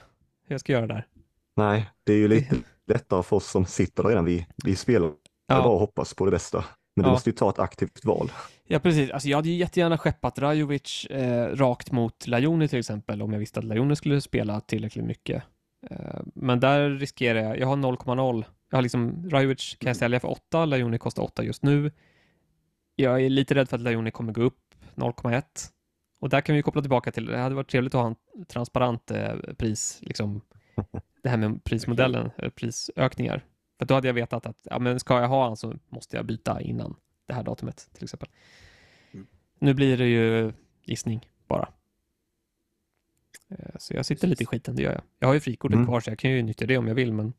[SPEAKER 2] jag ska göra där.
[SPEAKER 1] Nej, det är ju lite lättare för oss som sitter där redan. Vi, vi spelar
[SPEAKER 2] Ja.
[SPEAKER 1] bara och hoppas på det bästa. Men du
[SPEAKER 2] Ja.
[SPEAKER 1] måste ju ta ett aktivt val.
[SPEAKER 2] Ja, precis. Alltså, jag hade ju jättegärna skeppat Rajovic eh, rakt mot Lajoni till exempel, om jag visste att Lajoni skulle spela tillräckligt mycket. Eh, men där riskerar jag, jag har 0,0. Jag har liksom, Rajovic kan jag sälja för 8, Lajoni kostar 8 just nu. Jag är lite rädd för att Lajoni kommer gå upp 0,1. Och där kan vi koppla tillbaka till, det hade varit trevligt att ha en transparent eh, pris, liksom, det här med prismodellen, prisökningar. För då hade jag vetat att, ja men ska jag ha han så måste jag byta innan det här datumet till exempel.
[SPEAKER 3] Mm.
[SPEAKER 2] Nu blir det ju gissning bara. Eh, Så jag sitter lite i skiten, det gör jag. Jag har ju frikortet
[SPEAKER 1] Mm.
[SPEAKER 2] kvar så jag kan ju nyttja det om jag vill, men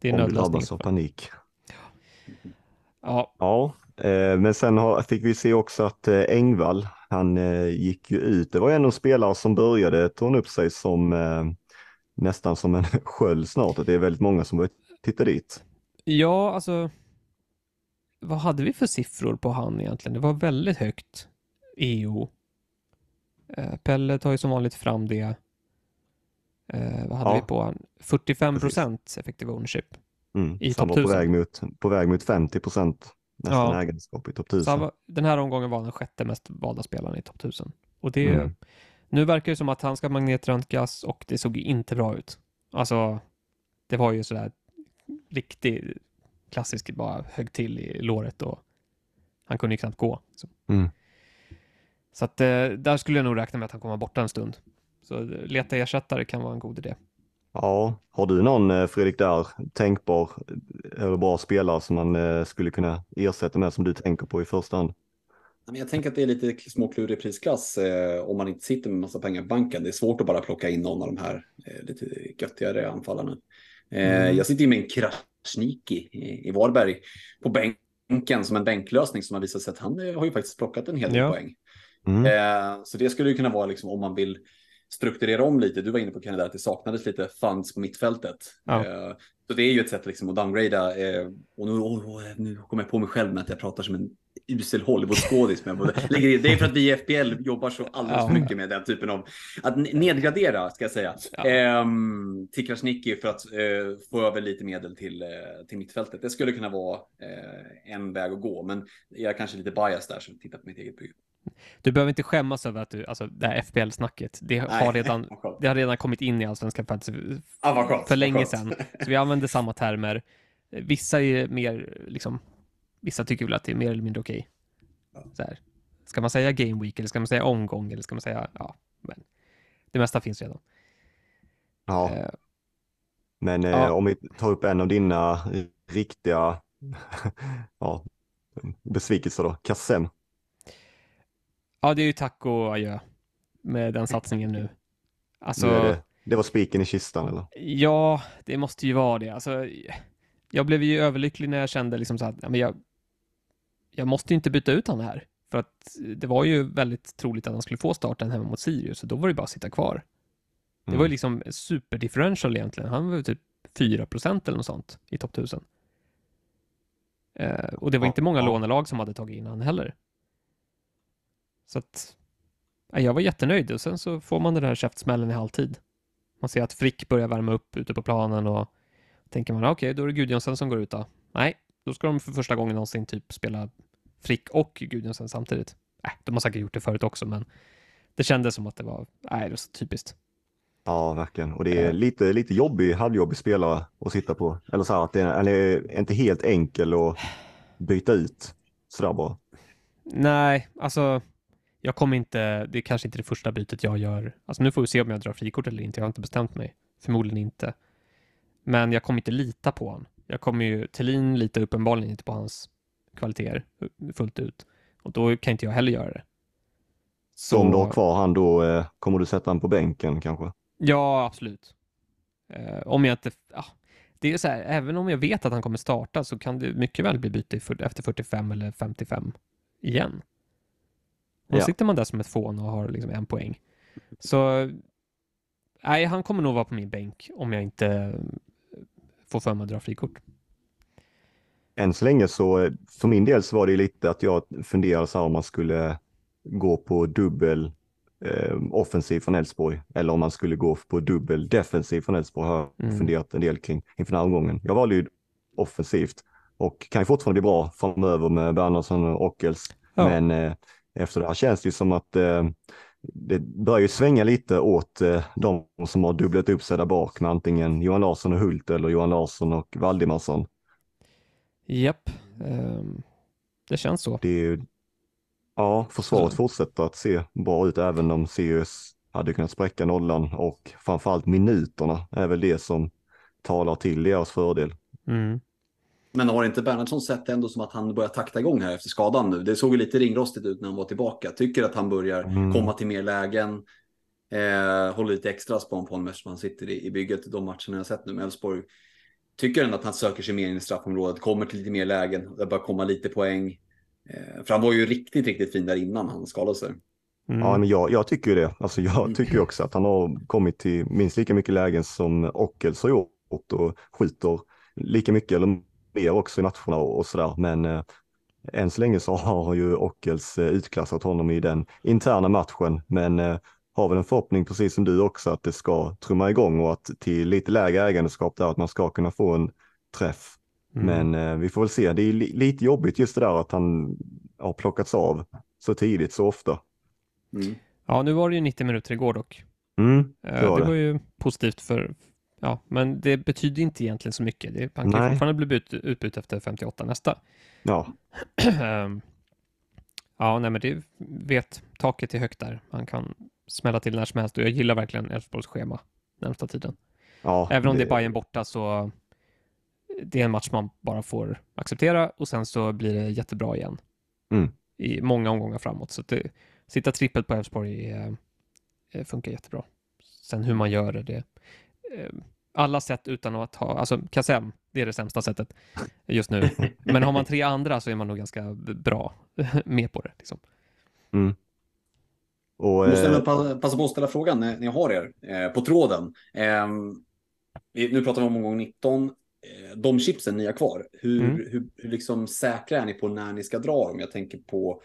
[SPEAKER 2] det är
[SPEAKER 1] Om du
[SPEAKER 2] nödlösning.
[SPEAKER 1] drabbas av panik.
[SPEAKER 2] Ja,
[SPEAKER 1] Ja, eh, men sen fick vi se också att eh, Engvall, han gick ju ut. Det var en av de spelare som började torna upp sig som nästan som en sköld snart. Det är väldigt många som börjar titta dit.
[SPEAKER 2] ja, alltså. Vad hade vi för siffror på han egentligen? Det var väldigt högt. EO. Eh, Pelle tar ju som vanligt fram det. Eh, vad hade
[SPEAKER 1] Ja.
[SPEAKER 2] vi på han? 45 procent effective ownership.
[SPEAKER 1] Mm.
[SPEAKER 2] I
[SPEAKER 1] var på
[SPEAKER 2] 1000.
[SPEAKER 1] väg, mot, på väg mot 50 procent nästan
[SPEAKER 2] Ja.
[SPEAKER 1] ägandeskap i topp
[SPEAKER 2] Så
[SPEAKER 1] 1000.
[SPEAKER 2] han var, den här omgången var den sjätte mest valda spelaren i topp 1000. Och det,
[SPEAKER 1] Mm.
[SPEAKER 2] nu verkar det som att han ska magnetröntgas och det såg inte bra ut. Alltså, det var ju sådär riktigt klassiskt, bara högg till i låret och han kunde ju knappt gå. Så,
[SPEAKER 1] Mm.
[SPEAKER 2] så att eh, där skulle jag nog räkna med att han kommer borta en stund. Så eh, leta ersättare kan vara en god idé.
[SPEAKER 1] Ja, har du någon eh, Fredrik där tänkbar eller bra spelare som man skulle kunna ersätta med som du tänker på i första hand?
[SPEAKER 3] Jag tänker att det är lite småklurig prisklass eh, om man inte sitter med massa pengar på banken. Det är svårt att bara plocka in någon av de här eh, lite göttigare anfallarna. Eh,
[SPEAKER 1] Mm.
[SPEAKER 3] Jag sitter ju med en Krasniqi i, Varberg på bänken som en bänklösning som har visat sig att han eh, har ju faktiskt plockat en hel del
[SPEAKER 2] Ja.
[SPEAKER 3] poäng.
[SPEAKER 1] Mm.
[SPEAKER 3] Eh, så det skulle ju kunna vara liksom om man vill strukturera om lite. Du var inne på Kanada att det saknades lite funds på mittfältet.
[SPEAKER 2] Ja.
[SPEAKER 3] Så det är ju ett sätt liksom att downgrada. Och nu, oh, nu kommer jag på mig själv med att jag pratar som en usel Hollywoodskådis. Det är för att vi i FPL jobbar så alldeles för mycket med den typen av att ne- nedgradera, ska jag säga,
[SPEAKER 2] Ja.
[SPEAKER 3] ehm, Krasniqi för att eh, få över lite medel till, eh, till mittfältet. Det skulle kunna vara eh, en väg att gå, men jag är kanske lite bias där som tittar på mitt eget bygge.
[SPEAKER 2] Du behöver inte skämmas över att du, alltså det här FPL-snacket, det har
[SPEAKER 3] Nej,
[SPEAKER 2] redan, det har redan kommit in i allsvenska fantasy
[SPEAKER 3] Ah,
[SPEAKER 2] för länge sedan. Så vi använder samma termer. Vissa är mer, liksom, vissa tycker väl att det är mer eller mindre okej.
[SPEAKER 3] Ja.
[SPEAKER 2] Så här. Ska man säga game week eller ska man säga omgång eller ska man säga, ja, men det mesta finns redan.
[SPEAKER 1] Ja,
[SPEAKER 2] Eh,
[SPEAKER 1] men eh,
[SPEAKER 2] ja.
[SPEAKER 1] om vi tar upp en av dina riktiga ja, besvikelser då, Kassem.
[SPEAKER 2] ja, det är ju tack och adjö med den satsningen nu. Alltså,
[SPEAKER 1] Nu det, det var spiken i kistan eller?
[SPEAKER 2] Ja, det måste ju vara det. Alltså, jag blev ju överlycklig när jag kände liksom så att ja, men jag, jag måste ju inte byta ut han här. För att det var ju väldigt troligt att han skulle få starten hemma mot Sirius, så då var det bara att sitta kvar. Det var ju
[SPEAKER 1] Mm.
[SPEAKER 2] liksom superdifferential egentligen. Han var ju typ 4% eller något sånt i topp 1000. Eh, och det var inte många
[SPEAKER 1] ja.
[SPEAKER 2] lånelag som hade tagit in han heller. Så att ja, jag var jättenöjd och sen så får man den där käftsmällen i halvtid. Man ser att Frick börjar värma upp ute på planen och tänker man okej, då är det Gudjonsen som går ut då. Nej, då ska de för första gången någonsin typ spela Frick och Gudjonsen samtidigt. Äh, de har säkert gjort det förut också, men det kändes som att det var, nej, det var så typiskt.
[SPEAKER 1] Ja, verkligen. Och det är
[SPEAKER 2] Ja.
[SPEAKER 1] lite, lite jobbig, halvjobbig spelare att sitta på. Eller så här att det är, inte helt enkel att byta ut sådär bara.
[SPEAKER 2] Nej, alltså jag kommer inte, det är kanske inte det första bytet jag gör. Alltså nu får vi se om jag drar frikort eller inte, jag har inte bestämt mig. Förmodligen inte. Men jag kommer inte lita på honom. Jag kommer ju, Thelin litar uppenbarligen inte på hans kvaliteter fullt ut. Och då kan inte jag heller göra det.
[SPEAKER 1] Så om du har kvar han då eh, kommer du sätta han på bänken kanske?
[SPEAKER 2] Ja, absolut. Eh, om jag inte... Ja, det är så här, även om jag vet att han kommer starta så kan det mycket väl bli byte efter 45 eller 55 igen. Och då
[SPEAKER 1] Ja.
[SPEAKER 2] sitter man där som ett fån och har liksom en poäng. Så nej, han kommer nog vara på min bänk om jag inte får för mig att dra frikort.
[SPEAKER 1] Än så länge så, för min del så var det lite att jag funderade så här om man skulle gå på dubbel eh, offensiv från Elfsborg eller om man skulle gå på dubbel defensiv från Elfsborg har jag mm. funderat en del kring inför den här omgången. Jag valde ju offensivt och kan ju fortfarande bli bra framöver med Bernhardsson och Ockels. Ja. Men eh, efter det här känns det ju som att eh, det börjar ju svänga lite åt eh, de som har dubblat upp sig där bak med antingen Johan Larsson och Hult eller Johan Larsson och Valdimarsson.
[SPEAKER 2] Japp, um, det känns så.
[SPEAKER 1] Det är ju, ja, försvaret fortsätter att se bra ut även om Sirius hade kunnat spräcka nollan och framförallt minuterna är väl det som talar till deras fördel.
[SPEAKER 2] Mm.
[SPEAKER 3] Men har inte Bernhardsson sett ändå som att han börjar takta igång här efter skadan nu? Det såg ju lite ringrostigt ut när han var tillbaka. Tycker att han börjar mm. komma till mer lägen. Eh, håller lite extra spån på honom eftersom han sitter i, i bygget. De matcherna jag sett nu med Elfsborg. Tycker ändå att han söker sig mer in i straffområdet. Kommer till lite mer lägen. Det börjar komma lite poäng. Eh, för han var ju riktigt, riktigt fin där innan han skadade sig.
[SPEAKER 1] Mm. Ja, men jag, jag tycker ju det. Alltså, jag mm. tycker också att han har kommit till minst lika mycket lägen som Ockels har gjort och skjuter lika mycket eller mer också i matcherna och, och sådär. Men eh, än så länge så har ju Ockels eh, utklassat honom i den interna matchen. Men eh, har väl en förhoppning, precis som du också, att det ska trumma igång och att till lite lägre ägandeskap där, att man ska kunna få en träff. Mm. Men eh, vi får väl se. Det är li lite jobbigt just det där att han har plockats av så tidigt så ofta.
[SPEAKER 2] Mm. Ja, nu var det ju 90 minuter igår dock.
[SPEAKER 1] Mm,
[SPEAKER 2] det, var det, det var ju positivt för, Ja, men det betyder inte egentligen så mycket. Det, han kan fortfarande bli ut, utbytt efter 58 nästa.
[SPEAKER 1] Ja.
[SPEAKER 2] Ehm, ja, nej men det vet, taket är högt där. Han kan smälla till när som helst och jag gillar verkligen Elfsborgs schema närmsta tiden.
[SPEAKER 1] Ja,
[SPEAKER 2] Även om det... det är Bayern borta så det är en match man bara får acceptera och sen så blir det jättebra igen.
[SPEAKER 1] Mm.
[SPEAKER 2] I många omgångar framåt. Så det, sitta trippelt på Elfsborg funkar jättebra. Sen hur man gör det, det Eh, alla sätt utan att ha, alltså Kassem, det är det sämsta sättet just nu. Men har man tre andra så är man nog ganska bra med på det. Liksom.
[SPEAKER 1] Mm.
[SPEAKER 3] Och, Måste eh... passa på att ställa frågan när, ni har er eh, på tråden. Eh, nu pratar vi om omgång 19. Eh, de chipsen ni har kvar, hur, mm. hur, hur liksom säkra är ni på när ni ska dra dem? Jag tänker på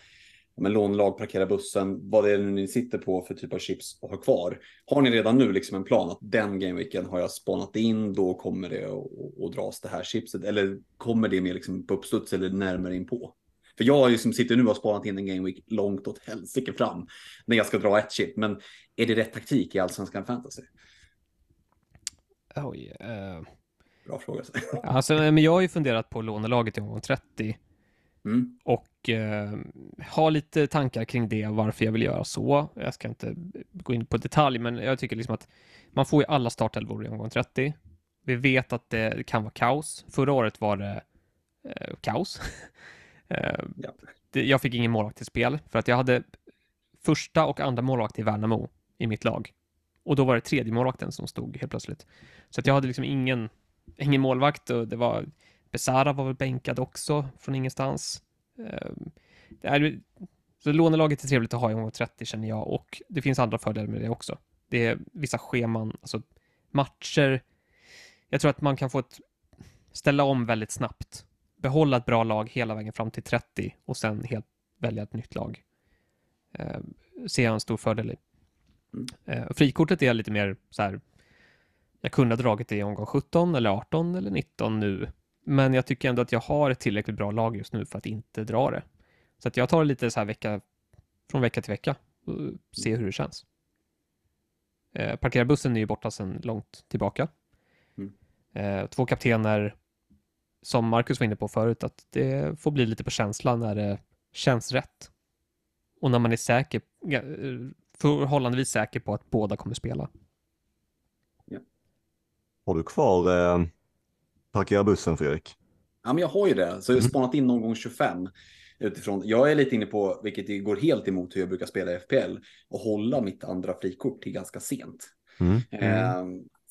[SPEAKER 3] men lånlag, parkera bussen, vad det är ni sitter på för typ av chips och har kvar. Har ni redan nu liksom en plan att den gameweeken har jag spanat in, då kommer det att dras det här chipset? Eller kommer det mer liksom på uppstuds eller närmare in på? För jag liksom sitter nu och har spanat in en gameweek långt åt helsike fram när jag ska dra ett chip. Men är det rätt taktik i allsvenskan fantasy?
[SPEAKER 2] Oj. Uh...
[SPEAKER 3] Bra fråga.
[SPEAKER 2] alltså, men jag har ju funderat på lånelaget i omgång 30.
[SPEAKER 3] Mm.
[SPEAKER 2] Och eh, ha lite tankar kring det, varför jag vill göra så. Jag ska inte gå in på detalj, men jag tycker liksom att man får ju alla startelvor i omgång 30. Vi vet att det kan vara kaos. Förra året var det eh, kaos. eh, ja. jag fick ingen målvakt till spel för att jag hade första och andra målvakt i Värnamo i mitt lag. Och då var det tredje målvakten som stod helt plötsligt. Så att jag hade liksom ingen, ingen målvakt och det var Besara var väl bänkad också från ingenstans. Ehm, det är, så lånelaget är trevligt att ha i omgång 30 känner jag och det finns andra fördelar med det också. Det är vissa scheman, alltså matcher. Jag tror att man kan få ett ställa om väldigt snabbt. Behålla ett bra lag hela vägen fram till 30 och sen helt välja ett nytt lag. Eh, ser jag en stor fördel i. Mm. Eh, frikortet är lite mer så här. Jag kunde ha dragit det i omgång 17 eller 18 eller 19 nu men jag tycker ändå att jag har ett tillräckligt bra lag just nu för att inte dra det. Så att jag tar det lite så här vecka, från vecka till vecka och ser hur det känns. Eh, parkera bussen är ju borta sedan långt tillbaka. Mm. Eh, två kaptener, som Marcus var inne på förut, att det får bli lite på känsla när det känns rätt. Och när man är säker, förhållandevis säker på att båda kommer spela.
[SPEAKER 1] Ja. Har du kvar eh, parkera bussen Fredrik?
[SPEAKER 3] Ja, men jag har ju det, så jag har mm. spanat in någon gång 25 utifrån. Jag är lite inne på, vilket går helt emot hur jag brukar spela i FPL, och hålla mitt andra frikort till ganska sent.
[SPEAKER 1] Mm.
[SPEAKER 3] Eh,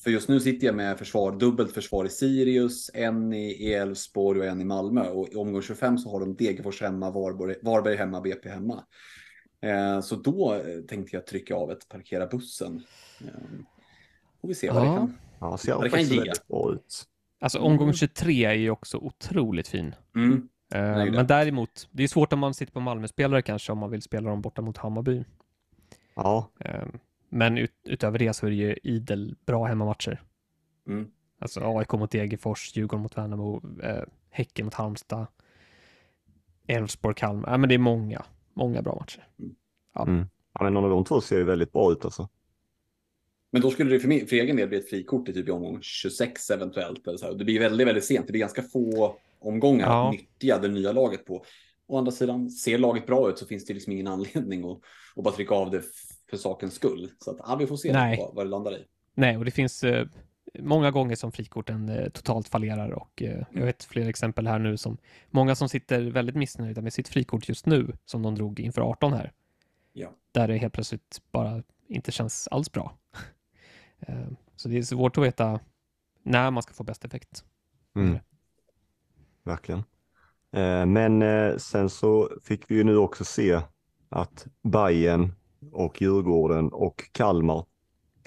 [SPEAKER 3] för just nu sitter jag med försvar, dubbelt försvar i Sirius, en i Elfsborg och en i Malmö. Och i omgång 25 så har de Degerfors hemma, Varberg, Varberg hemma, BP hemma. Eh, så då eh, tänkte jag trycka av ett parkera bussen. Eh, får vi se vad
[SPEAKER 2] Ja.
[SPEAKER 3] det kan.
[SPEAKER 1] Ja, ser
[SPEAKER 3] det kan ge.
[SPEAKER 1] ut.
[SPEAKER 2] Alltså omgång 23 är ju också otroligt fin.
[SPEAKER 3] Mm.
[SPEAKER 2] Eh, men däremot, det är svårt om man sitter på Malmö-spelare kanske, om man vill spela dem borta mot Hammarby.
[SPEAKER 1] Ja,
[SPEAKER 2] Eh, men ut, utöver det så är det ju idel bra hemmamatcher.
[SPEAKER 3] Mm.
[SPEAKER 2] Alltså AIK mot Degerfors, Djurgården mot Värnamo, eh, Häcken mot Halmstad, Elfsborg, Kalmar. Ja, men det är många, många bra matcher. Ja.
[SPEAKER 1] Mm. ja men någon av de två ser ju väldigt bra ut alltså.
[SPEAKER 3] Men då skulle det för, min, för egen del bli ett frikort i typ omgång 26 eventuellt. Eller så här. Det blir väldigt, väldigt sent. Det blir ganska få omgångar
[SPEAKER 2] Ja.
[SPEAKER 3] att nyttja det nya laget på. Å andra sidan, ser laget bra ut så finns det liksom ingen anledning att, att bara trycka av det för sakens skull. Så att, ja, vi får se
[SPEAKER 2] Nej.
[SPEAKER 3] vad, vad det landar i.
[SPEAKER 2] Nej, och det finns eh, många gånger som frikorten eh, totalt fallerar och eh, jag vet fler exempel här nu som många som sitter väldigt missnöjda med sitt frikort just nu som de drog inför 18 här.
[SPEAKER 3] Ja.
[SPEAKER 2] Där det helt plötsligt bara inte känns alls bra. Eh, Så det är svårt att veta när man ska få bäst effekt.
[SPEAKER 1] Mm. Verkligen. Eh, Men eh, sen så fick vi ju nu också se att Bayern och Djurgården och Kalmar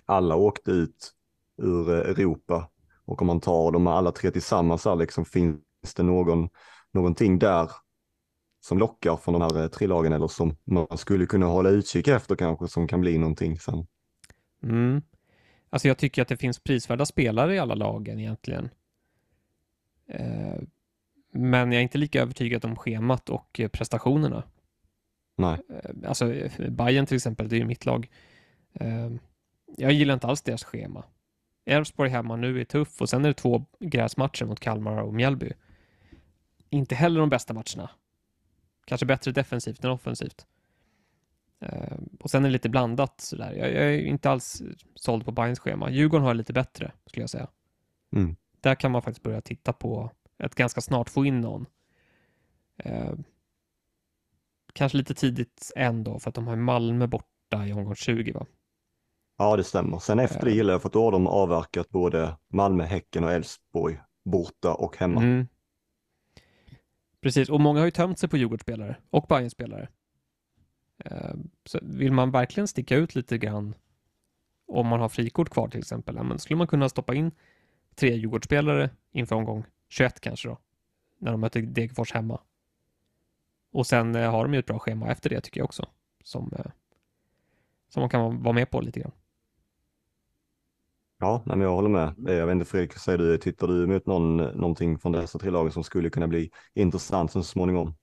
[SPEAKER 1] alla åkte ut ur eh, Europa. Och om man tar dem alla tre tillsammans, här, liksom, finns det någon, någonting där som lockar från de här eh, tre lagen eller som man skulle kunna hålla utkik efter kanske som kan bli någonting sen?
[SPEAKER 2] Mm. Alltså jag tycker att det finns prisvärda spelare i alla lagen egentligen. Eh, men jag är inte lika övertygad om schemat och prestationerna.
[SPEAKER 1] Nej.
[SPEAKER 2] Eh, Alltså eh, Bayern till exempel, det är ju mitt lag. Eh, Jag gillar inte alls deras schema. Elfsborg hemma nu är tuff och sen är det två gräsmatcher mot Kalmar och Mjällby. Inte heller de bästa matcherna. Kanske bättre defensivt än offensivt. Eh, Och sen är det lite blandat sådär. Jag, jag är inte alls såld på Bayerns schema. Djurgården har lite bättre, skulle jag säga.
[SPEAKER 1] Mm.
[SPEAKER 2] Där kan man faktiskt börja titta på att ganska snart få in någon. Kanske lite tidigt ändå, för att de har Malmö borta i omgång 20, va?
[SPEAKER 1] Ja, det stämmer. Sen efter det
[SPEAKER 2] Eh.
[SPEAKER 1] gillar jag för att då har de avverkat både Malmö, Häcken och Elfsborg borta och hemma.
[SPEAKER 2] Mm. Precis, och många har ju tömt sig på Djurgårdsspelare och Bayern-spelare. Eh, Så vill man verkligen sticka ut lite grann, om man har frikort kvar till exempel, ja, men skulle man kunna stoppa in tre Djurgårdsspelare inför omgång 21 kanske då, när de möter Degerfors hemma. Och sen eh, har de ju ett bra schema efter det tycker jag också, som, eh, som man kan vara med på lite grann.
[SPEAKER 1] Ja, nej, men jag håller med. Eh, Jag vet inte Fredrik, säger du? Tittar du mot någon, någonting från dessa tre lagen som skulle kunna bli intressant så småningom?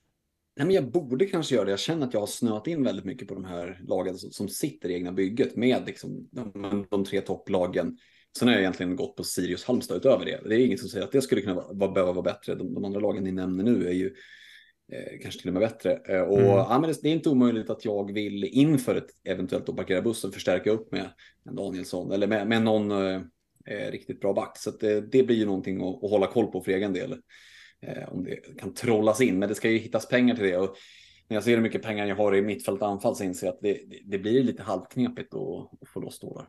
[SPEAKER 3] Nej, men jag borde kanske göra det. Jag känner att jag har snöat in väldigt mycket på de här lagen som, som sitter i egna bygget med liksom, de, de tre topplagen. Sen har jag egentligen gått på Sirius Halmstad utöver det. Det är inget som säger att det skulle kunna vara, behöva vara bättre. De, de andra lagen ni nämner nu är ju eh, kanske till och med bättre. Eh, och
[SPEAKER 2] Mm.
[SPEAKER 3] ja, men det, det är inte omöjligt att jag vill inför ett eventuellt att parkera bussen förstärka upp med en Danielsson eller med, med någon eh, eh, riktigt bra back. Så att det, blir ju någonting att, att hålla koll på för egen del. Om det kan trollas in, men det ska ju hittas pengar till det. Och när jag ser hur mycket pengar jag har i mittfält och anfall så inser jag att det, det, det blir lite halvknepigt att, att få loss stålar.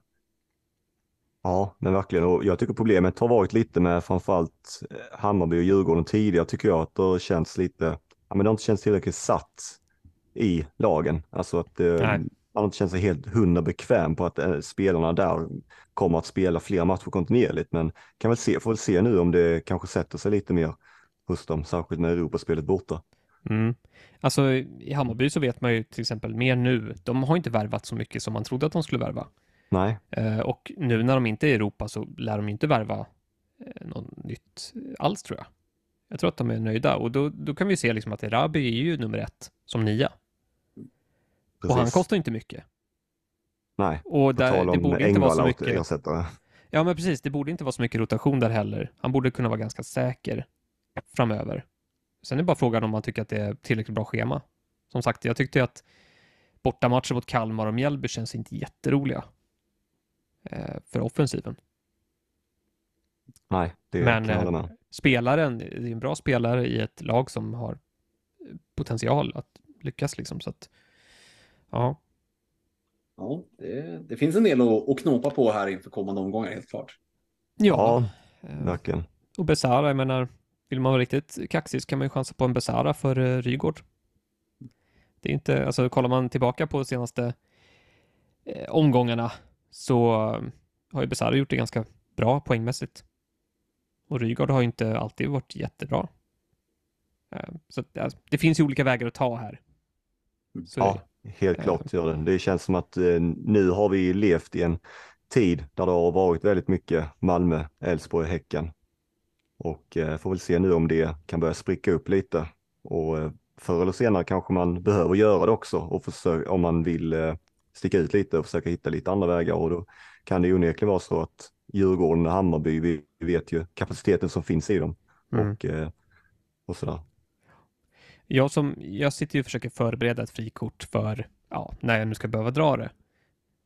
[SPEAKER 1] Ja, men verkligen. Och jag tycker problemet har varit lite med framförallt Hammarby och Djurgården tidigare tycker jag att det har känts lite, ja men det har inte känts tillräckligt satt i lagen. Alltså att eh, man inte känt sig helt hundra bekväm på att eh, spelarna där kommer att spela flera matcher kontinuerligt. Men kan väl se, får väl se nu om det kanske sätter sig lite mer hos dem, särskilt med Europaspelet borta.
[SPEAKER 2] Mm. Alltså i Hammarby så vet man ju till exempel mer nu. De har inte värvat så mycket som man trodde att de skulle värva.
[SPEAKER 1] Nej,
[SPEAKER 2] Eh, och nu när de inte är i Europa så lär de inte värva eh, något nytt alls tror jag. Jag tror att de är nöjda och då, då kan vi se liksom att Erabi är ju nummer ett som nia.
[SPEAKER 1] precis.
[SPEAKER 2] Och han kostar inte mycket.
[SPEAKER 1] Nej,
[SPEAKER 2] Och
[SPEAKER 1] på
[SPEAKER 2] där,
[SPEAKER 1] tal
[SPEAKER 2] det
[SPEAKER 1] om
[SPEAKER 2] borde inte vara så mycket.
[SPEAKER 1] ersättare.
[SPEAKER 2] Ja, men precis. Det borde inte vara så mycket rotation där heller. Han borde kunna vara ganska säker framöver. Sen är det bara frågan om man tycker att det är tillräckligt bra schema. Som sagt, jag tyckte ju att bortamatcher mot Kalmar och Mjällby känns inte jätteroliga eh, för offensiven.
[SPEAKER 1] Nej, det
[SPEAKER 2] Men,
[SPEAKER 1] kan jag hålla
[SPEAKER 2] eh,
[SPEAKER 1] med.
[SPEAKER 2] Spelaren, det är en bra spelare i ett lag som har potential att lyckas liksom. Så att, ja,
[SPEAKER 3] Ja, det, det finns en del att, att knåpa på här inför kommande omgångar helt klart.
[SPEAKER 2] ja.
[SPEAKER 1] Ja,
[SPEAKER 2] eh,
[SPEAKER 1] verkligen.
[SPEAKER 2] Och Besara, jag menar, vill man vara riktigt kaxig så kan man ju chansa på en Besara för uh, Rygård. Det är inte, alltså kollar man tillbaka på de senaste eh, omgångarna så har ju Besara gjort det ganska bra poängmässigt. Och Rygaard har ju inte alltid varit jättebra. Eh, så att, det finns ju olika vägar att ta här.
[SPEAKER 1] Så ja, helt klart gör det. Det känns som att eh, nu har vi levt i en tid där det har varit väldigt mycket Malmö, Elfsborg, Häcken. Och eh, får väl se nu om det kan börja spricka upp lite. Och eh, förr eller senare kanske man behöver göra det också och försöka, om man vill eh, sticka ut lite och försöka hitta lite andra vägar. Och då kan det onekligen vara så att Djurgården och Hammarby, vi vet ju kapaciteten som finns i dem. Mm. Och, eh, och sådär.
[SPEAKER 2] Jag, som, jag sitter ju och försöker förbereda ett frikort för ja, när jag nu ska behöva dra det.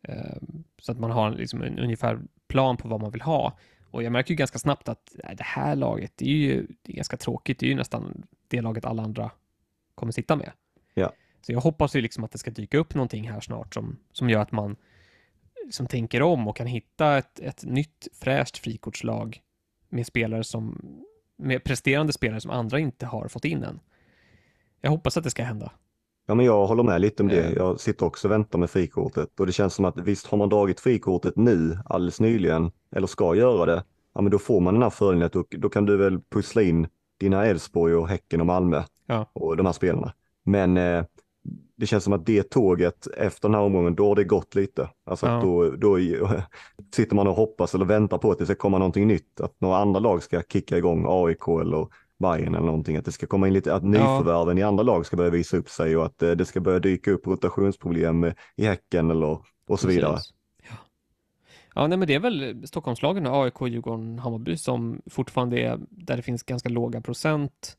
[SPEAKER 2] Eh, så att man har liksom en ungefär plan på vad man vill ha. Och jag märker ju ganska snabbt att det här laget, det är ju det är ganska tråkigt. Det är ju nästan det laget alla andra kommer sitta med.
[SPEAKER 1] Ja.
[SPEAKER 2] Så jag hoppas ju liksom att det ska dyka upp någonting här snart som, som gör att man som tänker om och kan hitta ett, ett nytt fräscht frikortslag med spelare som med presterande spelare som andra inte har fått in än. Jag hoppas att det ska hända.
[SPEAKER 1] Ja, men jag håller med lite om det. Eh. Jag sitter också och väntar med frikortet och det känns som att visst har man dragit frikortet nu alldeles nyligen eller ska göra det, ja men då får man den här fördelen att då, då kan du väl pussla in dina Elfsborg och Häcken och Malmö
[SPEAKER 2] ja.
[SPEAKER 1] och de här spelarna. Men eh, det känns som att det tåget efter den här omgången, då har det gått lite. Alltså ja. då, då sitter man och hoppas eller väntar på att det ska komma någonting nytt, att några andra lag ska kicka igång AIK eller Bayern eller någonting, att det ska komma in lite, att nyförvärven ja. i andra lag ska börja visa upp sig och att eh, det ska börja dyka upp rotationsproblem i Häcken eller och så Precis. vidare.
[SPEAKER 2] Ja, ja nej, men det är väl Stockholmslagen, AIK, Djurgården, Hammarby som fortfarande är där det finns ganska låga procent,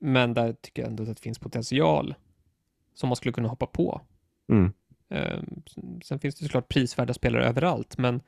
[SPEAKER 2] men där tycker jag ändå att det finns potential som man skulle kunna hoppa på.
[SPEAKER 1] Mm.
[SPEAKER 2] Ehm, sen finns det såklart prisvärda spelare överallt, men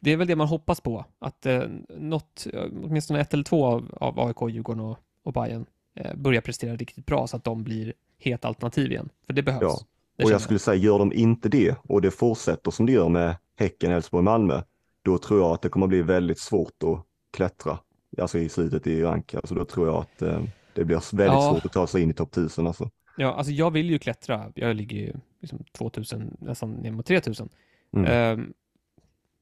[SPEAKER 2] det är väl det man hoppas på, att eh, något, åtminstone ett eller två av, av AIK, Djurgården och, och Bayern eh, börjar prestera riktigt bra så att de blir het alternativ igen. För det behövs. Ja.
[SPEAKER 1] Det och jag skulle säga, gör de inte det och det fortsätter som det gör med Häcken, Elfsborg, Malmö, då tror jag att det kommer bli väldigt svårt att klättra, alltså i slutet i rank. Alltså då tror jag att eh, det blir väldigt ja. svårt att ta sig in i topp 1000 alltså.
[SPEAKER 2] Ja, alltså jag vill ju klättra. Jag ligger ju liksom 2000, nästan ner mot 3000. Mm. Um,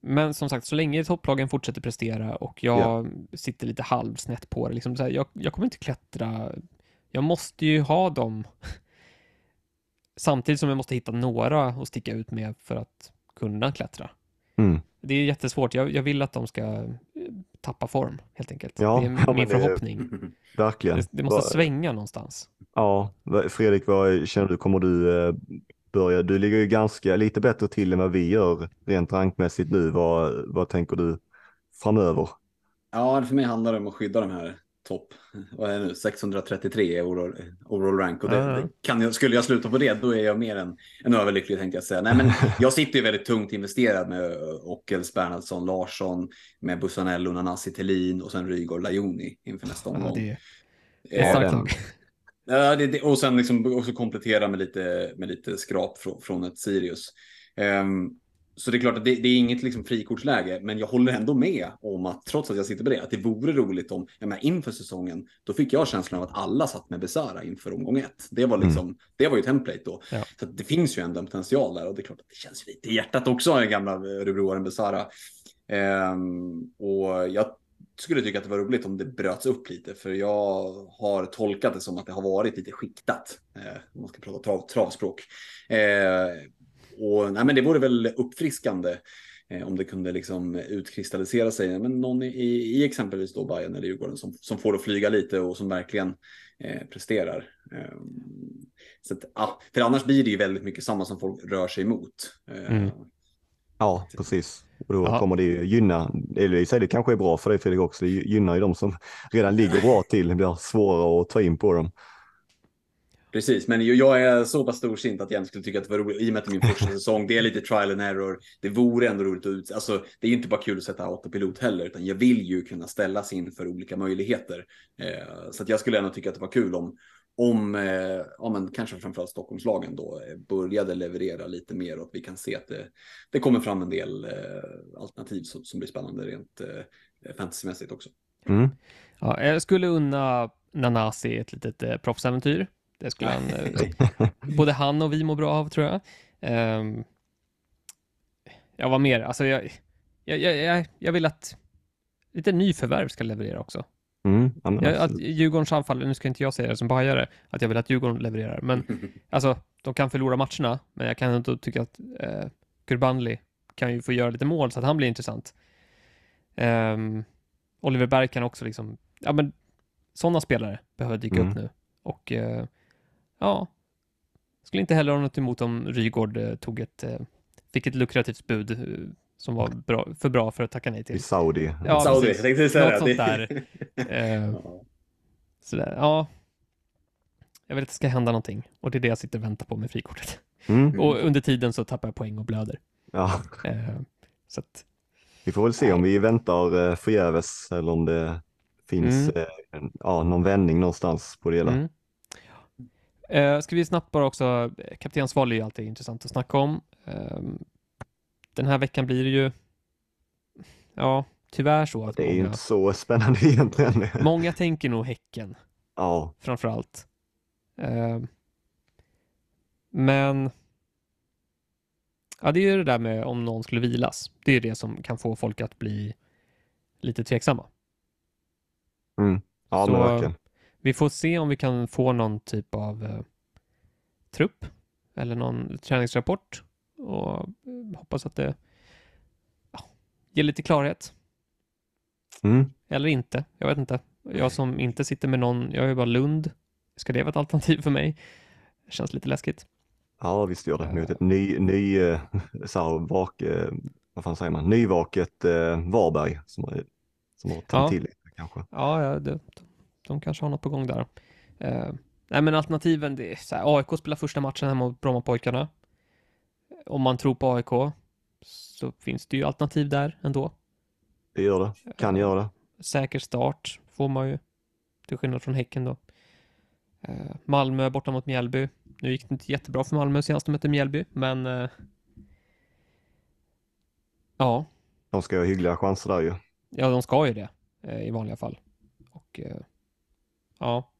[SPEAKER 2] men som sagt, så länge topplagen fortsätter prestera och jag ja. sitter lite halvsnett på det, liksom så här, jag, jag, kommer inte klättra. Jag måste ju ha dem samtidigt som jag måste hitta några att sticka ut med för att kunna klättra.
[SPEAKER 1] Mm.
[SPEAKER 2] Det är jättesvårt. Jag, jag, vill att de ska eh, tappa form, helt enkelt. Ja, det är ja, min förhoppning.
[SPEAKER 1] Det, verkligen.
[SPEAKER 2] Det, det måste Var... svänga någonstans.
[SPEAKER 1] Ja, Fredrik, vad känner du? Kommer du eh, börja? Du ligger ju ganska lite bättre till än vad vi gör rent rankmässigt nu. Vad, vad tänker du framöver?
[SPEAKER 3] Ja, för mig handlar det om att skydda de här topp, vad är det nu, 633 overall, overall rank. Och det, det kan jag, skulle jag sluta på det, då är jag mer än, än överlycklig tänkte jag säga. Nej, men jag sitter ju väldigt tungt investerad med Ockels, Bernhardsson, Larsson, med Bussanello, Nanasi, Thelin och sen Rygaard, Lajoni inför nästa omgång. Ja,
[SPEAKER 2] det är starkt
[SPEAKER 3] Ja, det, det, och sen liksom också komplettera med lite, med lite skrap från, från ett Sirius. Um, så det är klart att det, det, är inget liksom frikortsläge, men jag håller ändå med om att trots att jag sitter på det, att det vore roligt om, jag menar, inför säsongen, då fick jag känslan av att alla satt med Besara inför omgång ett. Det var liksom, mm. det var ju template då. Ja. Så det finns ju ändå en potential där och det är klart att det känns lite i hjärtat också, den gamla Örebroaren Besara. Um, och jag skulle tycka att det var roligt om det bröts upp lite, för jag har tolkat det som att det har varit lite skiktat, eh, om man ska prata trav, travspråk. Eh, och nej, men det vore väl uppfriskande eh, om det kunde liksom utkristallisera sig. Men någon i, i exempelvis då Bayern eller Djurgården som, som får det att flyga lite och som verkligen eh, presterar. Eh, så att, ah, för annars blir det ju väldigt mycket samma som folk rör sig emot. Eh,
[SPEAKER 1] mm. Ja, precis. Och då Aha. kommer det ju gynna, eller i sig det kanske är bra för dig Fredrik också, det gynnar ju de som redan ligger bra till, det blir svårare att ta in på dem.
[SPEAKER 3] Precis, men jag är så pass storsint att jag inte skulle tycka att det var roligt i och med att det är min första säsong. Det är lite trial and error. Det vore ändå roligt att ut... Alltså, det är inte bara kul att sätta autopilot heller, utan jag vill ju kunna ställas in för olika möjligheter. Eh, så att jag skulle ändå tycka att det var kul om, om eh, ja, men kanske framförallt Stockholmslagen då eh, började leverera lite mer och att vi kan se att det, det kommer fram en del eh, alternativ som, som, blir spännande rent eh, fantasymässigt också.
[SPEAKER 1] Mm.
[SPEAKER 2] Ja, jag skulle unna Nanasi ett litet eh, proffsäventyr. Det skulle han, eh, både han och vi må bra av tror jag. Um, ja, vad mer? Alltså, jag, jag, jag, jag vill att lite nyförvärv ska leverera också.
[SPEAKER 1] Mm,
[SPEAKER 2] Jag, att. Djurgårdens anfall, nu ska inte jag säga det som bajare, att jag vill att Djurgården levererar, men alltså, de kan förlora matcherna, men jag kan inte tycka att eh, Kurbanli kan ju få göra lite mål så att han blir intressant. Ehm, Oliver Berg kan också liksom, ja men sådana spelare behöver dyka
[SPEAKER 1] Mm.
[SPEAKER 2] upp nu. Och eh, ja, skulle inte heller ha något emot om Rygård eh, tog ett, eh, fick ett lukrativt bud eh, som var bra, för bra för att tacka nej
[SPEAKER 1] I
[SPEAKER 2] till.
[SPEAKER 1] Saudi.
[SPEAKER 2] Ja,
[SPEAKER 3] Saudi,
[SPEAKER 2] precis.
[SPEAKER 3] jag tänkte säga
[SPEAKER 2] Något sånt där. Eh. Sådär, ja. Jag vill att det ska hända någonting och det är det jag sitter och väntar på med frikortet.
[SPEAKER 1] Mm,
[SPEAKER 2] Och under tiden så tappar jag poäng och blöder.
[SPEAKER 1] ja.
[SPEAKER 2] Eh, så att,
[SPEAKER 1] Vi får väl se om vi väntar eh, förgäves eller om det finns eh, en, ja, någon vändning någonstans på det hela.
[SPEAKER 2] mm. Eh, ska vi snabbt bara också, eh, kaptensval är ju alltid intressant att snacka om. Eh, den här veckan blir det ju, ja, tyvärr så att
[SPEAKER 1] Det är ju
[SPEAKER 2] många,
[SPEAKER 1] inte så spännande egentligen.
[SPEAKER 2] många tänker nog Häcken
[SPEAKER 1] ja,
[SPEAKER 2] framför allt. Eh, men ja, det är ju det där med om någon skulle vilas. Det är det som kan få folk att bli lite tveksamma.
[SPEAKER 1] ja
[SPEAKER 2] Så-
[SPEAKER 1] men verkligen.
[SPEAKER 2] Vi får se om vi kan få någon typ av eh, trupp eller någon träningsrapport och eh, hoppas att det ja, ger lite klarhet.
[SPEAKER 1] Mm.
[SPEAKER 2] Eller inte. Jag vet inte. Jag som inte sitter med någon, jag är ju bara Lund. Ska det vara ett alternativ för mig? Det känns lite läskigt.
[SPEAKER 1] Ja, visst gör det. Det ett ny, ny eh, så vak, eh, vad fan säger man, nyvaket eh, Varberg som som har tänt
[SPEAKER 2] Ja.
[SPEAKER 1] till lite kanske.
[SPEAKER 2] Ja, ja det, de kanske har något på gång där. Eh, nej, men alternativen, det är så här, AIK spelar första matchen hemma mot Brommapojkarna. Om man tror på AIK så finns det ju alternativ där ändå.
[SPEAKER 1] Det gör det, kan göra det.
[SPEAKER 2] Säker start får man ju, till skillnad från Häcken då. Eh, Malmö borta mot Mjällby. Nu gick det inte jättebra för Malmö senast de mötte Mjällby, men eh, ja,
[SPEAKER 1] De ska ha hyggliga chanser där ju.
[SPEAKER 2] Ja, de ska ju det eh, i vanliga fall. Och eh, ja.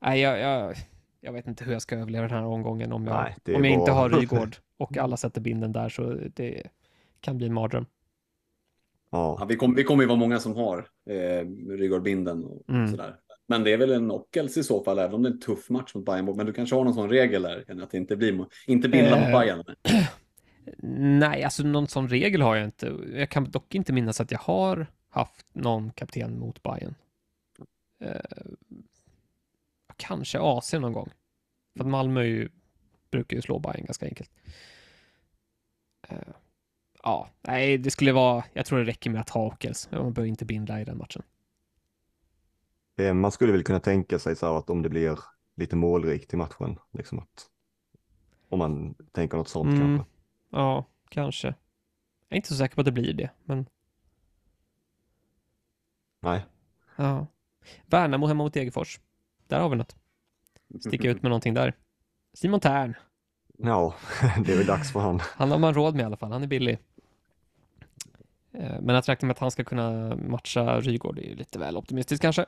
[SPEAKER 2] Nej, jag, jag, jag vet inte hur jag ska överleva den här omgången om jag,
[SPEAKER 1] Nej,
[SPEAKER 2] om jag inte
[SPEAKER 1] bara-
[SPEAKER 2] har Rygård och alla sätter binden där så det kan bli en mardröm.
[SPEAKER 3] Ja,
[SPEAKER 1] Ja,
[SPEAKER 3] vi, kommer vi kommer ju vara många som har eh, Rygaardbinden och
[SPEAKER 2] Mm.
[SPEAKER 3] sådär. Men det är väl en knockels i så fall, även om det är en tuff match mot Bayern. Men du kanske har någon sån regel där, att det inte blir inte binda
[SPEAKER 2] Eh,
[SPEAKER 3] mot Bayern.
[SPEAKER 2] Nej, alltså någon sån regel har jag inte. Jag kan dock inte minnas att jag har haft någon kapten mot Bayern. Eh, kanske AC någon gång. För att Malmö är ju, brukar ju slå Bayern ganska enkelt. Eh, ja, nej, det skulle vara, jag tror det räcker med att ha Ockels. Man behöver inte binda i den matchen.
[SPEAKER 1] det, man skulle väl kunna tänka sig så att om det blir lite målrikt i matchen, liksom att om man tänker något sånt
[SPEAKER 2] Mm.
[SPEAKER 1] kanske.
[SPEAKER 2] Ja, kanske. Jag är inte så säker på att det blir det, men
[SPEAKER 1] Nej,
[SPEAKER 2] ja. Värnamo hemma mot Degerfors. Där har vi något. Sticka ut med någonting där. Simon Tern.
[SPEAKER 1] ja, det är väl dags för han.
[SPEAKER 2] Han har man råd med i alla fall. Han är billig. Eh, Men att räkna med att han ska kunna matcha Rygård är ju lite väl optimistiskt kanske.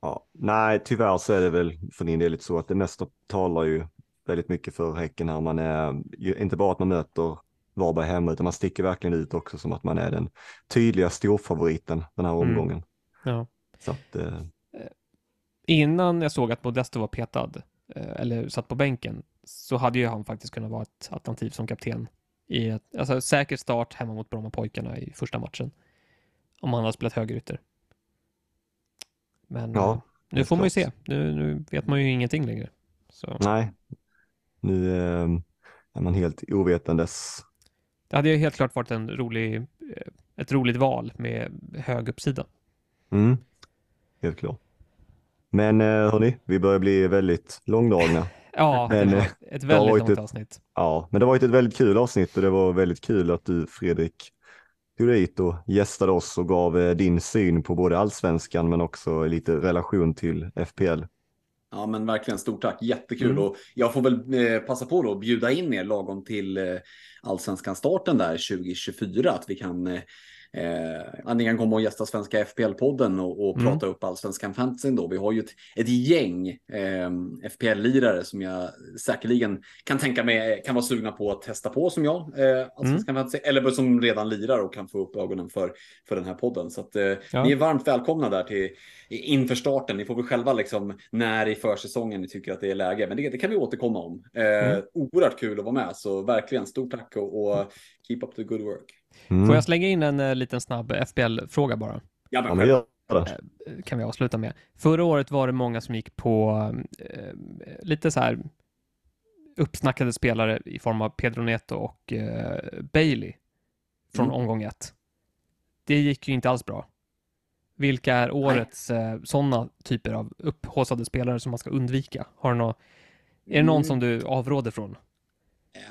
[SPEAKER 1] Ja, nej, tyvärr så är det väl för din del lite så att det mesta talar ju väldigt mycket för Häcken här. Man är ju inte bara att man möter Varberg hemma utan man sticker verkligen ut också som att man är den tydliga storfavoriten den här
[SPEAKER 2] Mm.
[SPEAKER 1] omgången.
[SPEAKER 2] Ja.
[SPEAKER 1] Så att, eh,
[SPEAKER 2] Innan jag såg att Modesto var petad, eh, eller satt på bänken, så hade ju han faktiskt kunnat vara ett alternativ som kapten i ett, alltså säker start hemma mot Brommapojkarna i första matchen. Om han hade spelat högerytter. Men
[SPEAKER 1] Ja,
[SPEAKER 2] eh, nu får man ju
[SPEAKER 1] klart.
[SPEAKER 2] se. Nu, nu vet man ju ingenting längre. Så
[SPEAKER 1] nej, nu eh, är man helt ovetandes.
[SPEAKER 2] det hade ju helt klart varit en rolig, eh, ett roligt val med hög uppsida.
[SPEAKER 1] Mm, helt klart. Men eh, hörni, vi börjar bli väldigt långdragna.
[SPEAKER 2] Ja,
[SPEAKER 1] Men,
[SPEAKER 2] det var
[SPEAKER 1] eh,
[SPEAKER 2] ett väldigt långt
[SPEAKER 1] ett-
[SPEAKER 2] avsnitt.
[SPEAKER 1] Ja, men det har varit ett väldigt kul avsnitt och det var väldigt kul att du Fredrik tog dig hit och gästade oss och gav eh, din syn på både allsvenskan men också lite relation till FPL.
[SPEAKER 3] Ja, men verkligen stort tack. Jättekul.
[SPEAKER 2] Mm.
[SPEAKER 3] Och jag får väl passa på då att bjuda in er lagom till allsvenskan starten där 2024. Att vi kan eh, eh, antingen komma och gästa Svenska FPL-podden och, och mm. prata upp allsvenskan fantasy då. Vi har ju ett, ett gäng eh, FPL-lirare som jag säkerligen kan tänka mig kan vara sugna på att testa på som jag, eh, allsvenskan mm. fantasy, eller som redan lirar och kan få upp ögonen för, för den här podden. Så att, eh, ja. ni är varmt välkomna där till inför starten. Ni får väl själva liksom när i försäsongen ni tycker att det är läge, men det, det kan vi återkomma om. Eh, mm. Oerhört kul att vara med, så verkligen stort tack och, och keep up the good work.
[SPEAKER 2] Mm. Får jag slänga in en uh, liten snabb FBL-fråga bara?
[SPEAKER 1] Ja, men, men
[SPEAKER 2] uh, kan vi avsluta med. Förra året var det många som gick på uh, lite så här uppsnackade spelare i form av Pedro Neto och Bailey från mm. omgång ett. Det gick ju inte alls bra. Vilka är årets eh, sådana typer av upphaussade spelare som man ska undvika? Har du något, är det någon mm. som du avråder från?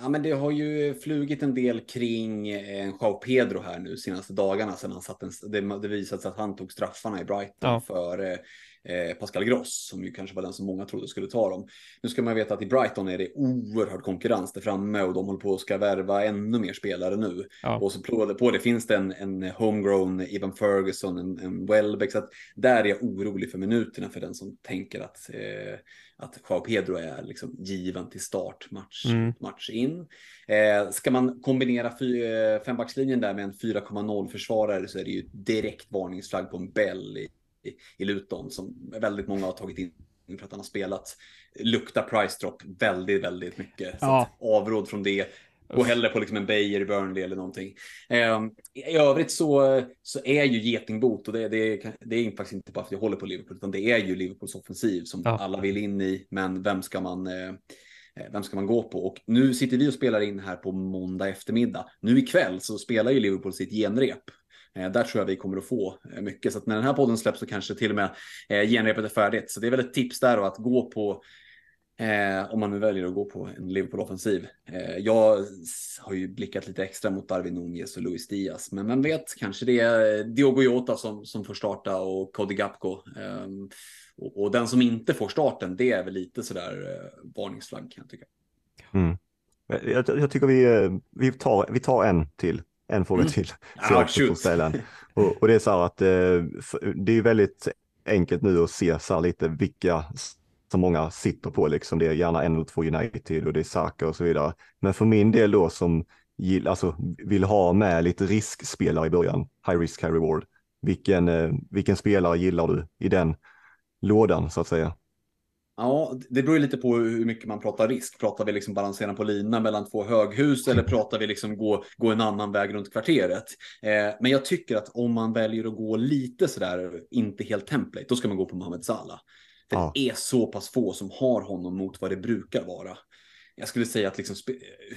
[SPEAKER 3] Ja, men det har ju flugit en del kring eh, Joao Pedro här nu senaste dagarna sedan han satt en, det, det visade sig att han tog straffarna i Brighton ja. för eh, Pascal Gross, som ju kanske var den som många trodde skulle ta dem. Nu ska man veta att i Brighton är det oerhörd konkurrens där framme och de håller på att ska värva ännu mer spelare nu. Ja. Och så på det, på det finns det en, en homegrown Ivan Ferguson, en, en Welbeck, så att där är jag orolig för minuterna för den som tänker att eh, att Joao Pedro är liksom given till start match, mm. match in. Eh, ska man kombinera eh, fembackslinjen där med en 4,0 försvarare så är det ju direkt varningsflagg på en Bell i, i, i Luton som väldigt många har tagit in för att han har spelat. Luktar price drop väldigt, väldigt mycket. Så ja. avråd från det. Gå hellre på liksom en Beijer i Burnley eller någonting. Eh, I övrigt så, så är ju getingbot och det, det, det är faktiskt inte bara för att jag håller på Liverpool utan det är ju Liverpools offensiv som ja. alla vill in i. Men vem ska man eh, vem ska man gå på? Och nu sitter vi och spelar in här på måndag eftermiddag. Nu ikväll så spelar ju Liverpool sitt genrep. Eh, där tror jag vi kommer att få eh, mycket. Så att när den här podden släpps så kanske till och med eh, genrepet är färdigt. Så det är väl ett tips där att gå på Eh, om man nu väljer att gå på en Liverpool-offensiv. Eh, jag har ju blickat lite extra mot Darwin Nunez och Luis Diaz, men vem vet, kanske det är Diogo Jota som, som får starta och Cody Gapko. Eh, och, och, den som inte får starten, det är väl lite sådär eh, varningsflagg kan jag tycka.
[SPEAKER 1] Mm. Jag, jag, tycker vi, vi, tar, vi tar en till, en fråga mm. till.
[SPEAKER 3] Ah, shoot.
[SPEAKER 1] och, och det är så här att eh, det är väldigt enkelt nu att se så här lite vilka som många sitter på liksom. Det är gärna en eller två United och det är Saka och så vidare. Men för min del då som gill, alltså, vill ha med lite riskspelare i början, high risk, high reward. Vilken, eh, vilken spelare gillar du i den lådan så att säga?
[SPEAKER 3] Ja, det beror ju lite på hur mycket man pratar risk. Pratar vi liksom balansera på lina mellan två höghus eller pratar vi liksom gå, gå en annan väg runt kvarteret? Eh, men jag tycker att om man väljer att gå lite sådär, inte helt template, då ska man gå på Mohamed Salah. För ja. det är så pass få som har honom mot vad det brukar vara. Jag skulle säga att liksom,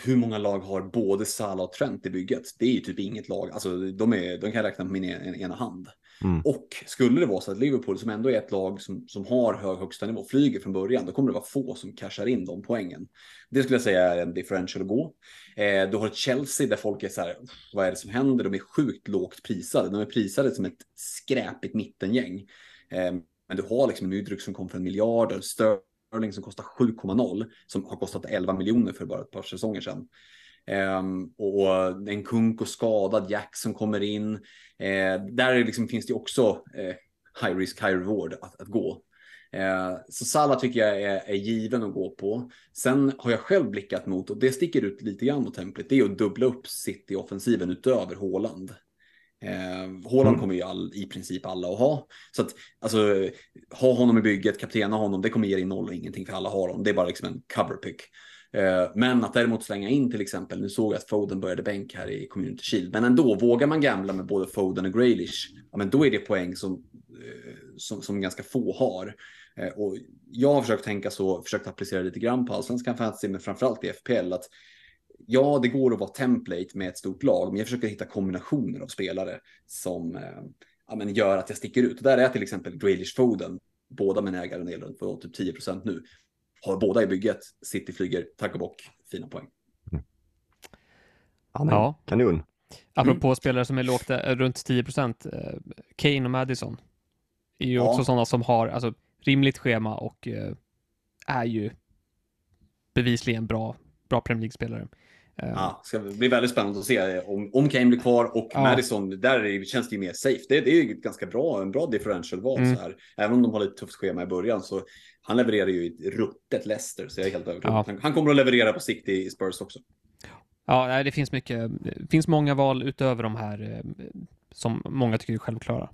[SPEAKER 3] hur många lag har både Salah och Trent i bygget? Det är ju typ inget lag. Alltså, de, är, de kan räkna på min ena hand. Mm. Och skulle det vara så att Liverpool, som ändå är ett lag som, som har hög högsta nivå, flyger från början, då kommer det vara få som cashar in de poängen. Det skulle jag säga är en differential att gå. Eh, du har ett Chelsea där folk är så här, vad är det som händer? De är sjukt lågt prisade. De är prisade som ett skräpigt mittengäng. Eh, men du har liksom en ny som kom för en miljard, Sterling som kostar 7,0 som har kostat 11 miljoner för bara ett par säsonger sedan. Um, och en kunk och skadad Jack som kommer in. Uh, där liksom finns det också uh, high risk, high reward att, att gå. Uh, så Salah tycker jag är, är, given att gå på. Sen har jag själv blickat mot, och det sticker ut lite grann mot templet, det är att dubbla upp City-offensiven utöver Håland. Eh, Håland mm. kommer ju all, i princip alla att ha. Så att alltså, ha honom i bygget, kaptena honom, det kommer ge dig noll och ingenting för alla har honom. Det är bara liksom en cover pick. Eh, men att däremot slänga in till exempel, nu såg jag att Foden började bänk här i Community Shield, men ändå vågar man gamla med både Foden och Graylish, ja, men då är det poäng som, eh, som, som ganska få har. Eh, och jag har försökt tänka så, försökt applicera lite grann på allsvenskan fantasy, men framförallt i FPL, att ja, det går att vara template med ett stort lag, men jag försöker hitta kombinationer av spelare som ja, men gör att jag sticker ut. Och där är till exempel Grealish Foden, båda mina ägare ägarandel på typ 10 procent nu. Har båda i bygget, City flyger, tack och bock, fina poäng. Mm.
[SPEAKER 1] Ja, ja. kanon.
[SPEAKER 2] Apropå mm. spelare som är lågt, eh, runt 10 procent, eh, Kane och Madison är ju ja. också sådana som har alltså, rimligt schema och är ju bevisligen bra, bra Premier League-spelare.
[SPEAKER 3] Ja, ska bli väldigt spännande att se om, om Kane blir kvar och
[SPEAKER 2] Ja.
[SPEAKER 3] Madison, där är, det- känns det ju mer safe. Det, det är ju ganska bra, en bra differential-val
[SPEAKER 2] Mm.
[SPEAKER 3] så här. Även om de har lite tufft schema i början så han levererar ju ett ruttet Leicester så jag är helt övertygad.
[SPEAKER 2] Ja.
[SPEAKER 3] Han, han kommer att leverera på sikt i, i Spurs också.
[SPEAKER 2] Ja, det finns mycket. Det finns många val utöver de här eh, som många tycker är självklara.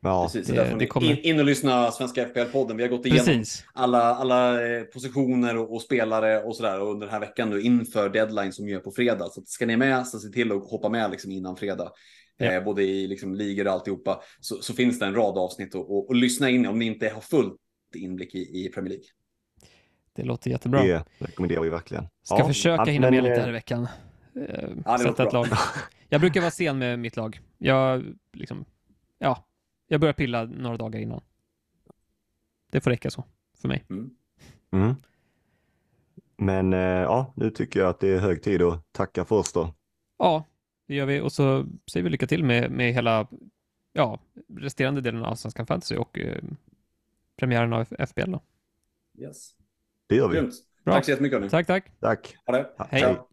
[SPEAKER 1] Ja,
[SPEAKER 3] Precis,
[SPEAKER 2] det- det kommer-
[SPEAKER 3] in, in och lyssna Svenska FPL-podden. Vi har gått igenom
[SPEAKER 2] Precis.
[SPEAKER 3] alla, alla eh, positioner och, och spelare och sådär under den här veckan nu inför deadline som gör på fredag. Så att ska ni är med så se till att hoppa med liksom innan fredag.
[SPEAKER 2] Ja.
[SPEAKER 3] Eh, både i liksom ligor och alltihopa så, så finns det en rad avsnitt och, och, och lyssna in om ni inte har fullt inblick i, i Premier League.
[SPEAKER 2] Det låter jättebra.
[SPEAKER 1] det rekommenderar vi verkligen.
[SPEAKER 2] Ska
[SPEAKER 1] Ja,
[SPEAKER 2] försöka
[SPEAKER 1] ja,
[SPEAKER 2] hinna med lite här
[SPEAKER 1] eh,
[SPEAKER 2] i veckan. Eh,
[SPEAKER 3] det
[SPEAKER 2] sätta ett
[SPEAKER 3] bra.
[SPEAKER 2] lag. Jag brukar vara sen med mitt lag. Jag liksom, ja, jag börjar pilla några dagar innan. Det får räcka så för mig.
[SPEAKER 3] Mm.
[SPEAKER 1] Mm. Men eh, ja, nu tycker jag att det är hög tid att tacka för oss då.
[SPEAKER 2] Ja, det gör vi och så säger vi lycka till med, med hela, ja, resterande delen av Allsvenskan Fantasy och eh, premiären av FBL då.
[SPEAKER 3] Yes.
[SPEAKER 1] Det gör vi.
[SPEAKER 2] Bra.
[SPEAKER 3] Tack så jättemycket. hörni.
[SPEAKER 2] Tack, tack.
[SPEAKER 1] Tack.
[SPEAKER 3] Ha det.
[SPEAKER 2] Hej.
[SPEAKER 3] Ciao.